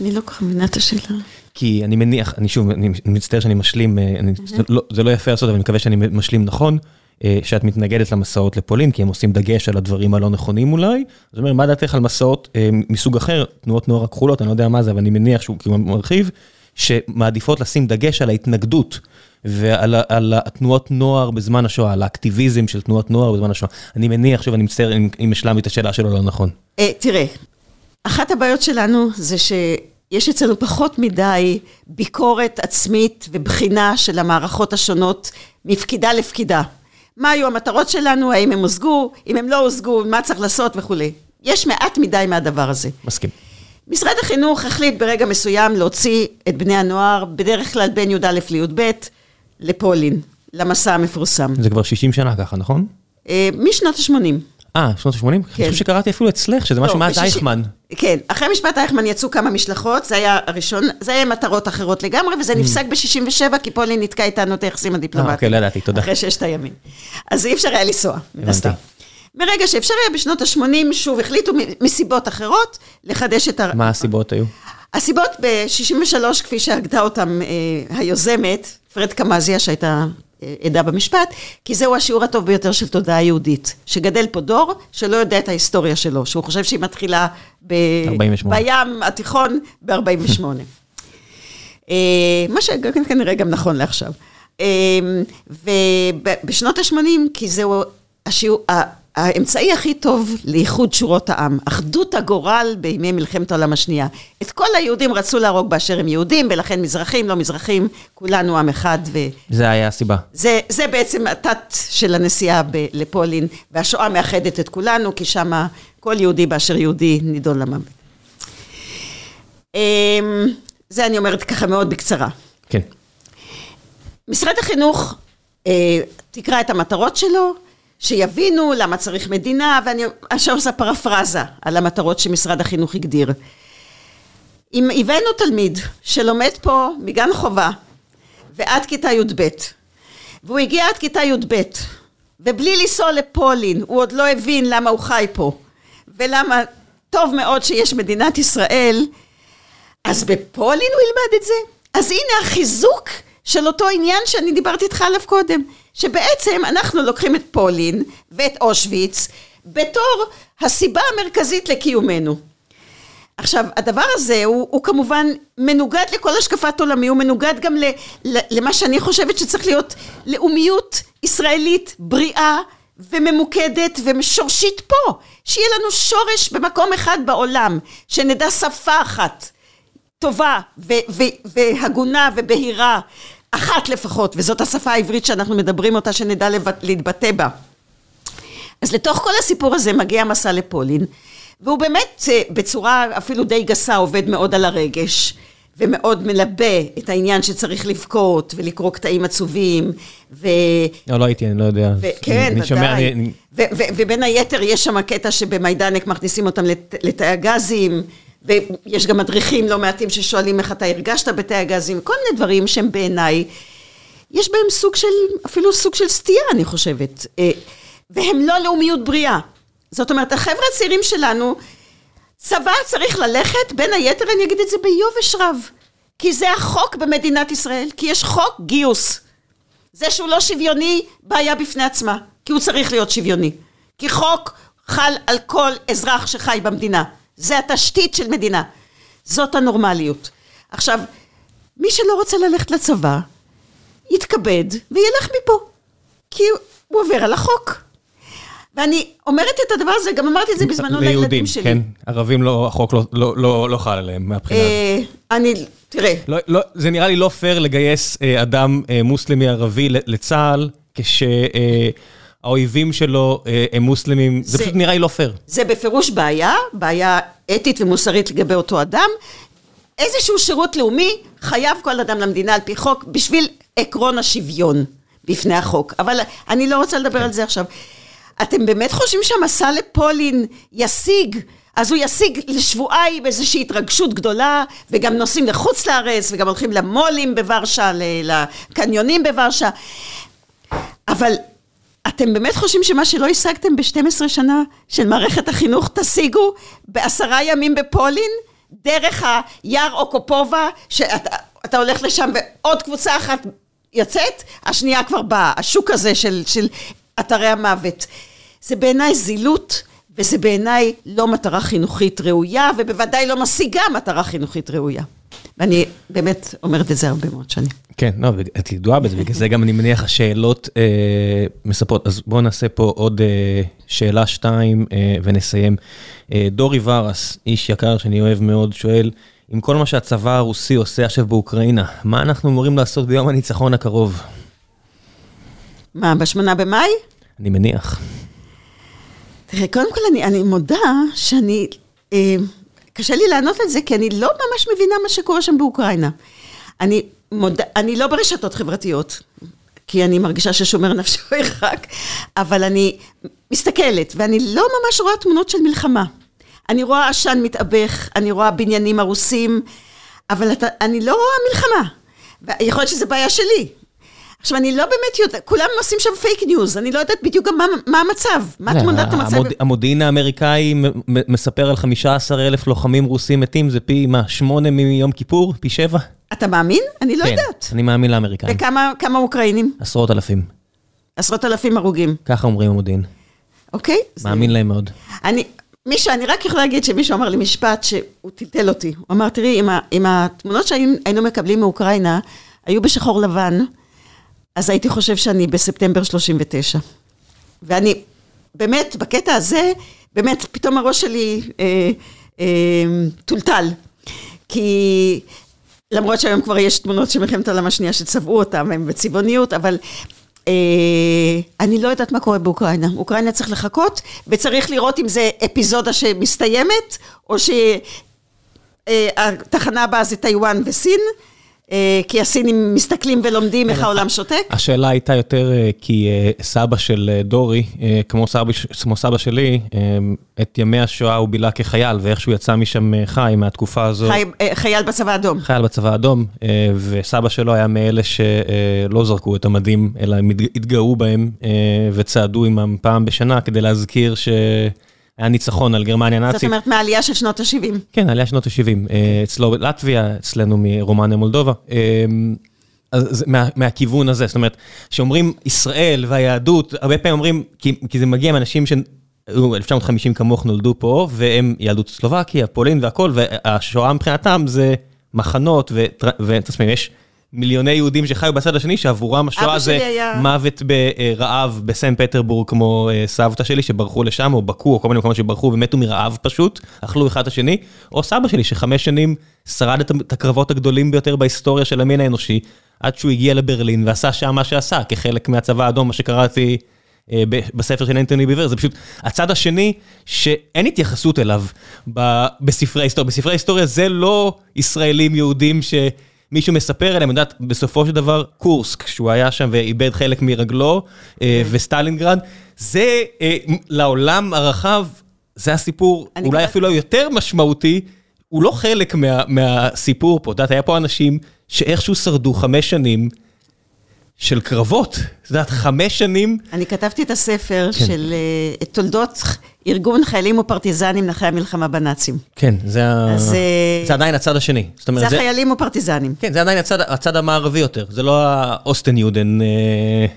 אני לא כל כך מבינה את השאלה. כי אני מניח, אני שוב, אני מצטער שאני משלים, אה, אני, זה, לא, זה לא יפה לעשות, אבל אני מקווה שאני משלים נכון, שאת מתנגדת למסעות לפולין, כי הם עושים דגש על הדברים הלא נכונים אולי. זאת אומרת, מה דעתך על מסעות אה, מסוג אחר, תנועות נוער הכחולות, אני לא יודע מה זה, אבל אני מניח שהוא כאילו מרחיב, שמעדיפות לשים דגש על ההתנגדות ועל על התנועות נוער בזמן השואה, על האקטיביזם של תנועות נוער בזמן השואה. אני מניח, שוב, אני מצטער אם השלמתי את השאלה שלו לא נכון. תראה, אחת הבעיות שלנו זה ש... יש אצלנו פחות מדי ביקורת עצמית ובחינה של המערכות השונות מפקידה לפקידה. מה היו המטרות שלנו, האם הם הושגו, אם הם לא הושגו, מה צריך לעשות וכולי. יש מעט מדי מהדבר הזה. מסכים. משרד החינוך החליט ברגע מסוים להוציא את בני הנוער, בדרך כלל בין י"א לי"ב, לפולין, למסע המפורסם. זה כבר 60 שנה ככה, נכון? אה, משנות ה-80. אה, שנות ה-80? כן. אני חושב שקראתי אפילו אצלך, שזה משהו לא, מאז אייכמן. כן, אחרי משפט אייכמן יצאו כמה משלחות, זה היה הראשון, זה היה מטרות אחרות לגמרי, וזה mm. נפסק ב-67, כי פולין נתקע איתנו את היחסים הדיפלומטיים. אוקיי, לא ידעתי, תודה. אחרי ששת הימים. אז אי אפשר היה לנסוע, מן מרגע שאפשר היה בשנות ה-80, שוב החליטו מסיבות אחרות לחדש את ה... מה הסיבות היו? הסיבות ב-63, כפי שהגדה אותם אה, היוזמת, פרד קמזיה, שהייתה עדה במשפט, כי זהו השיעור הטוב ביותר של תודעה יהודית. שגדל פה דור שלא יודע את ההיסטוריה שלו, שהוא חושב שהיא מתחילה ב... 48. בים התיכון ב-48. אה, מה שכנראה גם נכון לעכשיו. אה, ובשנות ה-80, כי זהו השיעור, האמצעי הכי טוב לאיחוד שורות העם, אחדות הגורל בימי מלחמת העולם השנייה. את כל היהודים רצו להרוג באשר הם יהודים, ולכן מזרחים, לא מזרחים, כולנו עם אחד. ו... זה היה הסיבה. זה, זה בעצם התת של הנסיעה ב- לפולין, והשואה מאחדת את כולנו, כי שם כל יהודי באשר יהודי נידון למוות. אמ, זה אני אומרת ככה מאוד בקצרה. כן. משרד החינוך, אה, תקרא את המטרות שלו, שיבינו למה צריך מדינה, ואני עכשיו עושה פרפרזה על המטרות שמשרד החינוך הגדיר. אם הבאנו תלמיד שלומד פה מגן חובה ועד כיתה י"ב, והוא הגיע עד כיתה י"ב, ובלי לנסוע לפולין, הוא עוד לא הבין למה הוא חי פה, ולמה טוב מאוד שיש מדינת ישראל, אז בפולין הוא ילמד את זה? אז הנה החיזוק של אותו עניין שאני דיברתי איתך עליו קודם. שבעצם אנחנו לוקחים את פולין ואת אושוויץ בתור הסיבה המרכזית לקיומנו. עכשיו, הדבר הזה הוא, הוא כמובן מנוגד לכל השקפת עולמי, הוא מנוגד גם ל, ל, למה שאני חושבת שצריך להיות לאומיות ישראלית בריאה וממוקדת ושורשית פה, שיהיה לנו שורש במקום אחד בעולם, שנדע שפה אחת טובה ו- ו- והגונה ובהירה אחת לפחות, וזאת השפה העברית שאנחנו מדברים אותה, שנדע להתבטא בה. אז לתוך כל הסיפור הזה מגיע המסע לפולין, והוא באמת אה, בצורה אפילו די גסה עובד מאוד על הרגש, ומאוד מלבה את העניין שצריך לבכות, ולקרוא קטעים עצובים, ו... לא, לא הייתי, אני לא יודע. ו... כן, ודאי. ו- ו- ובין היתר יש שם קטע שבמיידנק מכניסים אותם לת... לתאי הגזים. ויש גם מדריכים לא מעטים ששואלים איך אתה הרגשת בתאי הגזים, כל מיני דברים שהם בעיניי יש בהם סוג של, אפילו סוג של סטייה, אני חושבת. אה, והם לא לאומיות בריאה. זאת אומרת, החבר'ה הצעירים שלנו, צבא צריך ללכת, בין היתר אני אגיד את זה ביובש רב. כי זה החוק במדינת ישראל, כי יש חוק גיוס. זה שהוא לא שוויוני, בעיה בפני עצמה, כי הוא צריך להיות שוויוני. כי חוק חל על כל אזרח שחי במדינה. זה התשתית של מדינה. זאת הנורמליות. עכשיו, מי שלא רוצה ללכת לצבא, יתכבד וילך מפה. כי הוא עובר על החוק. ואני אומרת את הדבר הזה, גם אמרתי את זה בזמנו לילדים שלי. כן, ערבים לא, החוק לא, לא, לא, לא חל עליהם מהבחינה הזאת. אה, אני, תראה. לא, לא, זה נראה לי לא פייר לגייס אה, אדם אה, מוסלמי ערבי לצה"ל, כשהאויבים שלו הם מוסלמים, זה, זה פשוט נראה לי לא פייר. זה בפירוש בעיה, בעיה אתית ומוסרית לגבי אותו אדם. איזשהו שירות לאומי חייב כל אדם למדינה על פי חוק בשביל עקרון השוויון בפני החוק. אבל אני לא רוצה לדבר כן. על זה עכשיו. אתם באמת חושבים שהמסע לפולין ישיג, אז הוא ישיג לשבועיים איזושהי התרגשות גדולה, וגם נוסעים לחוץ לארץ, וגם הולכים למו"לים בוורשה, לקניונים בוורשה. אבל אתם באמת חושבים שמה שלא השגתם ב-12 שנה של מערכת החינוך תשיגו בעשרה ימים בפולין? דרך היער אוקופובה, שאתה הולך לשם ועוד קבוצה אחת יוצאת, השנייה כבר באה, השוק הזה של, של אתרי המוות. זה בעיניי זילות, וזה בעיניי לא מטרה חינוכית ראויה, ובוודאי לא משיגה מטרה חינוכית ראויה. ואני באמת אומרת את זה הרבה מאוד שנים. כן, לא, את ידועה בזה, בגלל זה גם אני מניח השאלות אה, מספרות. אז בואו נעשה פה עוד אה, שאלה שתיים אה, ונסיים. אה, דורי ורס, איש יקר שאני אוהב מאוד, שואל, עם כל מה שהצבא הרוסי עושה עכשיו באוקראינה, מה אנחנו אמורים לעשות ביום הניצחון הקרוב? מה, בשמונה במאי? אני מניח. תראה, קודם כל אני, אני מודה שאני, אה, קשה לי לענות על זה, כי אני לא ממש מבינה מה שקורה שם באוקראינה. אני מודה, אני לא ברשתות חברתיות, כי אני מרגישה ששומר נפשו ירחק, אבל אני מסתכלת, ואני לא ממש רואה תמונות של מלחמה. אני רואה עשן מתאבך, אני רואה בניינים הרוסים, אבל אתה, אני לא רואה מלחמה. ויכול להיות שזו בעיה שלי, עכשיו, אני לא באמת יודעת, כולם עושים שם פייק ניוז, אני לא יודעת בדיוק גם מה, מה המצב, מה כן, תמונת המצב. המוד, המודיעין האמריקאי מספר על 15 אלף לוחמים רוסים מתים, זה פי מה, שמונה מיום כיפור? פי שבע? אתה מאמין? אני לא כן, יודעת. אני מאמין לאמריקאים. וכמה אוקראינים? עשרות אלפים. עשרות אלפים הרוגים. ככה אומרים המודיעין. אוקיי. מאמין זה... להם מאוד. אני, מישהו, אני רק יכולה להגיד שמישהו אמר לי משפט שהוא טלטל אותי. הוא אמר, תראי, אם התמונות שהיינו מקבלים מאוקראינה היו בשחור לבן, אז הייתי חושב שאני בספטמבר 39. ואני, באמת, בקטע הזה, באמת, פתאום הראש שלי אה, אה, טולטל. כי למרות שהיום כבר יש תמונות של מלחמת העולם השנייה שצבעו אותם, הם בצבעוניות, אבל אה, אני לא יודעת מה קורה באוקראינה. אוקראינה צריך לחכות, וצריך לראות אם זה אפיזודה שמסתיימת, או שהתחנה הבאה זה טיוואן וסין. אה, כי הסינים מסתכלים ולומדים איך העולם שותק? השאלה הייתה יותר אה, כי אה, סבא של דורי, כמו סבא, כמו סבא שלי, את ימי השואה הוא בילה כחייל, ואיכשהו יצא משם חי מהתקופה הזו. חי, חייל בצבא האדום. חייל בצבא האדום, וסבא שלו היה מאלה שלא זרקו את המדים, אלא התגאו בהם וצעדו עמם פעם בשנה כדי להזכיר ש... היה ניצחון על גרמניה נאצית. זאת אומרת, מהעלייה של שנות ה-70. כן, עלייה שנות ה-70. אה, אצלו לטביה, אצלנו מרומניה מולדובה. אה, אז מה, מהכיוון הזה, זאת אומרת, שאומרים ישראל והיהדות, הרבה פעמים אומרים, כי, כי זה מגיע מאנשים שהיו 1950 כמוך נולדו פה, והם יהדות סלובקיה, פולין והכל, והשואה מבחינתם זה מחנות, ותשמעי, יש מיליוני יהודים שחיו בצד השני, שעבורם השואה זה היה... מוות ברעב בסן פטרבורג, כמו אה, סבתא שלי שברחו לשם, או בקו, או כל מיני מקומות שברחו ומתו מרעב פשוט, אכלו אחד את השני, או סבא שלי שחמש שנים שרד את הקרבות הגדולים ביותר בהיסטוריה של המין האנושי, עד שהוא הגיע לברלין ועשה שם מה שעשה, כחלק מהצבא האדום, מה שקראתי אה, בספר של אנטוני ביבר, זה פשוט הצד השני שאין התייחסות אליו בספרי ההיסטוריה. בספרי ההיסטוריה זה לא ישראלים יהודים ש... מישהו מספר עליהם, יודעת, בסופו של דבר קורסק, שהוא היה שם ואיבד חלק מרגלו, אה, כן. וסטלינגרד, זה אה, לעולם הרחב, זה הסיפור אולי אפילו יותר משמעותי, הוא לא חלק מהסיפור פה, את יודעת, היה פה אנשים שאיכשהו שרדו חמש שנים, של קרבות. את יודעת, חמש שנים. אני כתבתי את הספר כן. של uh, תולדות ארגון חיילים ופרטיזנים נכי המלחמה בנאצים. כן, זה, אז, ה... זה עדיין הצד השני. זאת אומרת, זה, זה חיילים ופרטיזנים. כן, זה עדיין הצד, הצד המערבי יותר, זה לא האוסטן יודן.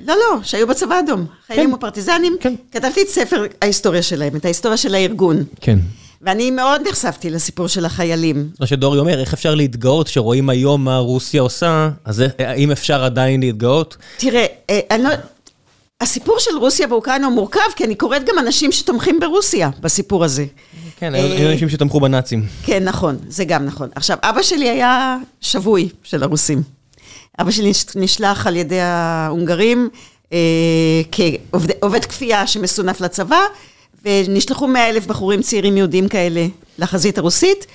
לא, לא, שהיו בצבא האדום. חיילים כן. ופרטיזנים. כן. כתבתי את ספר ההיסטוריה שלהם, את ההיסטוריה של הארגון. כן. ואני מאוד נחשפתי לסיפור של החיילים. כמו שדורי אומר, איך אפשר להתגאות שרואים היום מה רוסיה עושה, אז האם אפשר עדיין להתגאות? תראה, אה, אני לא... הסיפור של רוסיה ואוקראינה הוא מורכב, כי אני קוראת גם אנשים שתומכים ברוסיה בסיפור הזה. כן, היו אה, אנשים שתמכו בנאצים. כן, נכון, זה גם נכון. עכשיו, אבא שלי היה שבוי של הרוסים. אבא שלי נשלח על ידי ההונגרים אה, כעובד כפייה שמסונף לצבא, ונשלחו מאה אלף בחורים צעירים יהודים כאלה לחזית הרוסית.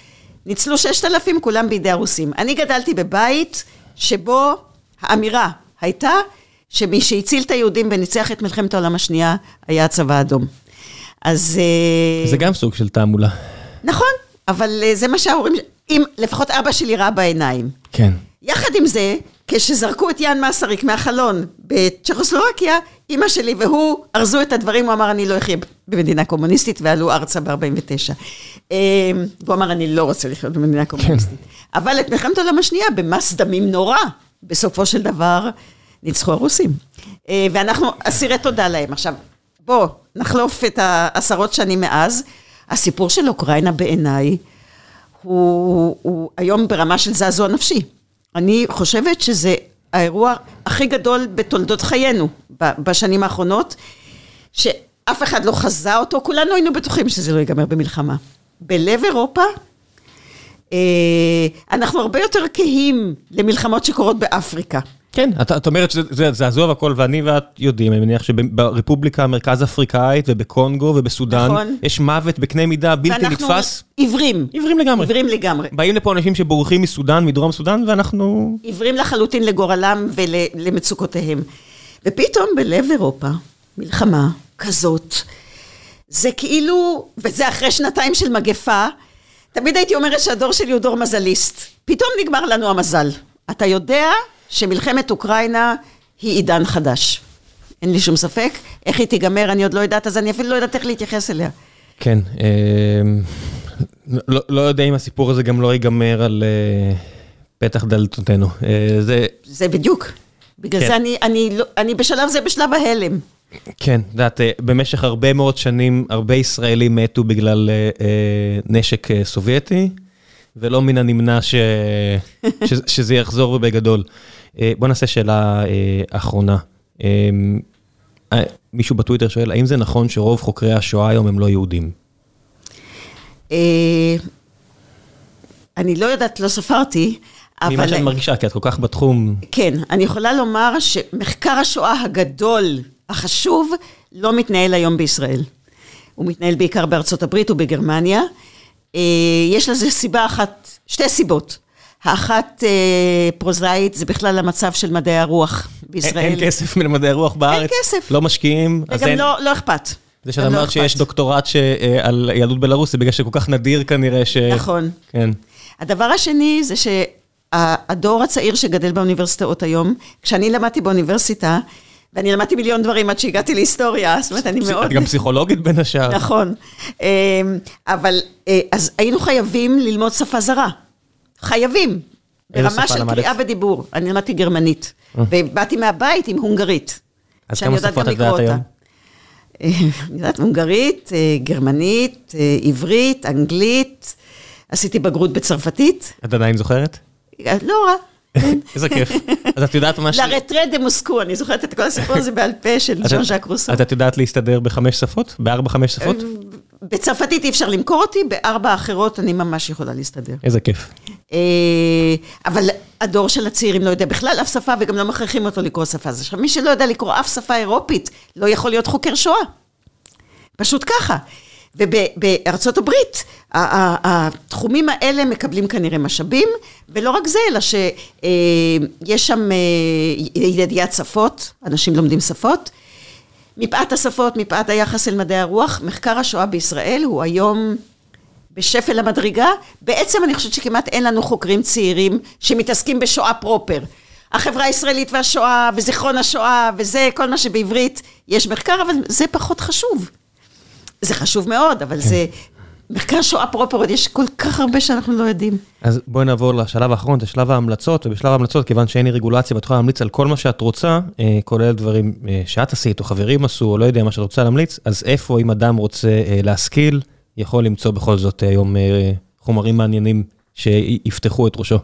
ניצלו ששת אלפים, כולם בידי הרוסים. אני גדלתי בבית שבו האמירה הייתה שמי שהציל את היהודים וניצח את מלחמת העולם השנייה היה הצבא האדום. אז... אה, זה גם סוג של תעמולה. נכון, אבל אה, זה מה שההורים, אם לפחות אבא שלי ראה בעיניים. כן. יחד עם זה, כשזרקו את יאן מסריק מהחלון בצ'כוסלובקיה, אימא שלי והוא ארזו את הדברים, הוא אמר, אני לא אחיה במדינה קומוניסטית, ועלו ארצה ב-49. אמ, הוא אמר, אני לא רוצה לחיות במדינה כן. קומוניסטית. כן. אבל את מלחמת העולם השנייה, במס דמים נורא, בסופו של דבר, ניצחו הרוסים. אה, ואנחנו אסירי תודה להם. עכשיו, בואו, נחלוף את העשרות שנים מאז. הסיפור של אוקראינה בעיניי, הוא, הוא היום ברמה של זעזוע נפשי. אני חושבת שזה האירוע הכי גדול בתולדות חיינו בשנים האחרונות, שאף אחד לא חזה אותו, כולנו היינו בטוחים שזה לא ייגמר במלחמה. בלב אירופה, אה, אנחנו הרבה יותר כהים למלחמות שקורות באפריקה. כן, את, את אומרת שזה זעזוע והכל, ואני ואת יודעים, אני מניח שברפובליקה המרכז אפריקאית ובקונגו ובסודאן, נכון. יש מוות בקנה מידה בלתי נתפס. ואנחנו עיוורים. עיוורים לגמרי. עיוורים לגמרי. באים לפה אנשים שבורחים מסודאן, מדרום סודאן, ואנחנו... עיוורים לחלוטין לגורלם ולמצוקותיהם. ופתאום בלב אירופה, מלחמה כזאת, זה כאילו, וזה אחרי שנתיים של מגפה, תמיד הייתי אומרת שהדור שלי הוא דור מזליסט. פתאום נגמר לנו המזל. אתה יודע שמלחמת אוקראינה היא עידן חדש. אין לי שום ספק. איך היא תיגמר, אני עוד לא יודעת, אז אני אפילו לא יודעת איך להתייחס אליה. כן, אה, לא, לא יודע אם הסיפור הזה גם לא ייגמר על אה, פתח דלתותינו. אה, זה... זה בדיוק. בגלל כן. זה אני, אני, לא, אני בשלב זה בשלב ההלם. כן, את יודעת, במשך הרבה מאוד שנים, הרבה ישראלים מתו בגלל נשק סובייטי, ולא מן הנמנע ש... ש... שזה יחזור בגדול. אה, בוא נעשה שאלה אה, אחרונה. אה, מישהו בטוויטר שואל, האם זה נכון שרוב חוקרי השואה היום הם לא יהודים? אני לא יודעת, לא ספרתי, אבל... ממה שאת מרגישה, כי את כל כך בתחום. כן, אני יכולה לומר שמחקר השואה הגדול, החשוב, לא מתנהל היום בישראל. הוא מתנהל בעיקר בארצות הברית ובגרמניה. יש לזה סיבה אחת, שתי סיבות. האחת אה, פרוזאית זה בכלל המצב של מדעי הרוח בישראל. אין כסף מלמדעי הרוח בארץ? אין כסף. לא משקיעים? וגם אין... לא, לא אכפת. זה שאת אמרת לא שיש דוקטורט ש... אה, על יהדות בלרוס, זה בגלל שכל כך נדיר כנראה ש... נכון. כן. הדבר השני זה שהדור הצעיר שגדל באוניברסיטאות היום, כשאני למדתי באוניברסיטה, ואני למדתי מיליון דברים עד שהגעתי להיסטוריה, זאת אומרת, אני מאוד... את גם פסיכולוגית בין השאר. נכון. אמ, אבל, אה, אז היינו חייבים ללמוד שפה זרה. חייבים. ברמה של קריאה ודיבור. אני למדתי גרמנית, אה. ובאתי מהבית עם הונגרית. אז כמה שפות את יודעת היום? אני יודעת הונגרית, אה, גרמנית, אה, עברית, אנגלית, עשיתי בגרות בצרפתית. את עדיין זוכרת? לא רע. איזה כיף. אז את יודעת מה ש... לרטרה דה מוסקו, אני זוכרת את כל הסיפור הזה בעל פה של ז'אן ז'אק רוסו. אז את יודעת להסתדר בחמש שפות? בארבע, חמש שפות? בצרפתית אי אפשר למכור אותי, בארבע האחרות אני ממש יכולה להסתדר. איזה כיף. אה, אבל הדור של הצעירים לא יודע בכלל אף שפה, וגם לא מכריחים אותו לקרוא שפה. אז מי שלא יודע לקרוא אף שפה אירופית, לא יכול להיות חוקר שואה. פשוט ככה. ובארצות הברית, התחומים האלה מקבלים כנראה משאבים, ולא רק זה, אלא שיש שם אה, ידיעת שפות, אנשים לומדים שפות. מפאת השפות, מפאת היחס אל מדעי הרוח, מחקר השואה בישראל הוא היום בשפל המדרגה. בעצם אני חושבת שכמעט אין לנו חוקרים צעירים שמתעסקים בשואה פרופר. החברה הישראלית והשואה, וזיכרון השואה, וזה כל מה שבעברית יש מחקר, אבל זה פחות חשוב. זה חשוב מאוד, אבל כן. זה... מחקר שואה פרופר, יש כל כך הרבה שאנחנו לא יודעים. אז בואי נעבור לשלב האחרון, זה שלב ההמלצות, ובשלב ההמלצות, כיוון שאין לי רגולציה ואת יכולה להמליץ על כל מה שאת רוצה, אה, כולל דברים אה, שאת עשית, או חברים עשו, או לא יודע מה שאת רוצה להמליץ, אז איפה, אם אדם רוצה אה, להשכיל, יכול למצוא בכל זאת היום חומרים מעניינים שיפתחו את ראשו.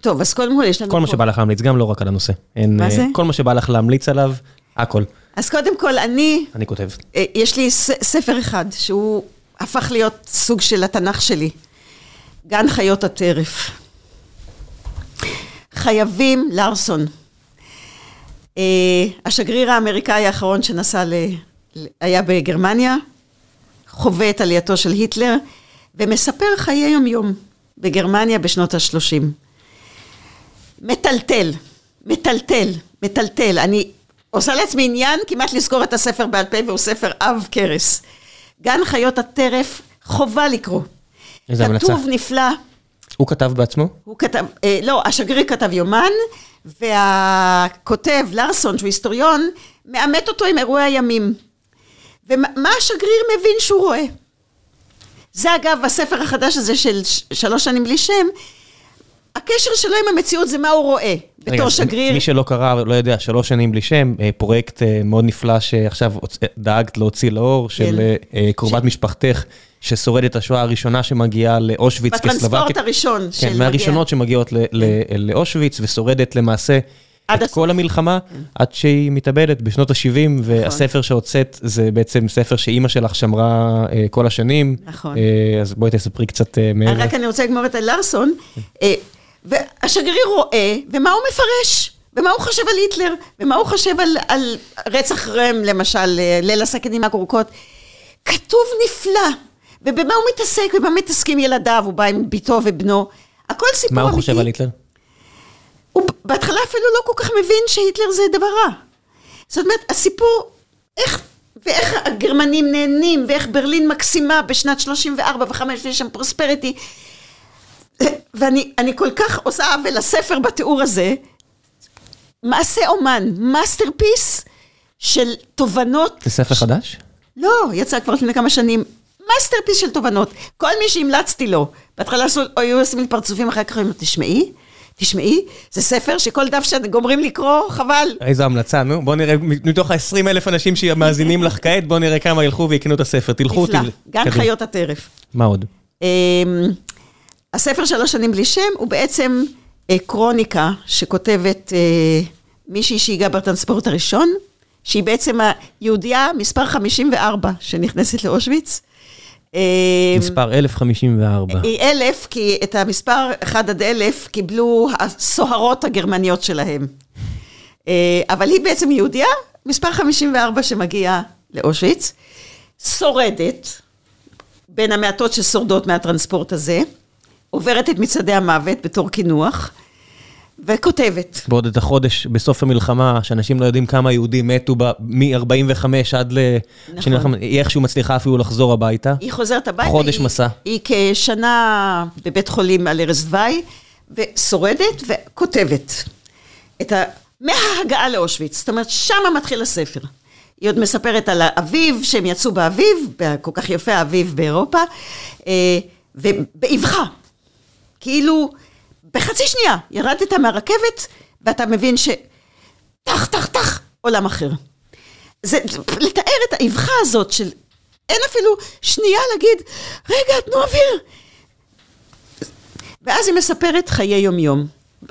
טוב, אז קודם כל יש לנו... כל מה שבא לך להמליץ, גם לא רק על הנושא. מה זה? כל מה שבא לך להמליץ עליו, הכל. אז קודם כל, אני... אני כותב. יש לי ספר אחד, שהוא הפך להיות סוג של התנ"ך שלי. גן חיות הטרף. חייבים לארסון. Uh, השגריר האמריקאי האחרון שנסע ל... היה בגרמניה, חווה את עלייתו של היטלר, ומספר חיי יום-יום בגרמניה בשנות ה-30. מטלטל, מטלטל, מטלטל. אני עושה לעצמי עניין כמעט לסגור את הספר בעל פה, והוא ספר עב כרס. גן חיות הטרף, חובה לקרוא. איזה המלצה. כתוב נפלא. הוא כתב בעצמו? הוא כתב, אה, לא, השגריר כתב יומן, והכותב, לארסון, שהוא היסטוריון, מאמת אותו עם אירועי הימים. ומה השגריר מבין שהוא רואה? זה אגב הספר החדש הזה של שלוש שנים בלי שם, הקשר שלו עם המציאות זה מה הוא רואה, בתור רגע, שגריר. מי שלא קרא, לא יודע, שלוש שנים בלי שם, אה, פרויקט אה, מאוד נפלא שעכשיו דאגת להוציא לאור, כן. של אה, קרובת ש... משפחתך, ששורדת השואה הראשונה שמגיעה לאושוויץ כסלובקית. בטרנספורט הראשון כן, של מגיע. מהראשונות שמגיעות כן. לאושוויץ, ושורדת למעשה את הסוף. כל המלחמה, כן. עד שהיא מתאבדת בשנות ה-70, נכון. והספר שהוצאת זה בעצם ספר שאימא שלך שמרה כל השנים. נכון. אז בואי תספרי קצת מעבר. רק אני רוצה לגמור את הלארסון. והשגריר רואה, ומה הוא מפרש? ומה הוא חושב על היטלר? ומה הוא חושב על, על רצח רם, למשל, אה, ליל הסכינים הגורקות? כתוב נפלא. ובמה הוא מתעסק, ובמה מתעסקים ילדיו, הוא בא עם בתו ובנו. הכל סיפור אמיתי. מה הוא חושב על היטלר? הוא בהתחלה אפילו לא כל כך מבין שהיטלר זה דבר רע. זאת אומרת, הסיפור, איך, ואיך הגרמנים נהנים, ואיך ברלין מקסימה בשנת 34 ו-5 ויש שם prosperity. ואני כל כך עושה עוול לספר בתיאור הזה, מעשה אומן, masterpiece של תובנות. זה ספר חדש? לא, יצא כבר לפני כמה שנים. masterpiece של תובנות. כל מי שהמלצתי לו, בהתחלה היו עושים לי פרצופים, אחר כך אמרו לו, תשמעי, תשמעי, זה ספר שכל דף שגומרים לקרוא, חבל. איזו המלצה, נו, בוא נראה, מתוך ה-20 אלף אנשים שמאזינים לך כעת, בוא נראה כמה ילכו ויקנו את הספר, תלכו. נפלא, גן חיות הטרף. מה עוד? הספר שלוש שנים בלי שם הוא בעצם אה, קרוניקה שכותבת אה, מישהי שהגיעה בטרנספורט הראשון, שהיא בעצם היהודייה מספר 54 שנכנסת לאושוויץ. אה, מספר 1054. היא אלף, כי את המספר 1 עד 1000 קיבלו הסוהרות הגרמניות שלהם. אה, אבל היא בעצם יהודייה, מספר 54 שמגיעה לאושוויץ, שורדת, בין המעטות ששורדות מהטרנספורט הזה. עוברת את מצעדי המוות בתור קינוח, וכותבת. בעוד את החודש בסוף המלחמה, שאנשים לא יודעים כמה יהודים מתו מ-45 עד ל... נכון. היא איכשהו מצליחה אפילו לחזור הביתה. היא חוזרת הביתה. חודש היא, מסע. היא כשנה בבית חולים על ערש דווי, ושורדת וכותבת. את ה... מההגעה לאושוויץ, זאת אומרת, שמה מתחיל הספר. היא עוד מספרת על האביב, שהם יצאו באביב, כל כך יפה האביב באירופה, אה, ובאבחה. כאילו, בחצי שנייה ירדת מהרכבת, ואתה מבין ש... טח, טח, טח, עולם אחר. זה לתאר את האבחה הזאת של... אין אפילו שנייה להגיד, רגע, תנו אוויר. ואז היא מספרת חיי יומיום.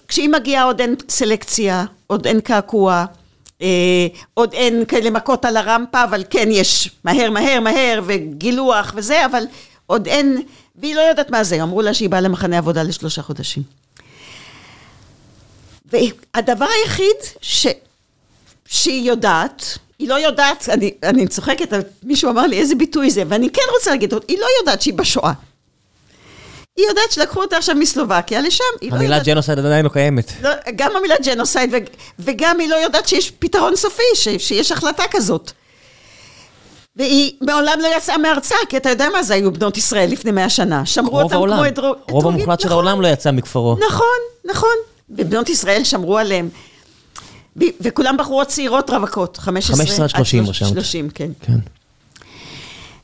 כשהיא מגיעה עוד אין סלקציה, עוד אין קעקוע, אה, עוד אין כאלה מכות על הרמפה, אבל כן יש מהר, מהר, מהר, וגילוח וזה, אבל עוד אין והיא לא יודעת מה זה, אמרו לה שהיא באה למחנה עבודה לשלושה חודשים. והדבר היחיד ש... שהיא יודעת, היא לא יודעת, אני, אני צוחקת, מישהו אמר לי איזה ביטוי זה, ואני כן רוצה להגיד, היא לא יודעת שהיא בשואה. היא יודעת שלקחו אותה עכשיו מסלובקיה לשם, היא לא יודעת... המילה genocide עדיין לא קיימת. לא, גם המילה genocide, וגם היא לא יודעת שיש פתרון סופי, שיש החלטה כזאת. והיא מעולם לא יצאה מארצה, כי אתה יודע מה זה היו בנות ישראל לפני מאה שנה. שמרו אותם כמו את רוב המוחלט של העולם לא יצא מכפרו. נכון, נכון. ובנות ישראל שמרו עליהם. וכולם בחורות צעירות רווקות, 15 15 עד 30 שלוש- רשמת. 30, כן. כן.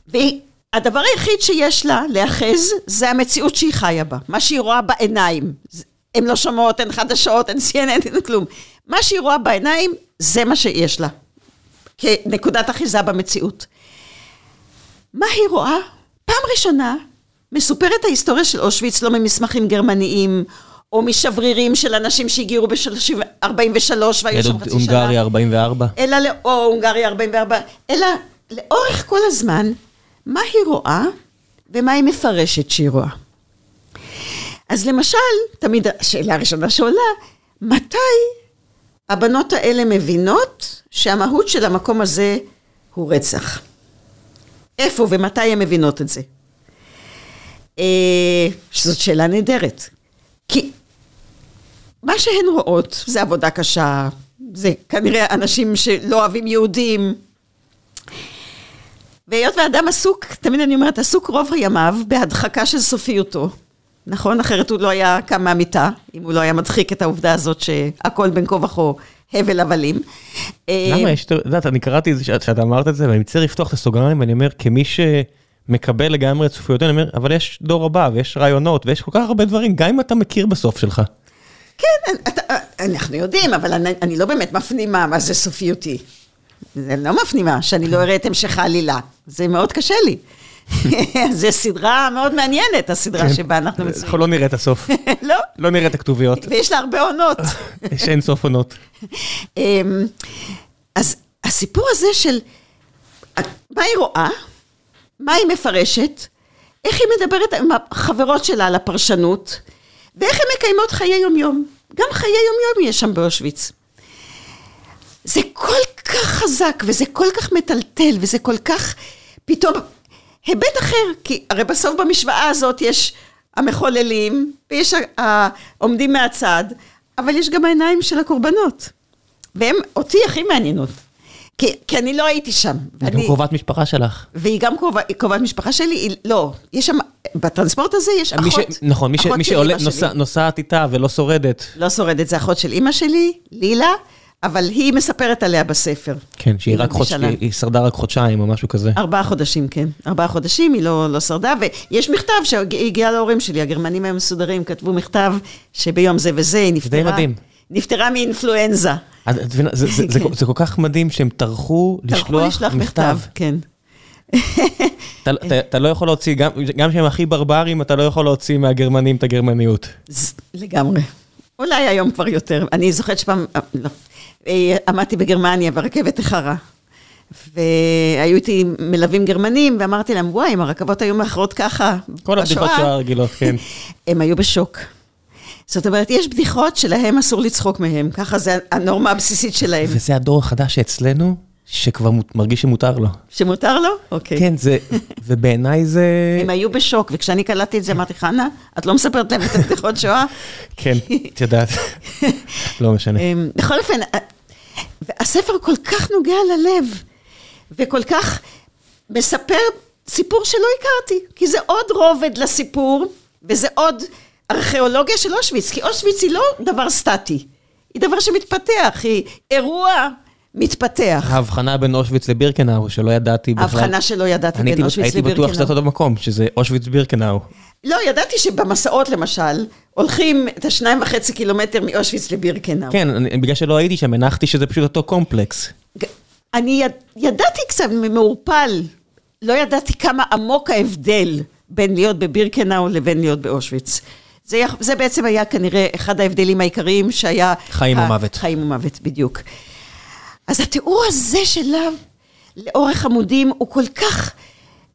והדבר היחיד שיש לה להאחז, זה המציאות שהיא חיה בה. מה שהיא רואה בעיניים. הן לא שומעות, אין חדשות, אין CNN, אין כלום. מה שהיא רואה בעיניים, זה מה שיש לה. כנקודת אחיזה במציאות. מה היא רואה? פעם ראשונה מסופרת ההיסטוריה של אושוויץ לא ממסמכים גרמניים, או משברירים של אנשים שהגיעו ב-43 והיו שם חצי שנה. הונגריה 44. אלא, לא- או הונגריה 44, אלא לאורך כל הזמן, מה היא רואה ומה היא מפרשת שהיא רואה. אז למשל, תמיד השאלה הראשונה שעולה, מתי הבנות האלה מבינות שהמהות של המקום הזה הוא רצח? איפה ומתי הן מבינות את זה? אה, שזאת שאלה נהדרת. כי מה שהן רואות זה עבודה קשה, זה כנראה אנשים שלא אוהבים יהודים. והיות ואדם עסוק, תמיד אני אומרת, עסוק רוב ימיו בהדחקה של סופיותו. נכון? אחרת הוא לא היה קם מהמיטה, אם הוא לא היה מדחיק את העובדה הזאת שהכל בין כה וכה הבל הבלים. אה, למה יש, את יודעת, אני קראתי את זה שאת שאת אמרת את זה, ואני מצטער לפתוח את הסוגריים, ואני אומר, כמי שמקבל לגמרי את סופיות, אני אומר, אבל יש דור הבא, ויש רעיונות, ויש כל כך הרבה דברים, גם אם אתה מכיר בסוף שלך. כן, אתה, אנחנו יודעים, אבל אני, אני לא באמת מפנימה מה זה סופיותי. זה לא מפנימה, שאני לא אראה את המשך העלילה. זה מאוד קשה לי. זו סדרה מאוד מעניינת, הסדרה שבה אנחנו מצויים. אנחנו לא נראה את הסוף, לא, לא נראה את הכתוביות, ויש לה הרבה עונות. יש אין סוף עונות. אמ, אז הסיפור הזה של מה היא רואה, מה היא מפרשת, איך היא מדברת עם החברות שלה על הפרשנות, ואיך הן מקיימות חיי יומיום. גם חיי יומיום יש שם באושוויץ. זה כל כך חזק, וזה כל כך מטלטל, וזה כל כך פתאום היבט אחר, כי הרי בסוף במשוואה הזאת יש המחוללים, ויש העומדים מהצד, אבל יש גם העיניים של הקורבנות. והן אותי הכי מעניינות. כי, כי אני לא הייתי שם. היא גם ואני- קרובת משפחה שלך. והיא גם היא קרובת משפחה שלי, היא, לא, יש שם, בטרנספורט הזה יש מי ש- אחות. נכון, מי ש- אחות מי של שעולה- נוסעת איתה ולא שורדת. לא שורדת, זה אחות של אימא שלי, לילה, אבל היא מספרת עליה בספר. כן, שהיא היא רק חודש. היא שרדה רק חודשיים או משהו כזה. ארבעה חודשים, כן. ארבעה חודשים, היא לא, לא שרדה, ויש מכתב שהגיע להורים שלי, הגרמנים היו מסודרים, כתבו מכתב שביום זה וזה היא נפטרה. מדהים. נפטרה מאינפלואנזה. את מבינה, זה- זה- זה- כן. זה כל כך מדהים שהם טרחו טרחו לשלוח מכתב. כן. אתה- אתה- לא יכול להוציא, גם- שהם הכי ברברים, אתה לא יכול להוציא מהגרמנים את הגרמניות. לגמרי. אולי היום כבר יותר. אני זוכרת שפעם, אה, לא, עמדתי בגרמניה ברכבת החרה. והיו איתי מלווים גרמנים, ואמרתי להם, וואי, אם הרכבות היו מאחרות ככה כל הבדיחות שעה הרגילות, כן. הם היו בשוק. זאת אומרת, יש בדיחות שלהם אסור לצחוק מהם, ככה זה הנורמה הבסיסית שלהם. וזה הדור החדש שאצלנו, שכבר מרגיש שמותר לו. שמותר לו? אוקיי. כן, זה, ובעיניי זה... הם היו בשוק, וכשאני קלטתי את זה, אמרתי, חנה, את לא מספרת להם את הבדיחות שואה? כן, את יודעת. לא משנה. אמ, בכל אופן, ה- הספר כל כך נוגע ללב, וכל כך מספר סיפור שלא הכרתי, כי זה עוד רובד לסיפור, וזה עוד ארכיאולוגיה של אושוויץ, כי אושוויץ היא לא דבר סטטי, היא דבר שמתפתח, היא אירוע מתפתח. ההבחנה בין אושוויץ לבירקנאו, שלא ידעתי בכלל. ההבחנה שלא ידעתי בין אושוויץ הייתי בטוח שזה לבירקנאו. אותו מקום, שזה אושוויץ בירקנאו. לא, ידעתי שבמסעות למשל, הולכים את השניים וחצי קילומטר מאושוויץ לבירקנאו. כן, אני- בגלל שלא הייתי שם, הנחתי שזה פשוט אותו קומפלקס. אני יד, ידעתי קצת מעורפל, לא ידעתי כמה עמוק ההבדל בין להיות בבירקנאו לבין להיות באושוויץ. זה, זה בעצם היה כנראה אחד ההבדלים העיקריים שהיה... חיים ה- ומוות. חיים ומוות, בדיוק. אז התיאור הזה שלה, לאורך עמודים, הוא כל כך,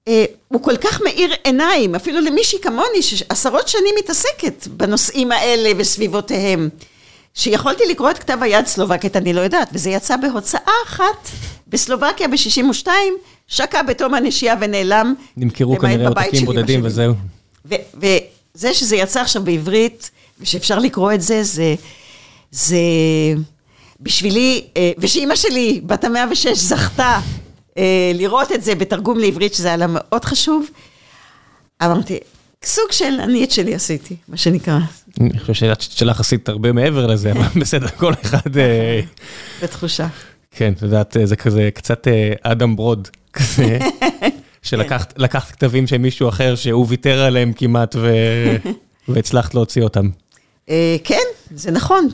אה, הוא כל כך מאיר עיניים, אפילו למישהי כמוני, שעשרות שנים מתעסקת בנושאים האלה וסביבותיהם. שיכולתי לקרוא את כתב היד סלובקית, אני לא יודעת, וזה יצא בהוצאה אחת בסלובקיה ב-62, שקע בתום הנשייה ונעלם. נמכרו כנראה עותקים בודדים. וזהו. וזה שזה יצא עכשיו בעברית, ושאפשר לקרוא את זה, זה, זה בשבילי, אה, ושאימא שלי, בת המאה ושש, זכתה אה, לראות את זה בתרגום לעברית, שזה היה לה מאוד חשוב. אמרתי, סוג של אני את שלי עשיתי, מה שנקרא. אני חושב שאת שלך עשית הרבה מעבר לזה, אבל בסדר, כל אחד... אה, בתחושה. כן, את יודעת, זה כזה קצת אדם ברוד, כזה, שלקחת כתבים של מישהו אחר שהוא ויתר עליהם כמעט, והצלחת להוציא אותם. כן, זה נכון.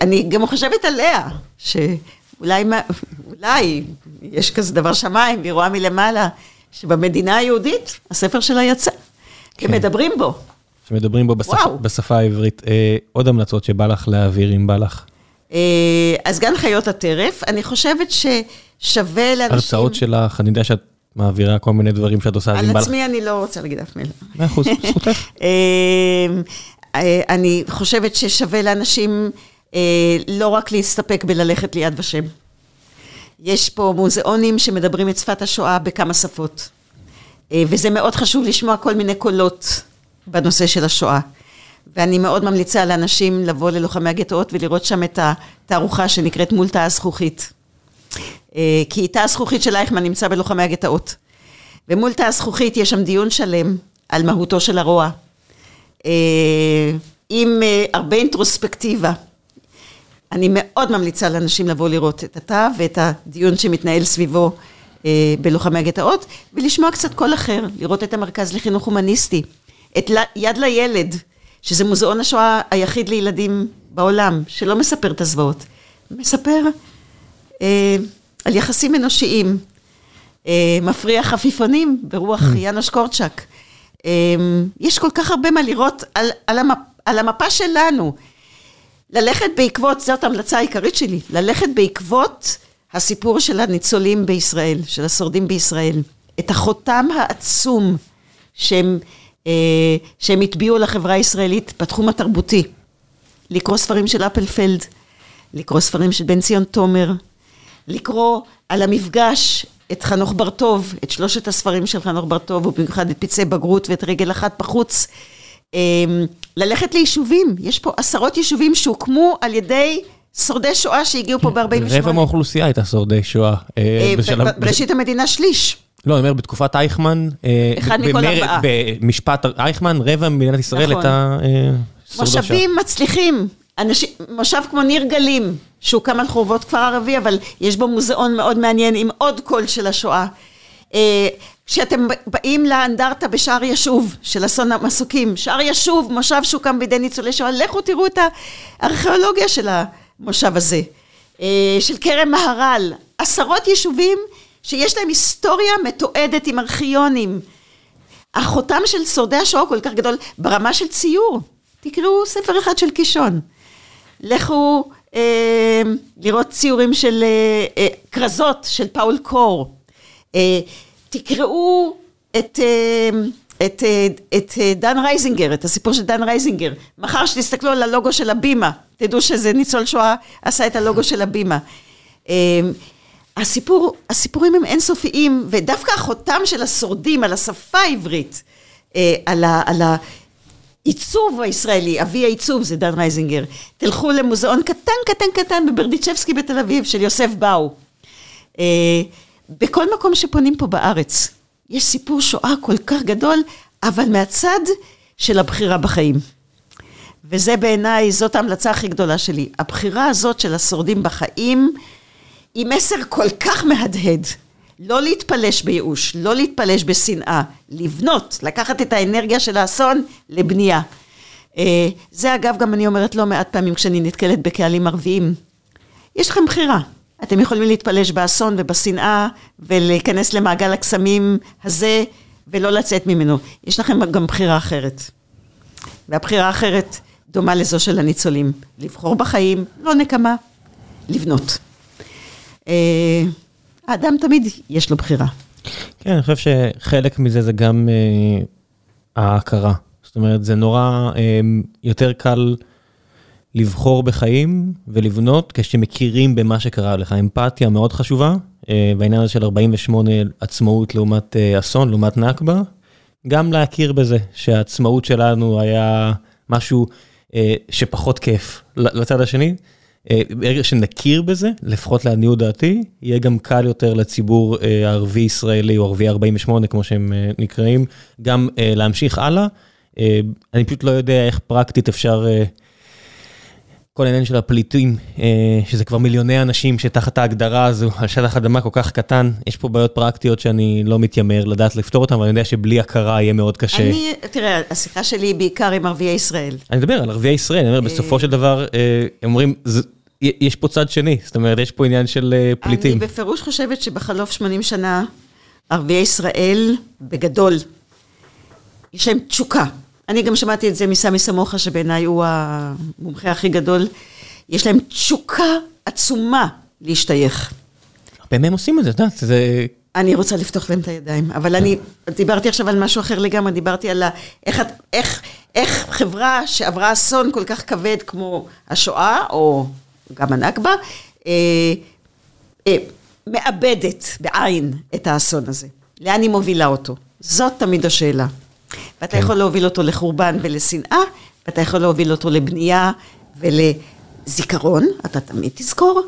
אני גם חושבת עליה, שאולי אולי יש כזה דבר שמיים, והיא רואה מלמעלה, שבמדינה היהודית, הספר שלה יצא, כן. ומדברים בו. שמדברים בו בשפה, בשפה העברית. אה, עוד המלצות שבא לך להעביר, אם בא לך. אה, אז גן חיות הטרף, אני חושבת ששווה לאנשים... הרצאות שלך, אני יודע שאת מעבירה כל מיני דברים שאת עושה, על עצמי אני לא רוצה להגיד אף מילה. מאה אחוז, זכותך. אה, אני חושבת ששווה לאנשים אה, לא רק להסתפק בללכת ליד ושם. יש פה מוזיאונים שמדברים את שפת השואה בכמה שפות. אה, וזה מאוד חשוב לשמוע כל מיני קולות בנושא של השואה. ואני מאוד ממליצה לאנשים לבוא ללוחמי הגטאות ולראות שם את התערוכה שנקראת מול תא הזכוכית. כי תא הזכוכית של אייכמן נמצא בלוחמי הגטאות. ומול תא הזכוכית יש שם דיון שלם על מהותו של הרוע. אה, עם אה, הרבה אינטרוספקטיבה. אני מאוד ממליצה לאנשים לבוא לראות את התא ואת הדיון שמתנהל סביבו אה, בלוחמי הגטאות, ולשמוע קצת קול אחר, לראות את המרכז לחינוך הומניסטי, את יד לילד, שזה מוזיאון השואה היחיד לילדים בעולם, שלא מספר את הזוועות, מספר אה, על יחסים אנושיים, אה, מפריח עפיפונים ברוח mm. יאנוש קורצ'אק. אמ, יש כל כך הרבה מה לראות על, על, המפ, על המפה שלנו. ללכת בעקבות, זאת ההמלצה העיקרית שלי, ללכת בעקבות הסיפור של הניצולים בישראל, של השורדים בישראל. את החותם העצום שהם, אה, שהם הטביעו לחברה הישראלית בתחום התרבותי. לקרוא ספרים של אפלפלד, לקרוא ספרים של בן ציון תומר, לקרוא על המפגש את חנוך בר-טוב, את שלושת הספרים של חנוך בר-טוב, ובמיוחד את פצעי בגרות ואת רגל אחת בחוץ. אמ, ללכת ליישובים, יש פה עשרות יישובים שהוקמו על ידי שורדי שואה שהגיעו פה ב-48. רבע מהאוכלוסייה הייתה שורדי שואה. אה, אה, בראשית המדינה שליש. לא, אני אומר, בתקופת אייכמן, אה, אחד מכל ארבעה. במשפט אייכמן, רבע ממדינת ישראל נכון. הייתה שורדי שואה. מושבים מצליחים, מושב כמו ניר גלים, שהוקם על חורבות כפר ערבי, אבל יש בו מוזיאון מאוד מעניין עם עוד קול של השואה. אה, כשאתם באים לאנדרטה בשער ישוב של אסון המסוקים, שער ישוב, מושב שהוקם בידי ניצולי שואה, לכו תראו את הארכיאולוגיה של המושב הזה. אה, של כרם מהר"ל, עשרות יישובים שיש להם היסטוריה מתועדת עם ארכיונים. החותם של שורדי השואה כל כך גדול ברמה של ציור. תקראו ספר אחד של קישון. לכו לראות ציורים של אה, אה, כרזות של פאול קור. אה, תקראו את, אה, את, את דן רייזינגר, את הסיפור של דן רייזינגר. מחר שתסתכלו על הלוגו של הבימה, תדעו שזה ניצול שואה עשה את הלוגו של הבימה. אה, הסיפור, הסיפורים הם אינסופיים, ודווקא החותם של השורדים על השפה העברית, על, ה, על עיצוב הישראלי, אבי העיצוב זה דן רייזינגר. תלכו למוזיאון קטן קטן קטן בברדיצ'בסקי בתל אביב של יוסף באו. אה, בכל מקום שפונים פה בארץ, יש סיפור שואה כל כך גדול, אבל מהצד של הבחירה בחיים. וזה בעיניי, זאת ההמלצה הכי גדולה שלי. הבחירה הזאת של השורדים בחיים, היא מסר כל כך מהדהד. לא להתפלש בייאוש, לא להתפלש בשנאה, לבנות, לקחת את האנרגיה של האסון לבנייה. אה, זה אגב, גם אני אומרת לא מעט פעמים כשאני נתקלת בקהלים ערביים. יש לכם בחירה. אתם יכולים להתפלש באסון ובשנאה ולהיכנס למעגל הקסמים הזה ולא לצאת ממנו. יש לכם גם בחירה אחרת. והבחירה האחרת דומה לזו של הניצולים. לבחור בחיים, לא נקמה, לבנות. האדם תמיד יש לו בחירה. כן, אני חושב שחלק מזה זה גם אה, ההכרה. זאת אומרת, זה נורא אה, יותר קל לבחור בחיים ולבנות כשמכירים במה שקרה לך. אמפתיה מאוד חשובה, אה, בעניין הזה של 48 עצמאות לעומת אה, אסון, לעומת נכבה. גם להכיר בזה שהעצמאות שלנו היה משהו אה, שפחות כיף לצד השני. אה, ברגע שנכיר בזה, לפחות לעניות דעתי, יהיה גם קל יותר לציבור אה, הערבי-ישראלי או ערבי 48, כמו שהם אה, נקראים, גם להמשיך הלאה, אני פשוט לא יודע איך פרקטית אפשר... כל העניין של הפליטים, שזה כבר מיליוני אנשים שתחת ההגדרה הזו, על שטח אדמה כל כך קטן, יש פה בעיות פרקטיות שאני לא מתיימר לדעת לפתור אותן, אבל אני יודע שבלי הכרה יהיה מאוד קשה. אני, תראה, השיחה שלי היא בעיקר עם ערביי ישראל. אני מדבר על ערביי ישראל, אני אומר, בסופו של דבר, הם אומרים, יש פה צד שני, זאת אומרת, יש פה עניין של פליטים. אני בפירוש חושבת שבחלוף 80 שנה, ערביי ישראל, בגדול, יש להם תשוקה. אני גם שמעתי את זה מסמי סמוכה, שבעיניי הוא המומחה הכי גדול. יש להם תשוקה עצומה להשתייך. הרבה מהם עושים את זה, את יודעת, זה... אני רוצה לפתוח להם את הידיים, אבל אני דיברתי עכשיו על משהו אחר לגמרי, דיברתי על איך, איך, איך חברה שעברה אסון כל כך כבד כמו השואה, או גם הנכבה, אה, אה, מאבדת בעין את האסון הזה. לאן היא מובילה אותו? זאת תמיד השאלה. ואתה כן. יכול להוביל אותו לחורבן ולשנאה, ואתה יכול להוביל אותו לבנייה ולזיכרון, אתה תמיד תזכור,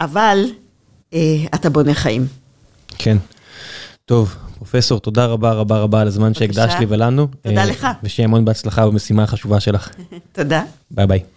אבל אה, אתה בונה חיים. כן. טוב, פרופסור, תודה רבה רבה רבה על הזמן שהקדשת לי ולנו. תודה אה, לך. ושיהיה המון בהצלחה במשימה החשובה שלך. תודה. ביי ביי.